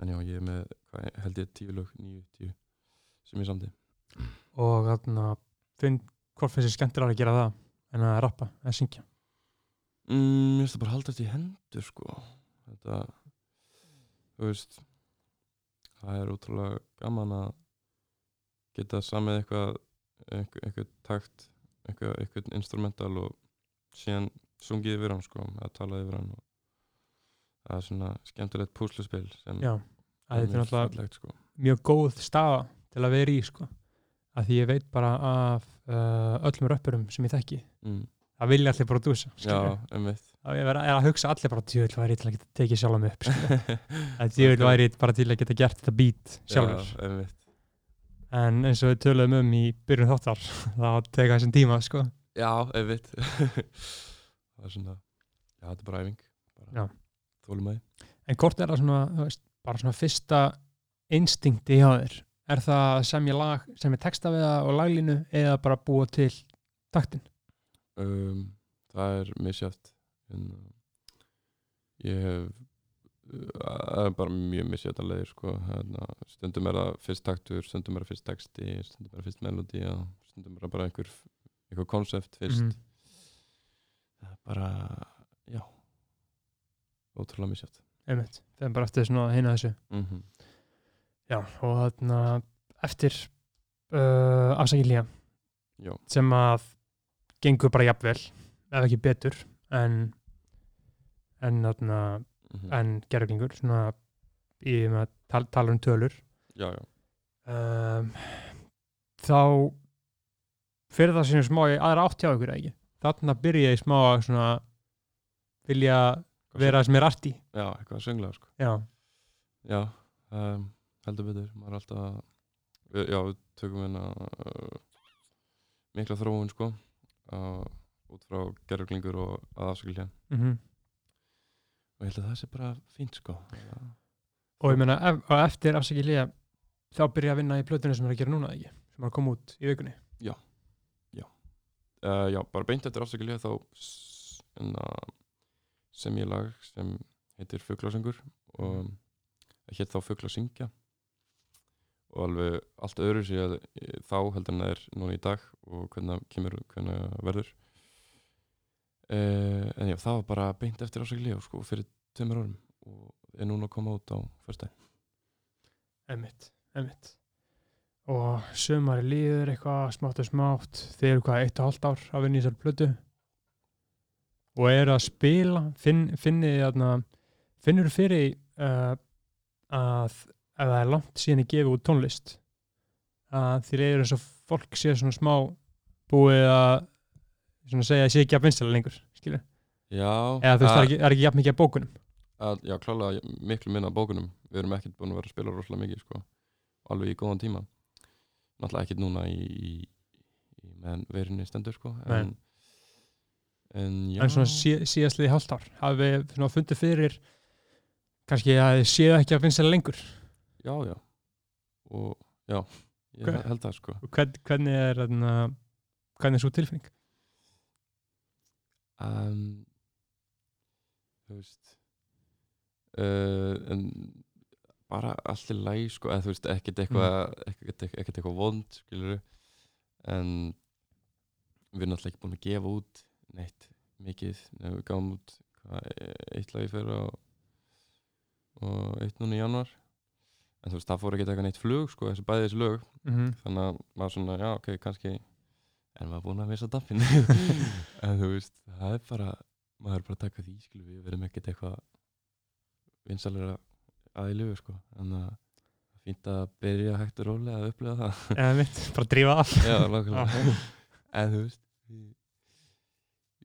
en já, ég er með hvað, held ég tíu lög, níu, tíu sem ég samdi. Og þarna finn hvort finnst þér skemmtilega að gera það en að rappa, að syngja? Mm, mér finnst það bara haldast í hendur sko. Þetta þú veist það er ótrúlega gaman að geta samið eitthvað eitthvað, eitthvað takt eitthvað, eitthvað instrumental og síðan sungið yfir hann sko að tala yfir hann og það er svona skemmtilegt púsluspil sem já, að þetta er mjög náttúrulega sko. mjög góð staða til að vera í sko. Að því ég veit bara af uh, öllum röppurum sem ég þekki. Mm. það vilja allir prodúsa Já, einmitt. Að ég vera er að hugsa allir bara djöðl væri til að geta tekið sjálf mig upp (laughs) djöðl væri bara til að geta gert þetta beat sjálfur. Já, einmitt. En eins og við töluðum um í byrjun þáttar (laughs) þá teka þessum tíma sko. Já, einmitt. (laughs) Það er svona já, þetta er bara æfing Já. Bara þólum að en hvort er það svona, bara svona fyrsta instinkti hjá þér? Er það að semja lag sem er texta við það og laglínu eða bara búa til taktin? Um, það er misjátt uh, ég hef uh, það er bara mjög misjátt að leiðir sko. hérna, stundum er það fyrst taktur stundum er það fyrst texti, stundum er það fyrst melodi stundum er það bara einhver einhver konsept fyrst. Mhm. það er bara, ótrúlega misjátt einmitt, þeim bara eftir svona hina þessu. Mm já, og þarna eftir uh, afsækilíja sem að gengur bara jafnvel ef ekki betur en en þarna Mhm. en gerðuglingur svona í með að tal, tala um tölur. Já, já, um, þá fyrir það sem smá aðra átt hjá ykkur eða ekki? Þarna byrja ég smá að svona vilja vera sem er arti. Já, eitthvað að söngla sko. já, já, um, heldur betur. Maður er alltaf við, já, við tökum hérna uh, mikla þróun sko uh, út frá gerðuglingur og að afsakilja. Mm og ég held að það sé bara fínt sko. Og ég meina ef, og eftir afsækilíja þá byrja ég að vinna í plötunni sem er að gera núna eða ekki? Sem er að koma út í vikunni? Uh, já, bara beint eftir afsakilja þá s- hérna, sem ég lag sem heitir Fuglasöngur og hétt þá Fugla syngja og alveg allt öðru sér þá heldur en það er núna í dag og hvernig það kemur, hvernig það verður uh, en já, það var bara beint eftir afsakilja sko, fyrir tveimur árum og er núna að koma út á fyrsta Einmitt, einmitt. Og sömari líður eitthvað smátt og smátt. Þið eru hvað, eitt og halvt ár að vinna í þessari plötu. Og eru að spila, finn, finnið þarna, finnur fyrir uh, að ef það er langt síðan ég gefi út tónlist, að þið eru eins og fólk sé svona smá búið að svona segja að sé ekki að vinstala lengur, skilur. Já, Eða þú veist, það er að- er ekki jafn mikið að bókunum. að, já, klálega miklu minna af bókunum við erum ekkert búin að vera að spila rosalega mikið sko, alveg í góðan tíma náttúrulega ekkert núna í, í, í meðan verinni stendur sko, en, en en svona sí, síðastliði hálft ár hafið við svona fundið fyrir kannski að þið séu ekki að finna sér lengur? Já, já. Og já, ég Hver- held það sko. Hvern, hvernig er þarna, hvernig er svo tilfinning? Um, þú veist uh, en bara allt í læg sko, eða þú veist, ekkert eitthvað ekkert, ekkert eitthvað vond, skilur en við erum náttúrulega ekki búin að gefa út neitt mikið, við gáum út eitt lagi fyrir og, og eitt núna í januar en þú veist, það fór ekki eitthvað neitt flug sko, þessi bæði þessi lög. Mhm. þannig að maður svona, já, ok, kannski en maður búin að missa dampin (laughs) en þú veist, það er bara maður er bara að taka því skilur við verðum ekkert eitthvað vinsalega aðeilugu sko. En að fínt að byrja hægt og rólega að upplega það. Eða mitt, bara drífa af. Já, En þú veist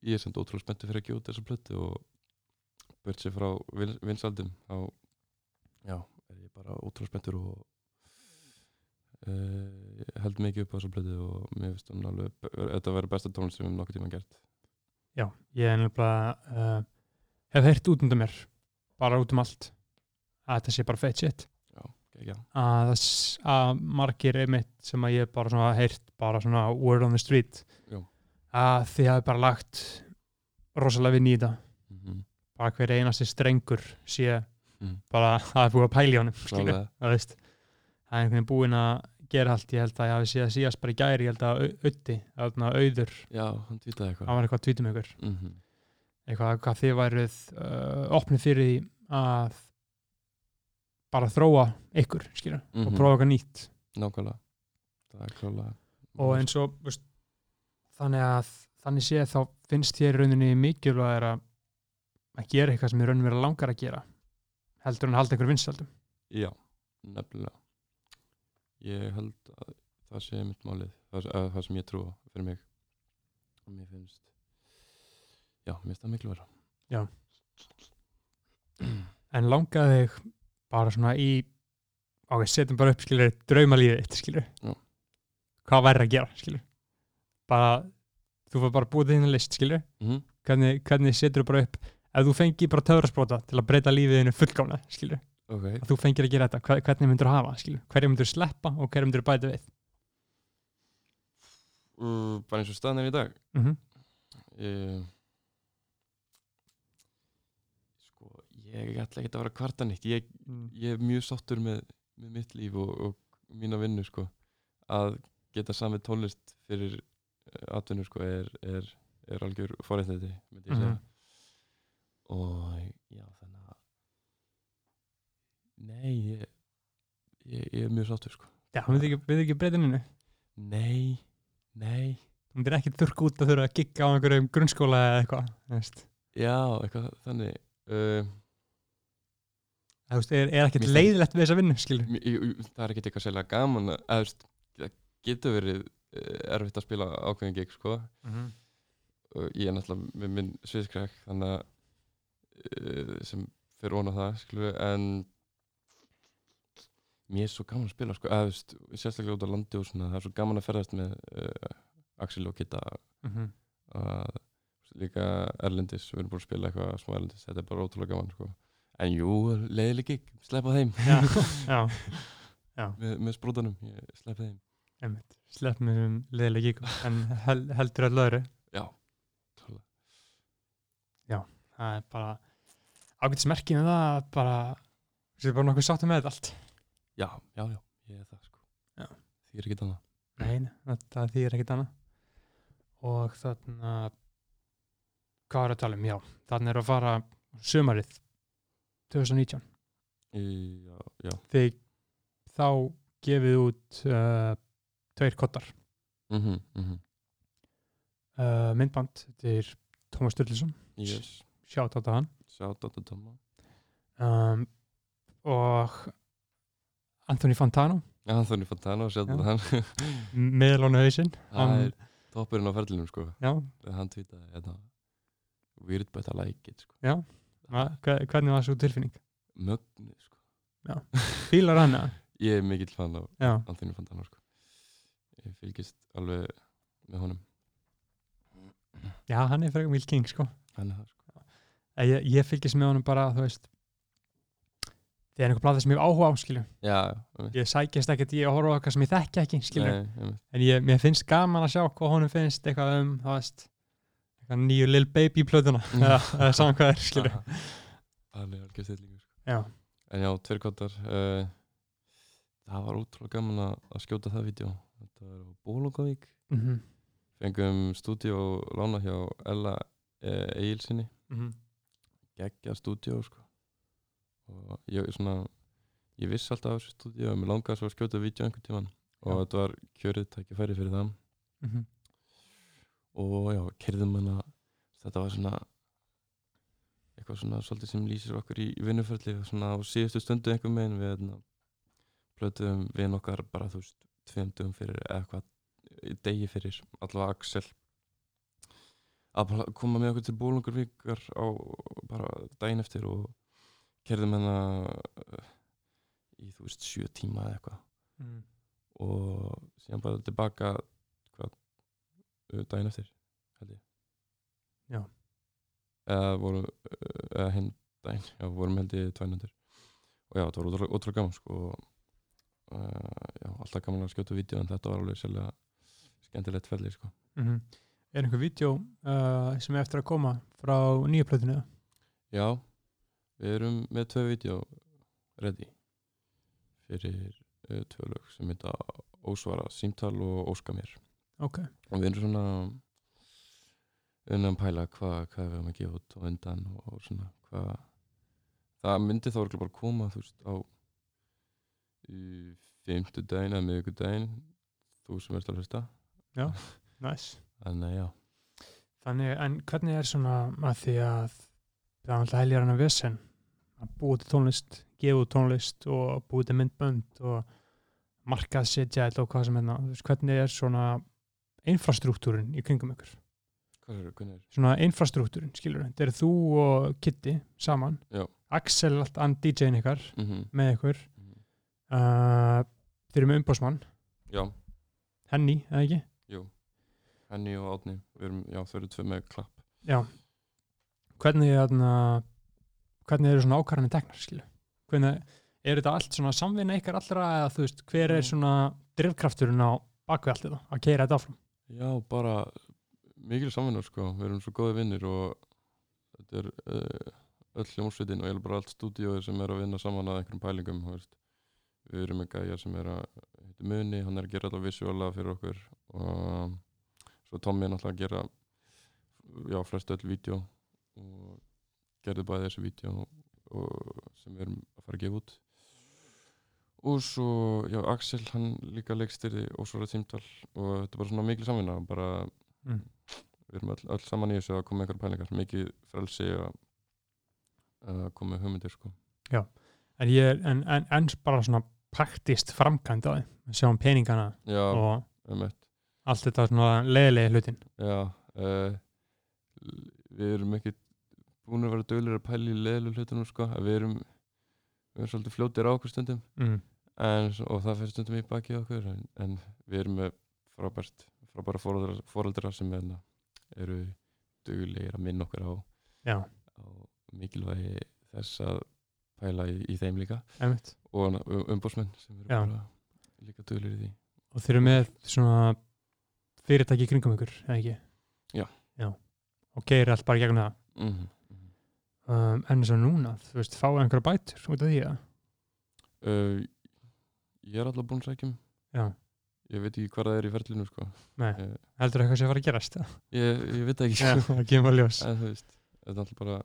ég, er samt ótrúlega spenntur fyrir að gefa út þessa plötu og bört sér frá vin, vinsaldum þá já, er ég bara ótrúlega spenntur og uh, held mikið upp á þessa plötu og mér finnst hún alveg þetta verður besta tónlist sem við nokkuð tíma gert. Já, ég er nefnilega uh, hef heyrt út undan mér bara út um allt að þetta sé bara feitt shit. Já, að, að margir einmitt sem að ég bara heyrt bara svona word on the street Já. Að þið hafi bara lagt rosalega vinn í þetta Mhm. bara hver einasti strengur sé Mm. bara að það er búið að honum skilur, Klálega. það er einhvern veginn búin að gera allt ég held að ég hafi séð síðast bara í gæri ég held að Au- Auddi, þarna auður Já, hann tvitaði eitthvað hann var eitthvað að tvítum ykkur Mhm. eitthvað hvað þið væruð uh, opnið fyrir því að bara þróa ykkur skilur, og Mhm. prófa eitthvað nýtt Nákvæmlega og eins og veist, þannig að þannig séð þá finnst í rauninni mikilvæg að að gera eitthvað sem í rauninni verið langar að gera heldur en að halda einhver vinsaldum Já, nefnilega. Ég held að það sé mitt málið það, að, það sem ég trúa fyrir mig. Og mér finnst já, mér finnst það vera Já. en langaði þig bara svona í ok, setjum bara upp skilur draumalíðið þitt skilur Já. hvað væri að gera skilur bara, þú fyrir bara búið þínu list skilur Mhm. hvernig, hvernig setur þú bara upp ef þú fengi bara töfraspróta til að breyta lífiðinu fullgána skilur Ok, að þú fengir að gera þetta, hvernig myndur þú hafa skilur, hverju myndur þú sleppa og hverju myndur þú bæta við? Uh, bara eins og staðan er í dag. Mm -hmm. ég, sko, ég ætla ekki að vera kvarta nýtt ég, ég er mjög sáttur með, með mitt líf og, og mína vinnu sko. að geta samið tónlist fyrir uh, atvinnu sko, er, er, er algjör forréttindi myndi ég segja. Mhm. og já þannig að nei ég, ég, ég er mjög sáttur sko. já, ekki, myndir ekki breyta nynnu nei, nei. Þú myndir ekki þurrk út að þurfa að gigga á einhverjum grunnskóla eða eitthvað já, eitthvað þannig uh, Það, veist, er, er ekkert leiðilegt við þessa vinnu skilur það er ekkert eitthvað sérlega gaman að, að veist, það getur verið erfitt að spila ákveðin gig sko. Mhm. og ég er náttúrulega með minn sviðskræk þannig að uh, sem fyrir á það við, en mér er svo gaman að spila sko, að, veist, sérstaklega út á landi og svona, það er svo gaman að ferðast með uh, Axel og Kitta Mhm. og líka Erlendis, við erum búin að spila eitthvað smá Erlendis, þetta er bara ótrúlega gaman sko. en jú, leiðileg gig, sleppa þeim Já, já, (laughs) já. með, með sprótanum, ég sleppa þeim slepp með þessum leiðileg gig en hel, heldur öll öðru. Já. Já, það er bara ágætt smerki með það að bara þessi bara nokkuð sáttu með þetta allt. Já, já, já, ég er það sko. Já. Því er ekki annað. Nei, nei, þetta þýðir ekkert annað. Og þarna hvað er að tala um, já þannig er að fara sumarið 2019 Í- Já, já. Þið þá gefið út uh, tveir kottar mm -hmm, mm -hmm. uh, myndband þetta er Tómas Sturluson. Yes, sjátt á hann. Out to Tomma um, og Anthony Fantano hann fann það og shout out Já. hann meðlónu hausinn. Það er toppurinn á ferlinum sko. Já, Hann tweetaði hérna Weird but I like it sko. Já, hvernig var svo tilfinning? Mögnu sko. Fílar hana Ég er mikill fan af já, Anthony Fantano sko Ég fylgist alveg með honum. Já, hann er frekar Will King sko. Það sko. Ég, ég fylgist með honum bara, þú veist það er einhver blada sem ég hef áhuga á skilju. Já, ég sækist ekkert í að horfa á eitthvað sem ég þekki ekki skilju, en ég, mér finnst gaman að sjá hvað honum finnst eitthvað um, þú veist eitthvað nýju Lil Baby plötuna. Mm. (laughs) eða, saman hvað er skilju. Hann er algjör stillingur sko. Já, En já, tveir kottar uh, Það var útrúlega gaman að, skjóta það vídeo. Þetta var á Bólungavík mhm, Fengum stúdíó lána hjá Ella uh, Egilsinni mhm. Geggja stúdíó sko. Og ég svona Ég vissi alltaf af þessu stúdíó og mér langaði svo að skjóta vídeo einhvern tíman Og Já. þetta var kjörið tækifæri fyrir það. Mhm, Og já, kerðum hana. Þetta var svona eitthvað svona svolítið sem lýsir okkur í, í vinnuferli og svona á síðustu stundu einhver megin við hérna, plötuðum vin okkar bara þú veist tveimdum fyrir eða í degi fyrir allavega Axel að koma með okkur til Bólungarvíkar á bara daginn eftir og kerðum hérna uh, í þú veist sjö tíma eða eitthvað Mm. og síðan bara tilbaka hvað, daginn eftir held ég Já. eða voru eða hinn daginn, já, vorum held ég tvænundur og já, það var ótrúlega, gaman sko og, já, alltaf gaman að skjóta vídeo en þetta var alveg sérlega skemmtilegt ferli sko Mm Er einhver vídeo uh, sem er eftir að koma frá nýja plötinu? eða? já, við erum með tvö vídeo ready fyrir uh, tvö lög sem heita Ósvara símtal og Óska mér Ok, og við erum svona unna að pæla hvað hva við erum að gefa út á undan og svona hvað það myndi þá örugglega bara koma þú veist á í fymtu daginn eða miðugu daginn þú sem ert að hlusta. (laughs) Nice. Þannig já. Þannig, en hvernig er svona að því að það er alltaf heljar hann að vesen? Að búa til tónlist, gefa út tónlist og búa til myndbönd og markað setja og hvað sem hérna, hvernig er svona infrastruktúrin í kringum ykkur? Er svona infrastruktúrin, skilur þetta er þú og Kitty saman. Já. Axel, allt ann DJ-in ykkar mm -hmm. með ykkur. Uh, þeir eru með umbásmann já, Henny, eða ekki? jú. Henni og átni, já þau eru tvö með klapp. Já. Hvernig þarna hvernig eru svona ákvarðanir teknar skilu hvernig, er þetta allt svona samvinna ykkar allra eða þú veist, hver er Mm. svona drifkrafturinn á bakvið allt þetta að keira þetta áfram? Já, bara mikil samvinna sko, við erum svo góði vinnir og þetta er uh, öll hljómsveitin og ég er bara allt stúdíóið sem er að vinna saman að einhverjum pælingum þú veist. Við erum með gæja sem er að Muni, hann er að gera þetta visuála fyrir okkur og svo Tommy er náttúrulega að gera já, flest öll vídeo og gerði bæði þessi vídeo og, sem við erum að fara að gefa út og svo, já, Axel hann líka leikstyrði og svo er það tímtal og þetta er bara svona mikil samvinna bara, Mm. við erum öll, öll saman í þessu að koma einhverja pælingar, mikið frelsi að að koma með hugmyndir sko. en, ég, er- en, en, en bara svona praktist framkvæmd á því við sjáum peningana já, og eitt allt þetta svona leiðilegi hlutin. Já, uh, við erum ekki búin að vera dölir að pæla í leðlu hlutunum sko, við erum við erum svolítið fljótir á okkur stundum. Mm. en, og það fyrir stundum í baki okkur en, en við erum með frábært frábæra foreldra, foreldra sem hérna, eru duglegir að minna okkur á, á mikilvægi þess að pæla í, í þeim líka. Einmitt og umbúsmenn sem eru bara líka duglegir í því og þeir eru með svona fyrirtæki í kringum ykkur, eða ekki? Já. já. og gerir allt bara gegnum það mm -hmm. um, en eins og núna, þú veist, fáið einhverja bætur út af því að uh, ég er alltaf búinn að sækjum já, ég veit ekki hvað það er í ferlinu sko. nei, ég, heldur eitthvað sé að fara að gerast ég, ég veit það ekki já, sko. það kemur að ljós en þú veist, þetta er alltaf bara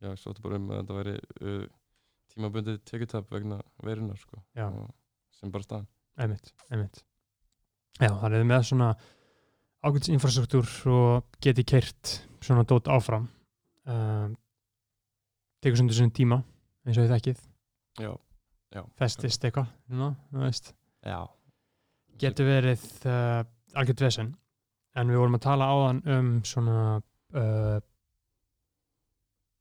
já, svo þetta bara um að þetta væri uh, tímabundið tekjutab vegna verunar sko. Sem bara staðan. Einmitt, einmitt. Já, það er með svona ágætis infrastruktúr og geti keirt svona dót áfram. Um, tekur sundur sinni tíma eins og já, já, festist eitthvað já. getur verið uh, algjört vesen. En við vorum að tala áðan um svona uh,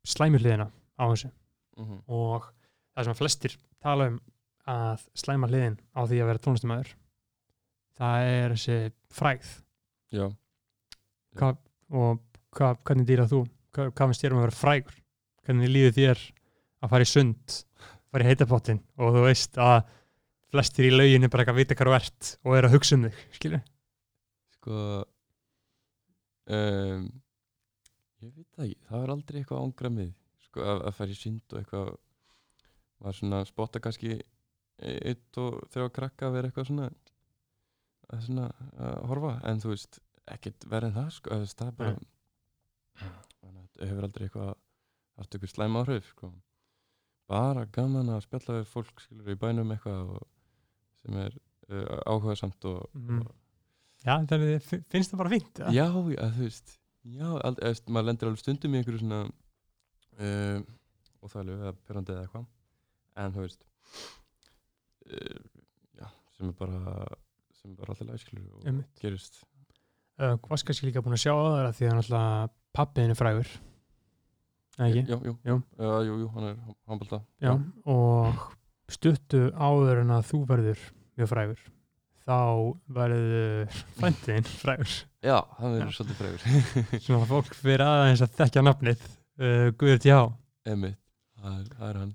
slæmurliðina á þessu. Mm og það sem að flestir tala um að slæma hliðin á því að vera tónlistamæður það er þessi frægð. Já. Hvað- og hvað, hvernig dýrað þú? Hvað, hvað finnst þér um að vera frægur? Hvernig líður þér að fara í sund fara í heitapottin? Og þú veist að flestir í lauginu bara eitthvað vita hvað þú ert og er að hugsa um þig skilur sko um, ég veit það ekki. Það var aldrei eitthvað ángra með sko, að, að fara í synd og eitthvað var svona að spotta kannski e- eitt og þrjá krakka að vera eitthvað svona að svona að horfa en þú veist ekkert verið en það sko það er bara þannig að þetta hefur aldrei eitthvað haft eitthvað slæm áhrif sko bara gaman að spjalla við fólk skilur í bænum eitthvað og, sem er uh, áhugasamt og, Mhm. og já, það er, finnst það bara eða? Já, já, þú veist Já, ald, eða, veist, maður lendir alveg stundum í einhverju svona um, og það er eða perandi eða eitthvað en þú veist uh, já, sem er bara sem er bara alltaf læskilur og Einmitt. gerist. Uh, Hvað skal ég líka búin að sjá á það því að hann alltaf pappiðin er frægur. Ekki? já, jú, Jú. Uh, jú, jú, hann er handbalta Já, og stuttu áður en að þú verður mjög frægur þá verður fændiðin (laughs) frægur. Já, hann er svolítið frægur. (laughs) Svona að fólk fyrir aðeins að þekkja nafnið uh, Guður Tjá er- það er hann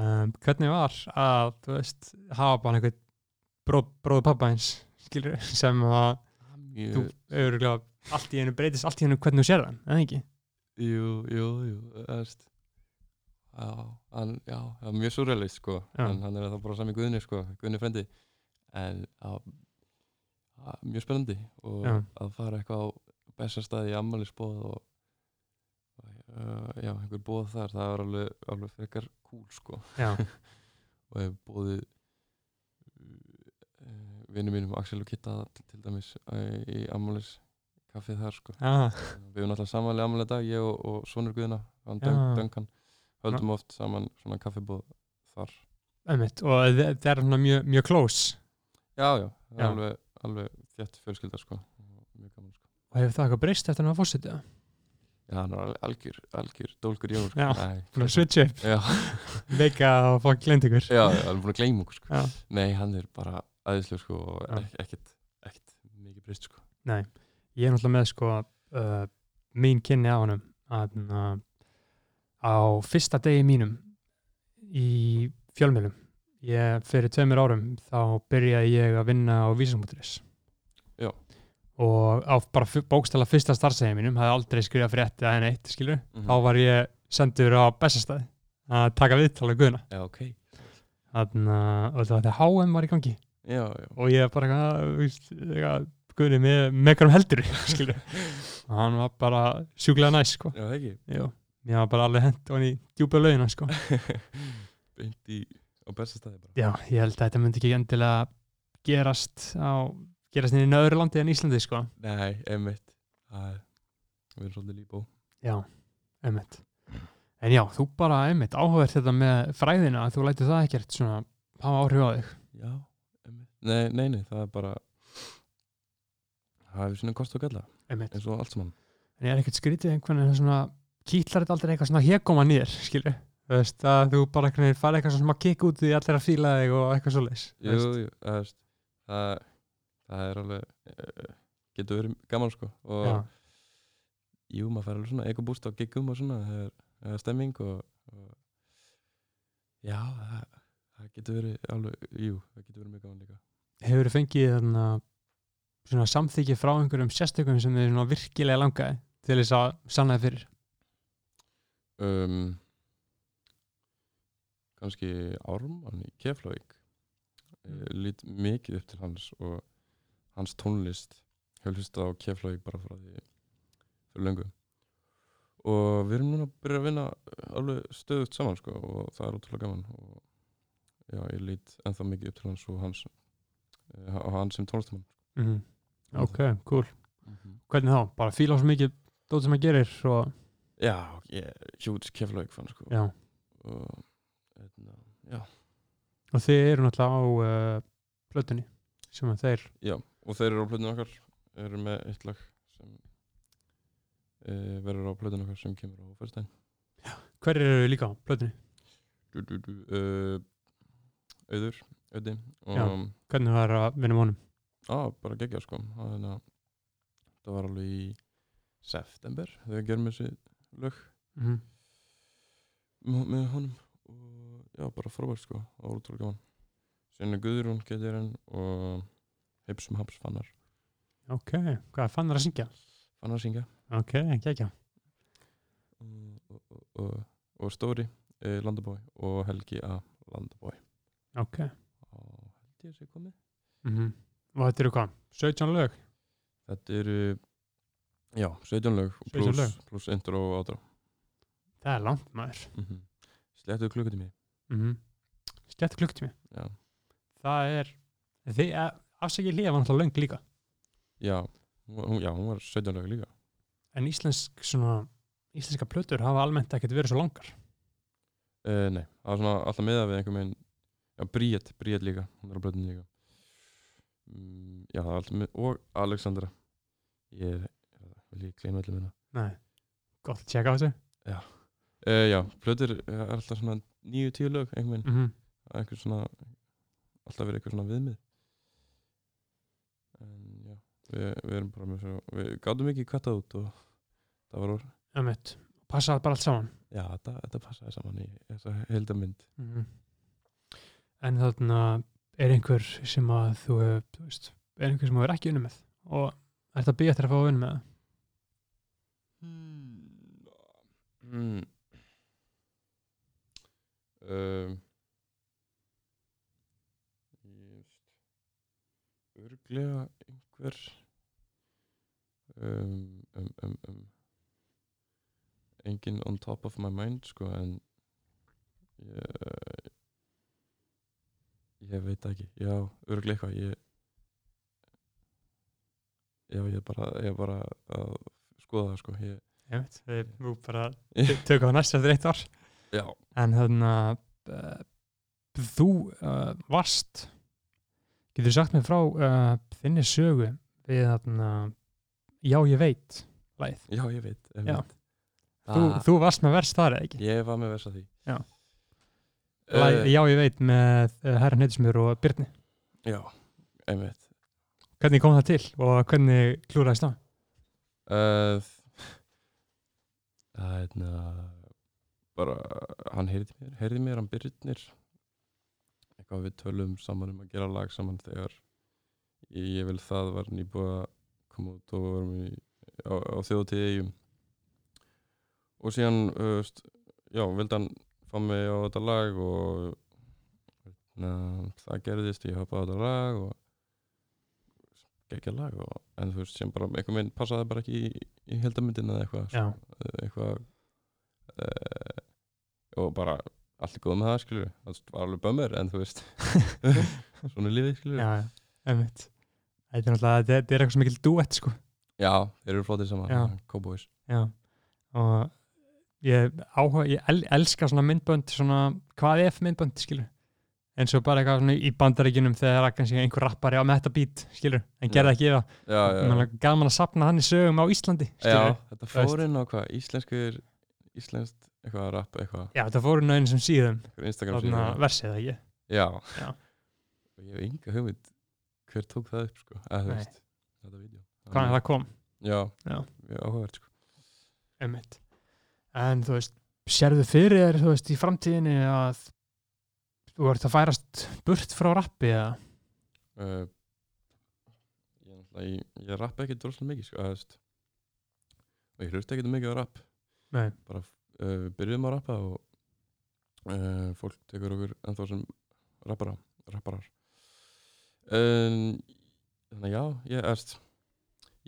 um, hvernig var að veist, hafa bara einhvern bró, bróðu pappa eins skilur, (laughs) sem að Mjög- þú auðvitað allt í hennu breytist allt í hennu hvernig þú sér hann, eða ekki? Jú, jú, jú, það veist. Já, hann, já, það er mjög surrealist sko. En hann er það bara sami Guðni sko, Guðni frendi en já, já, mjög spennandi. Og Já. að fara eitthvað á bestastæði í ammælisbóð og, og uh, já, einhver bóð þar, það var alveg, alveg frekar cool sko. (laughs) Og hef bóðið uh, vinnum mínum Axel og Kitta til, dæmis uh, í ammælis kaffið þar sko. Ah. við erum alltaf samanlega ammælega dag ég og, og sonur Guðina, hann Duncan höldum oft saman svona kaffibóð þar. Einmitt, og það er svona mjög, mjög close. Já, já, það alveg, alveg þétt fjölskylda sko. Mjög gaman sko. Og hefur það eitthvað breyst eftir að fórsetja já, hann alveg algjör, algjör dólgur jól sko. Já, búin að switcha upp (laughs) leika og fá gleynd ykkur já, hann er búin að gleyma okkur sko. Nei, hann er bara aðeinslega sko og ekkert, ekkert mikið breyst sko. Nei, ég er náttúrulega með sko uh, mín kynni á honum. Að uh, á fyrsta degi mínum í fjölmjölum ég fyrir tveimur árum þá byrjaði ég að vinna á vísumúturis Já. Og á bara bókstala fyrsta starfsegið mínum hafði aldrei skrifað frétti að henni eitt skilur Mhm. þá var ég sendur á bestastæði að taka viðtala guðuna já, ok, Þannig að þegar HM var í gangi. Já, já. Og ég bara eitthvað, eitthvað guðni með, hverjum heldur (laughs) skilur og hann var bara sjúklega næs sko. Ég var bara alveg hent og hann í djúpa laugina sko. (laughs) Beint í, á bestastæði bara. Já, ég held að þetta myndi ekki endilega gerast á gerast niður í öðru landi en Íslandi sko. Nei, er, við erum svolítið líbó. Já, einmitt. En já, þú bara einmitt áhugað þetta með fræðina að þú lætur það ekkert svona hafa áhrif á þig. Já, einmitt. nei, nei, nei, það er bara það hefur svona kost og einmitt, eins og allt saman. En ég er ekkert skrítið einhvern veginn svona kýtlar þetta aldrei eitthvað svona hégóma nýr skilur þú veist að þú bara veginn fara eitthvað svona kikk út í allir að fíla þig og eitthvað svoleiðis Jú, jú, það, það, er alveg uh, getur verið gaman sko og Já. jú, maður fær alveg svona ekobúst á giggum og svona það er, það er stemming og, og já, það, það getur verið alveg, jú, það getur verið mjög gaman líka hefur þú fengið þarna, svona samþykki frá einhverjum sérstökum sem þið svona virkilega langaði til þess að sanna þið fyrir um, kannski Ármann í Keflavík mm. lít mikið upp til hans og hans tónlist. Hefur hlustað á Keflavík bara frá því fyrir löngu. Og við erum núna að byrja að vinna alveg stöðugt saman sko og það er ótrúlega gaman. Og já, ég lít ennþá mikið upp til hans og hans eh, og hans sem tónlistamann mm -hmm. ok, cool. Mhm. hvernig þá, bara fíla svo mikið dót sem að gerir og Já, ég hjúts Keflavík fann sko. Já. og eitna, já, og þið eru náttúrulega á uh, plötunni sem að þeir já, og þeir eru á plötun okkar eru með eitt lag sem e, verður á plötun okkar sem kemur á fyrstæðin hver eru líka á plötunni, du, du, du, uh, Auður, og Já. hvernig það er að vinna með honum? Á, bara geggja sko. Það, að- það var alveg í september þegar við gerum þessi lög. Mm -hmm. með, honum. Og já, bara frábært sko. Það var útrúlega gaman. Er Guðrún getur hann og Hipsum Haps fannar. Ok, hvað fann það að syngja? Fannar að syngja. Ok, ekki ekki og, og, og, Stóri eh, Landabói og Helgi A. Landabói. Ok, og held ég að sé komið. Mm og þetta eru hvað, 17 lög? Þetta eru já, 17 lög 17 pluss lög. plus intro og ádra það er langt maður. Mm -hmm. slettuðu klukkutími. Mm -hmm. stjætt klukktími já, það er þið, afsækja hlýja var náttúrulega löng líka. Já, hún, já, hún var 17 lög líka. En íslensk svona íslenska plötur hafa almennt ekkert verið svo langar. Uh, nei, það var svona alltaf miða við einhver meginn já, Bríett, Bríett líka hún er á blöðinu líka. Mm, já, það er alltaf mið og Alexandra. Ég vil ég gleyma allir minna Nei, gott að tjekka á þessu. Uh, já, plötur er alltaf svona níu, tíu lög einhver meginn, mm svona alltaf verið einhver svona viðmið. já við, við erum bara með svo við gátum ekki kvættað út og það var orð Ömmit, passaði bara allt saman. Já, þetta, þetta passaði saman í þessa heldamynd mm En þarna er einhver sem að þú, þú veist, er einhver sem þú er ekki unni með? Og er þetta býja eftir að fá að unni með það? mm. um, just örglega einhver um, um, um, um engin on top of my mind sko en ég ég veit ekki, já, eitthvað ég já, ég er bara ég bara að skoða það sko ég, Einmitt, við nú bara (laughs) tökum það næst eftir eitt ár. Já, en þarna uh, þú uh, varst getur sagt mér frá uh, þinni sögu við þarna Já ég veit lagið. já, ég veit, ég Já. veit. Þú, Ah, þú varst með verst þar eða ekki? ég var með versa því Já. Eh, Lagið, já ég veit með uh, Herra Neytismjör og Byrni já, einmitt hvernig kom það til og hvernig klúraðist það? uh, það er hérna bara, hann heyrði mér heyrði mér, hann Byrnir eitthvað við tölum saman um að gera lag saman þegar ég, ég vil það var nýbúið að koma út og varum í, á, á þjóðtíði eigum og síðan uh, já, vildi hann fá mig á þetta lag og na, það gerðist, ég hoppaði á þetta lag og geggja lag og, en þú veist, sem bara einhvern veginn passaði bara ekki í, í heldamyndin eða eitthvað Já. eitthvað uh, og bara allt er góð með það skilur það var alveg bömmur en þú veist (laughs) (laughs) svona lífið skilur Já, einmitt Þetta er náttúrulega, þetta þetta er eitthvað sem mikil duett sko. Já, þeir eru flottir saman, Já. Cowboys. Já, og ég áhuga, ég el, elska svona myndbönd svona, hvað ef myndbönd, skilur eins og bara eitthvað svona í bandaríkjunum þegar er kannski einhver rappari á með þetta beat, skilur en gerði Já. ekki það, Já, já, Mér er gaman að sapna þannig sögum á Íslandi, já skilur þetta Þú veist. fór inn á hvað, íslenskur íslenskt, eitthvað rap, eitthvað. Já, þetta fóru inn á einu sem síðum. Eitthvað Instagram þarna síða versið, ekki? Já, Já. ég hef enga hugmynd hver tók það upp, sko? Eða veist, þetta vídeo. Hvaðan það kom, Já, áhugavert, sko. Einmitt. En þú veist, sérðu fyrir þér þú veist, í framtíðinni að þú ert að færast burt frá rappi eða? Uh, ég, ég, ég rappa ekki droslega mikið sko, veist, og ég hlusta ekki mikið á rapp. Nei. bara uh, byrjuðum að rappa og uh, fólk tekur okkur ennþá sem rappara rapparar um, þannig já, ég erst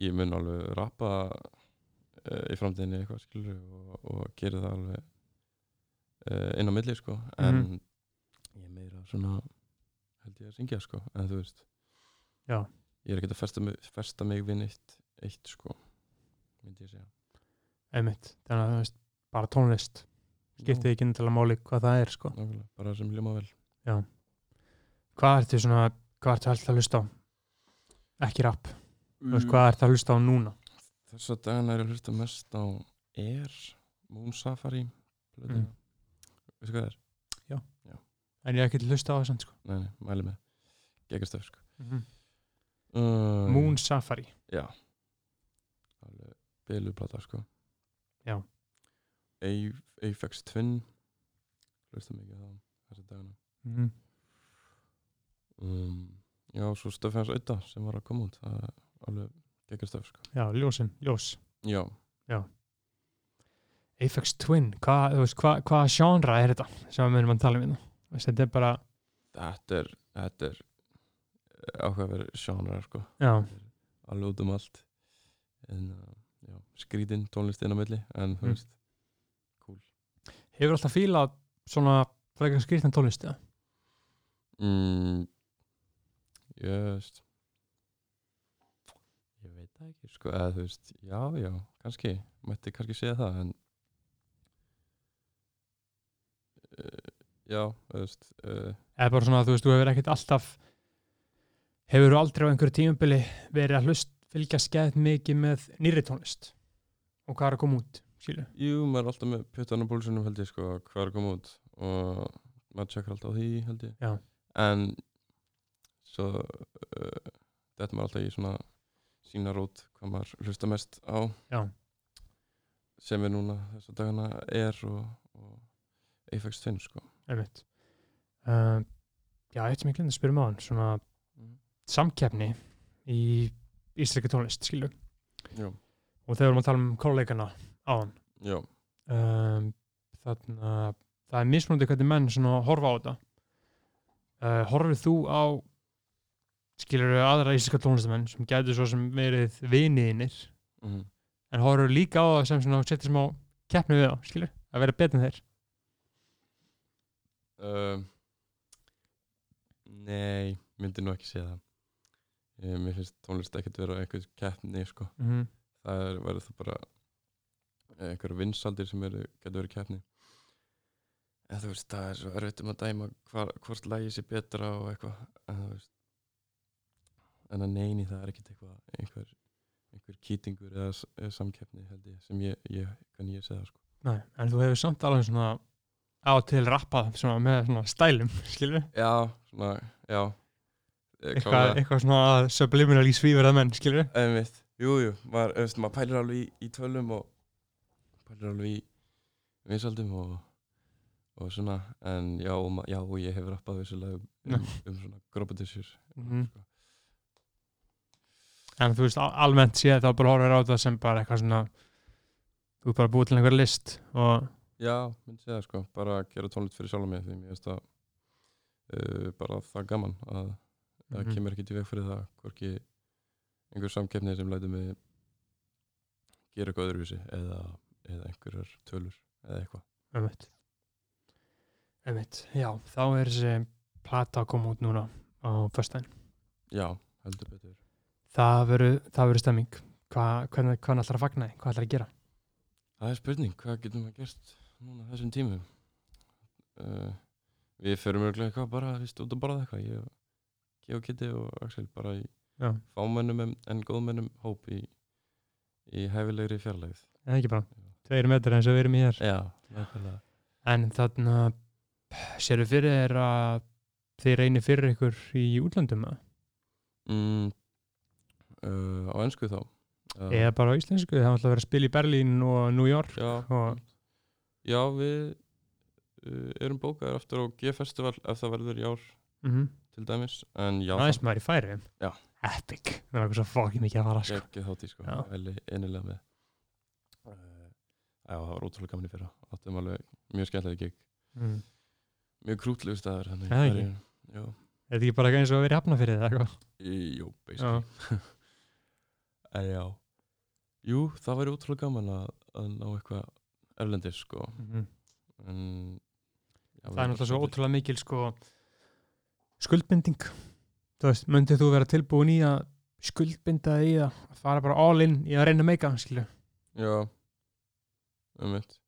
ég mun alveg rappa uh, í framtíðinni eitthvað skilur og, og gera það alveg uh, inn á milli sko. En Mhm. ég meira svona held ég að syngja sko en þú veist. Já. ég er ekkert að festa festa mig við neitt eitt sko myndi ég segja. Einmitt, þannig að þú veist, bara tónlist skiptið ekki til að máli hvað það er sko. Nákvæmlega, bara sem hljóma vel. Hvað ertu svona, hvað ertu alltaf að hlusta á? Ekki rapp, þú veist hvað ertu að hlusta á núna? Þess að dagana er að hlusta mest á Air, Moon Safari. Mm. veistu hvað það er? en ég hef ekki hlusta á það samt sko. Nei, nei, mæli með. Geggastöf sko. Mm uh, Moon Safari. Já. Alveg biluplata sko. Já. A- Apex Twin. Hlusta mikið á það þessa dagana. Mm um, Já, svo stöfi hans auða sem var að koma út það er alveg geggastöf sko. Já, ljósin, ljós. Já, Apex Twin, hvað, hvað, hvað genre er þetta sem við munum að tala um hérna? Þú veist, þetta er bara, þetta er þetta er áhugaverð genre sko. Já, alveg út um allt. En uh, já, skrítin tónlist inn á milli en þú Mm. veist hefur alltaf fílað svona frekar skrýttan tónlist eða? mm, Jöst Ég veit það ekki sko eða þú veist, já, já, kannski mætti kannski segja það en uh, já, þú veist uh, eða bara svona að þú veist, þú hefur ekkert alltaf hefur þú aldrei á einhverju tíumbili verið að hlust fylgja skeið mikið með nýri tónlist og hvað er að koma út, sílu? Jú, maður er alltaf með pjötan og bólsunum held ég sko hvað er að koma út og maður tjekkar alltaf á því held ég já. en svo uh, þetta maður alltaf í svona sína rót hvað maður hlusta mest á. Já. sem er núna þess að dagana er og, og Apex Twin sko. Einmitt. Uh, já, eitt sem ég glinda að spyrja maður svona Mhm. samkeppni í íslenski tónlist, skilju já, og þegar við erum að tala um kollegana á hann um, þannig að það er mismunandi hvernig menn svona horfa á þetta. Uh, horfið þú á skilur aðra íslenska tónlistamenn sem gætu svo sem verið viniðinir mm en horfið líka á það sem svona setja smá keppni við á, skilur, að vera betur en þeir? Um, nei myndi nú ekki segja það. Ég, mér finnst tónlist ekkert vera eitthvað keppni sko. Mm -hmm. það er, verður það bara einhverja vinsaldir sem eru, getur verið keppni. En þú veist, það er svo erfitt um að dæma hvar, hvort lægi sé betra og eitthvað en þú veist en að neini það er ekkert eitthvað einhver, einhver kýtingur eða, eða samkeppni held ég sem ég, ég kann ég segja sko. Nei, en þú hefur samt alveg svona á til rappað svona með svona stælum, (laughs) skilur já, svona, já. Eh, eitthvað, eitthvað svona subliminal í svíverað menn, skilur Einmitt, jú, jú, maður, veist, maður pælir alveg í, í tölum og pælir alveg í vinsaldum og, og svona, en já, og já, og ég hef rappað vissulega um, um, um svona grópadissur Mhm. En þú veist, al- almennt séð þá bara horfir á þetta sem bara eitthvað svona þú bara búið til einhver list og Já, myndi segja sko, bara að gera tónlist fyrir sjálf mig því mér finnst það uh, bara það gaman að það Mhm. kemur ekki til veg fyrir það hvorki einhver samkeppni sem lætur mig gera eitthvað öðruvísi eða, eða einhverjar tölur eða eitthvað. Einmitt. Einmitt, já, þá er þessi plata að koma út núna á föstudaginn. Já, heldur betur það verður stemming Hva, hvernig, hvað ætlar að fagna hvað ætlar að gera Það er spurning, hvað getum við gert núna þessum tímum? Uh, við förum örglega eitthvað bara út að borða eitthvað, ég og Kitty og Axel bara í Já. fámennum en, en góðmennum hóp í, í hæfilegri fjarlægð. eða ekki bara, tveir metrar eins og við erum í hér Já, en þannig sérðu fyrir þér að þið reynir fyrir ykkur í útlandum? Mm, uh, á ennsku þá? Uh, eða bara á íslensku, það er alltaf að vera að spila í Berlín og New York Já, og, já við uh, erum bókaðir aftur á G-festival ef það verður í ár mm til dæmis, aðeins maður í færi epic, það er eitthvað svo fokkin mikið að fara sko. geggið þátt í sko, veldig einilega með. Já, það var ótrúlega gaman í fyrra. Áttum alveg mjög skemmtilega gig. Mm. mjög krútlegu staður þannig, Já, ekki? Já, er þetta ekki bara eins og að vera í hafna fyrir það eitthvað jú, basically (laughs) En já. Jú, það væri ótrúlega gaman að, að ná eitthvað erlendis sko. Mm. en, já, það er náttúrulega svo ótrúlega mikil sko skuldbinding. Þú veist, myndið þú vera tilbúin í að skuldbinda þig í að fara bara all in í að reyna meika skilju, Já, um mitt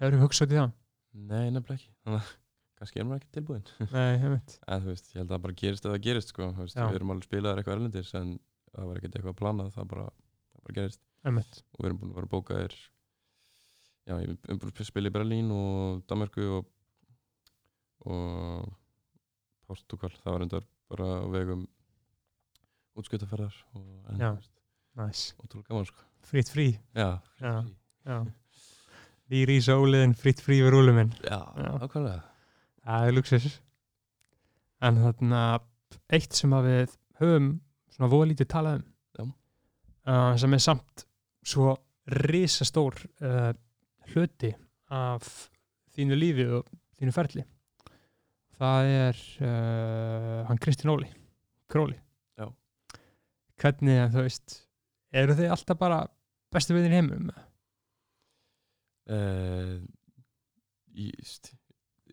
hefur þú hugsað í það? Nei, nefnilega ekki. Kannski er maður ekki tilbúin Nei, (laughs) En þú veist, ég held að það bara gerist það gerist sko. Veist. Við erum alveg spilaðar eitthvað erlendis en það var ekkert eitthvað planað það bara, það bara gerist Einmitt. og við erum búin að vera bókaðir Já, ég erum búin að spila í Berlín og Danmarku og, og Portugal það var endar bara vegum útskjötaferðar og en, Já. þú veist, Næs. ótrúlega gaman sko Fritt frí. Já, Já. Já. Lýri í sóliðin, fritt frí við rúlum minn. Já, ákvæmlega Það er luxus. En þarna, eitt sem að við höfum svona voða lítið talað um, uh, sem er samt svo risastór uh, hluti af þínu lífi og þínu ferli. Það er uh, hann Kristinn Óli, Króli. Já. Hvernig, þú veist, eru þið alltaf bara bestu viðin heimum? í, st,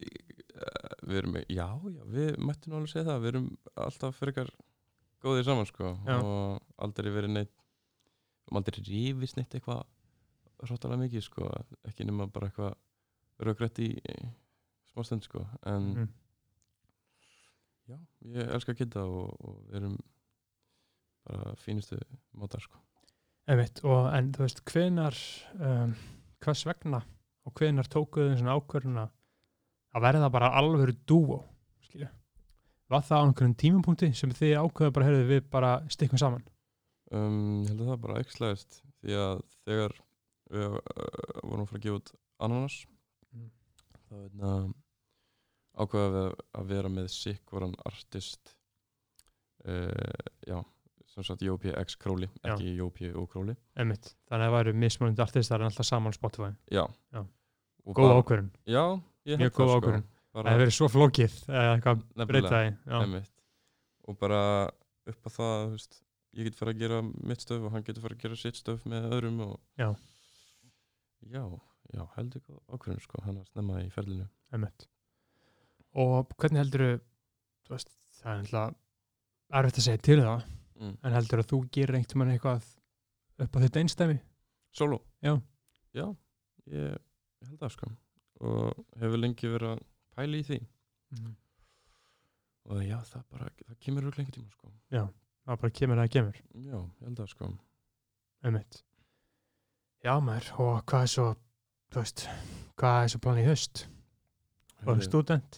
í, uh, við erum já, já, við mættum alveg segja það við erum alltaf frekar góðir saman sko. Já. og aldrei verið neitt um aldrei rífist neitt eitthvað hróttalega mikið sko. Ekki nema bara eitthvað rökrætt í, í smá stund sko. En Mhm. já, ég elska að geta og, og við erum bara fínustu mótar sko. Einmitt, og en þú veist, hvenar um, hvers vegna og hvenar tókuðu svona ákvörðuna að verða bara alvöru dúo var það á einhverjum tímapunkti sem þið ákvöðu bara heyrðu við bara stikkum saman? Um, ég held að það bara ekslaðist því að þegar við uh, vorum að fara að gefa út ananas Mm. þá veitna, ákveða við að vera með sikk voran artist uh, já sem sagt Jópi X. Króli ekki Jópi og Króli Einmitt, þannig að það væru mismunandi artistar en alltaf saman Spotify. Já, Já. Góð ákvörðun, já, ég held mjög góð það, sko. Það hefur verið svo flókið eða eitthvað Nefnilega. breyta því já. einmitt. og bara upp að það veist, ég get fara að gera mitt stöf og hann getur fara að gera sitt stöf með öðrum og Já. já, já, heldur ákvörðun sko, hann að snemma í ferlinu Einmitt. og hvernig heldur veist, það er alltaf erfitt að segja til um það mm. en heldur að þú gerir einhvern veginn eitthvað upp á þetta einstæmi Solo? Já. Já, ég, ég held það sko og hefur lengi verið að pæla í því. Mhm. og já, það bara, það kemur úr lengi tíma sko. Já, það bara kemur það kemur. Já, ég held það sko. Einmitt. Já maður, og hvað er svo þú veist, hvað er svo planið í haust? Og Heyrðu, student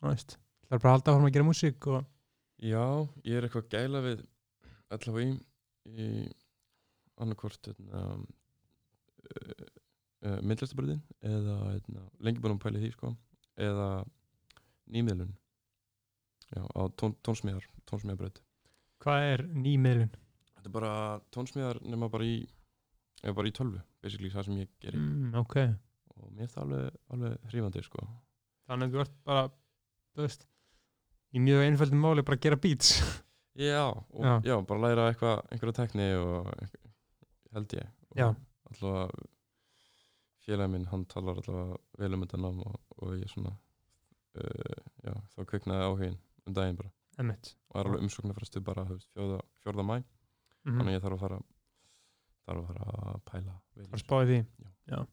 þú veist, það er bara að halda áfram að gera músík og Já, ég er eitthvað að gæla við allavega í, í annarkvort um, uh, uh, myndlistabröðin eða hérna, lengi búin að pæla í því sko eða nýmiðlun. Já, á tón, tónsmíðar tónsmíðarbröð hvað er nýmiðlun? Þetta er bara tónsmíðar nema bara í eða bara í tölvu, basically það sem ég gerir Mm, ok, og mér er það alveg, alveg hrifandi sko. Þannig að þú ert bara veist, í mjög einföldum máli bara að gera beats. (laughs) Já, og Já. já, bara læra eitthvað einhverja tekni og held ég. Og Já. Allavega félagi minn, hann talar allavega vel um þetta nám og, og ég svona uh, já, þá kviknaði áhugin um daginn bara. Einmitt. og það er alveg umsóknarfrestu bara þú veist, fjórða, mæ Mhm. þannig að ég þarf að fara þarf að fara að pæla bara þessu. spáði því.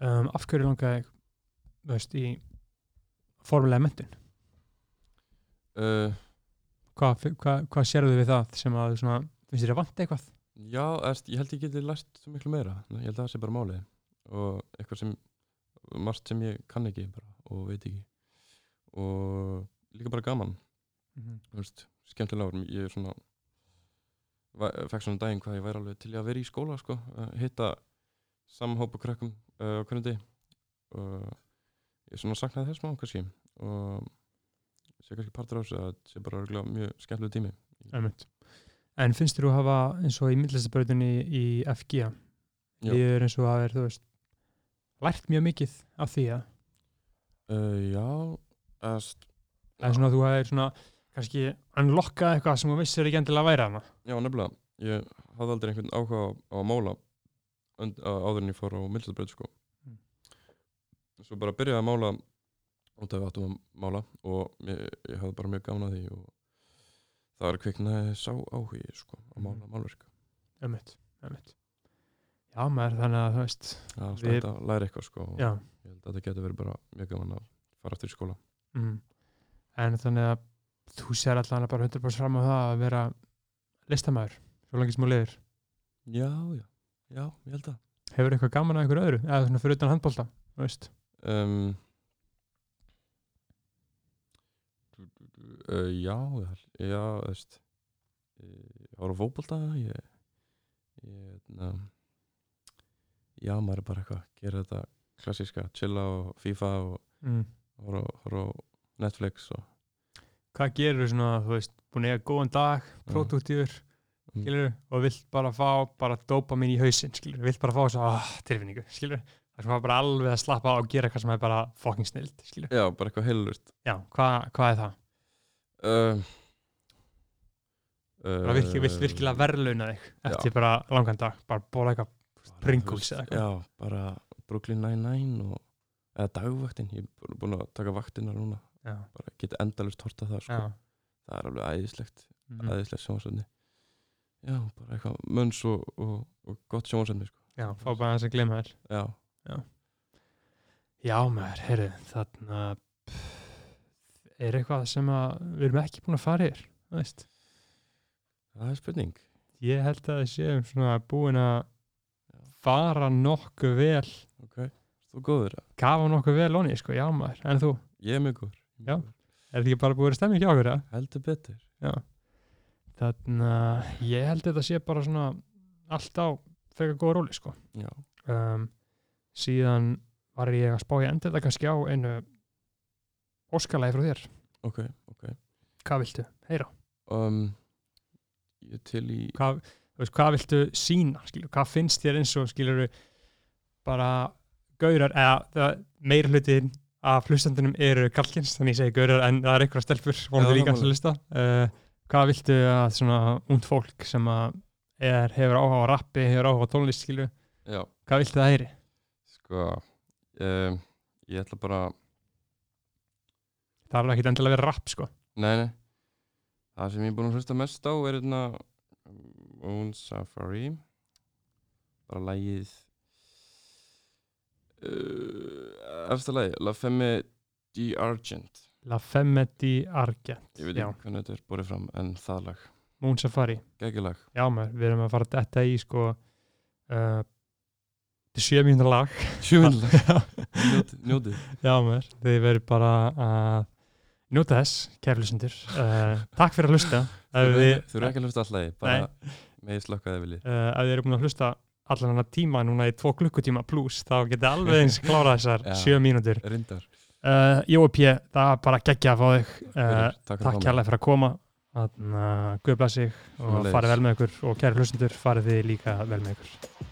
Um, af hverju langaði þú veist, í formulega mentin uh, hvað, hvað, hvað sérðu við það sem að svona, finnst þér að vanta eitthvað? Já, erst, ég held ég geti lært svo miklu meira. Ég held að það sé bara málið og eitthvað sem margt sem ég kann ekki bara og veit ekki. Og líka bara gaman. Þú veist, skemmtilegur. Ég er svona fekk svona daginn hvað ég væri alveg til í að vera í skóla sko, að hitta samhópa krökkum uh, á hvernig degi. Og ég svona saknaði þess má kannski. Og sé kannski partur á þessu að þetta sé bara mjög skemmtilegu tími. Einmitt. en finnst þér þú hafa eins og í myndlistabrautinni í FG við erum eins og að er, þú veist lært mjög mikið af því að uh, Já, erst það er svona að þú hefur svona kannski unlockað eitthvað sem þú vissir ekki endilega að væra hana Já, nefnilega, ég hafði aldrei einhvern áhuga á, að mála áður en ég fór á myndlistabraut sko. Mm. Svo bara byrjaði að mála út af við áttum að mála og ég, ég hafði bara mjög gaman að því og það var kviknaði sá áhugi sko, að mála Mhm. málverk Einmitt. Já maður þannig að þú veist Við- hægt að læra eitthvað sko, og já. ég held að þetta getur verið bara mjög gaman að fara aftur í skóla. Mm. en þannig að þú sér allan bara 100% fram á það að vera listamæður svo þú lifir. Já, já, já, ég held að. Hefur eitthvað gaman að einhverju öðru? Eða svona fyrir utan handbólta þú veist. Um, uh, Já, já, já, veist ég ára fótbolta ég, ég na, já, maður er bara eitthvað gera þetta klassíska, chilla og FIFA og mm. horfa á- Netflix og hvað gerur svona þú veist búin að eiga góðan dag produktífur Mm. skilur og vilt bara fá bara dopamin í hausinn skilur vilt bara fá þess að tilfinningu skilur það sem var bara alveg að slappa og gera eitthvað sem er bara fucking snild skilur já, bara eitthvað heilurist já hvað hva er það? Uh, bara virki, vilt virkilega verðlauna þig eftir bara langan dag bara bóla eitthvað Pringles Já, bara Brooklyn Nine-Nine og eða dagvaktin, ég er búin að taka vaktina núna Já. bara geta endalust horta það sko. Já. það er alveg æðislegt Mhm. æðislegt sjónvarsefni já, bara eitthvað mönns og, og, og gott sjónvarsefni sko. já, fá bara þess að gleyma þér já, já, Já, maður, heyrðu, þarna er eitthvað sem að við erum ekki búin að fara þú veist. Það er spurning. Ég held að við séum svona búin að fara nokkuð vel, Ok, þú góður það? kafa nokkuð vel onni, sko, já maður, en þú, Ég er mjög góður. Já. er þetta ekki bara búin að vera stemming hjá okkur, eða? Heldur betur. Já. Þannig að ég held að þetta sé bara svona allt á frekar góða róli, sko. Já. Um, síðan var ég að spá ég endur þetta kannski á einu óskalagi frá þér. Ok, ok. Hvað viltu? Heyra. Um, ég til í... Hvað, veist, hvað viltu sína? Skilur? Hvað finnst þér eins og skilur bara gaurar, eða það, meir hlutin af hlustandunum eru kallkins, þannig ég segi gaurar en það er einhverja stelpur, vonandi líka sammála. að lista. Uh, hvað viltu að svona ungd fólk sem að er, hefur áhuga á rappi, hefur áhuga á tónlist, skilur, Já, hvað viltu það heyri? sko, um, ég ætla bara... Það er alveg ekki endilega að vera rapp, sko. Nei, nei. Það sem ég er búin að hlusta mest á er hérna Moon Safari. Bara lægið... Uh, eftir lagi, La Femme di Argent. La Femme di Argent. Ég veit Já, ekki hvernig þetta er borðið fram, en það lag. Moon Safari. Gægjulag. Já, maður, við erum að fara að detta í, sko, uh, þetta er sjö mínútur lag. Sjöfunlag. (laughs) Já. Njótið, njótið. Já, maður, þið verður bara að njóta þess, kæri hlustendur. Uh, takk fyrir að hlusta. Þú þið, ekki- að hlusta all lagi, bara með slökkaði viljið. uh, ef þið eru búin að hlusta allan hana tíma núna í tvo klukkutíma pluss, þá getið alveg eins klára þessar (laughs) sjö mínútur. Rindar. Uh, Jói P, það var bara geggja að fá þig. Uh, takk að mig. kærlega fyrir að koma. Að guð bless sig og farið vel með ykkur og kæri hlustendur, farið þið líka vel með ykkur.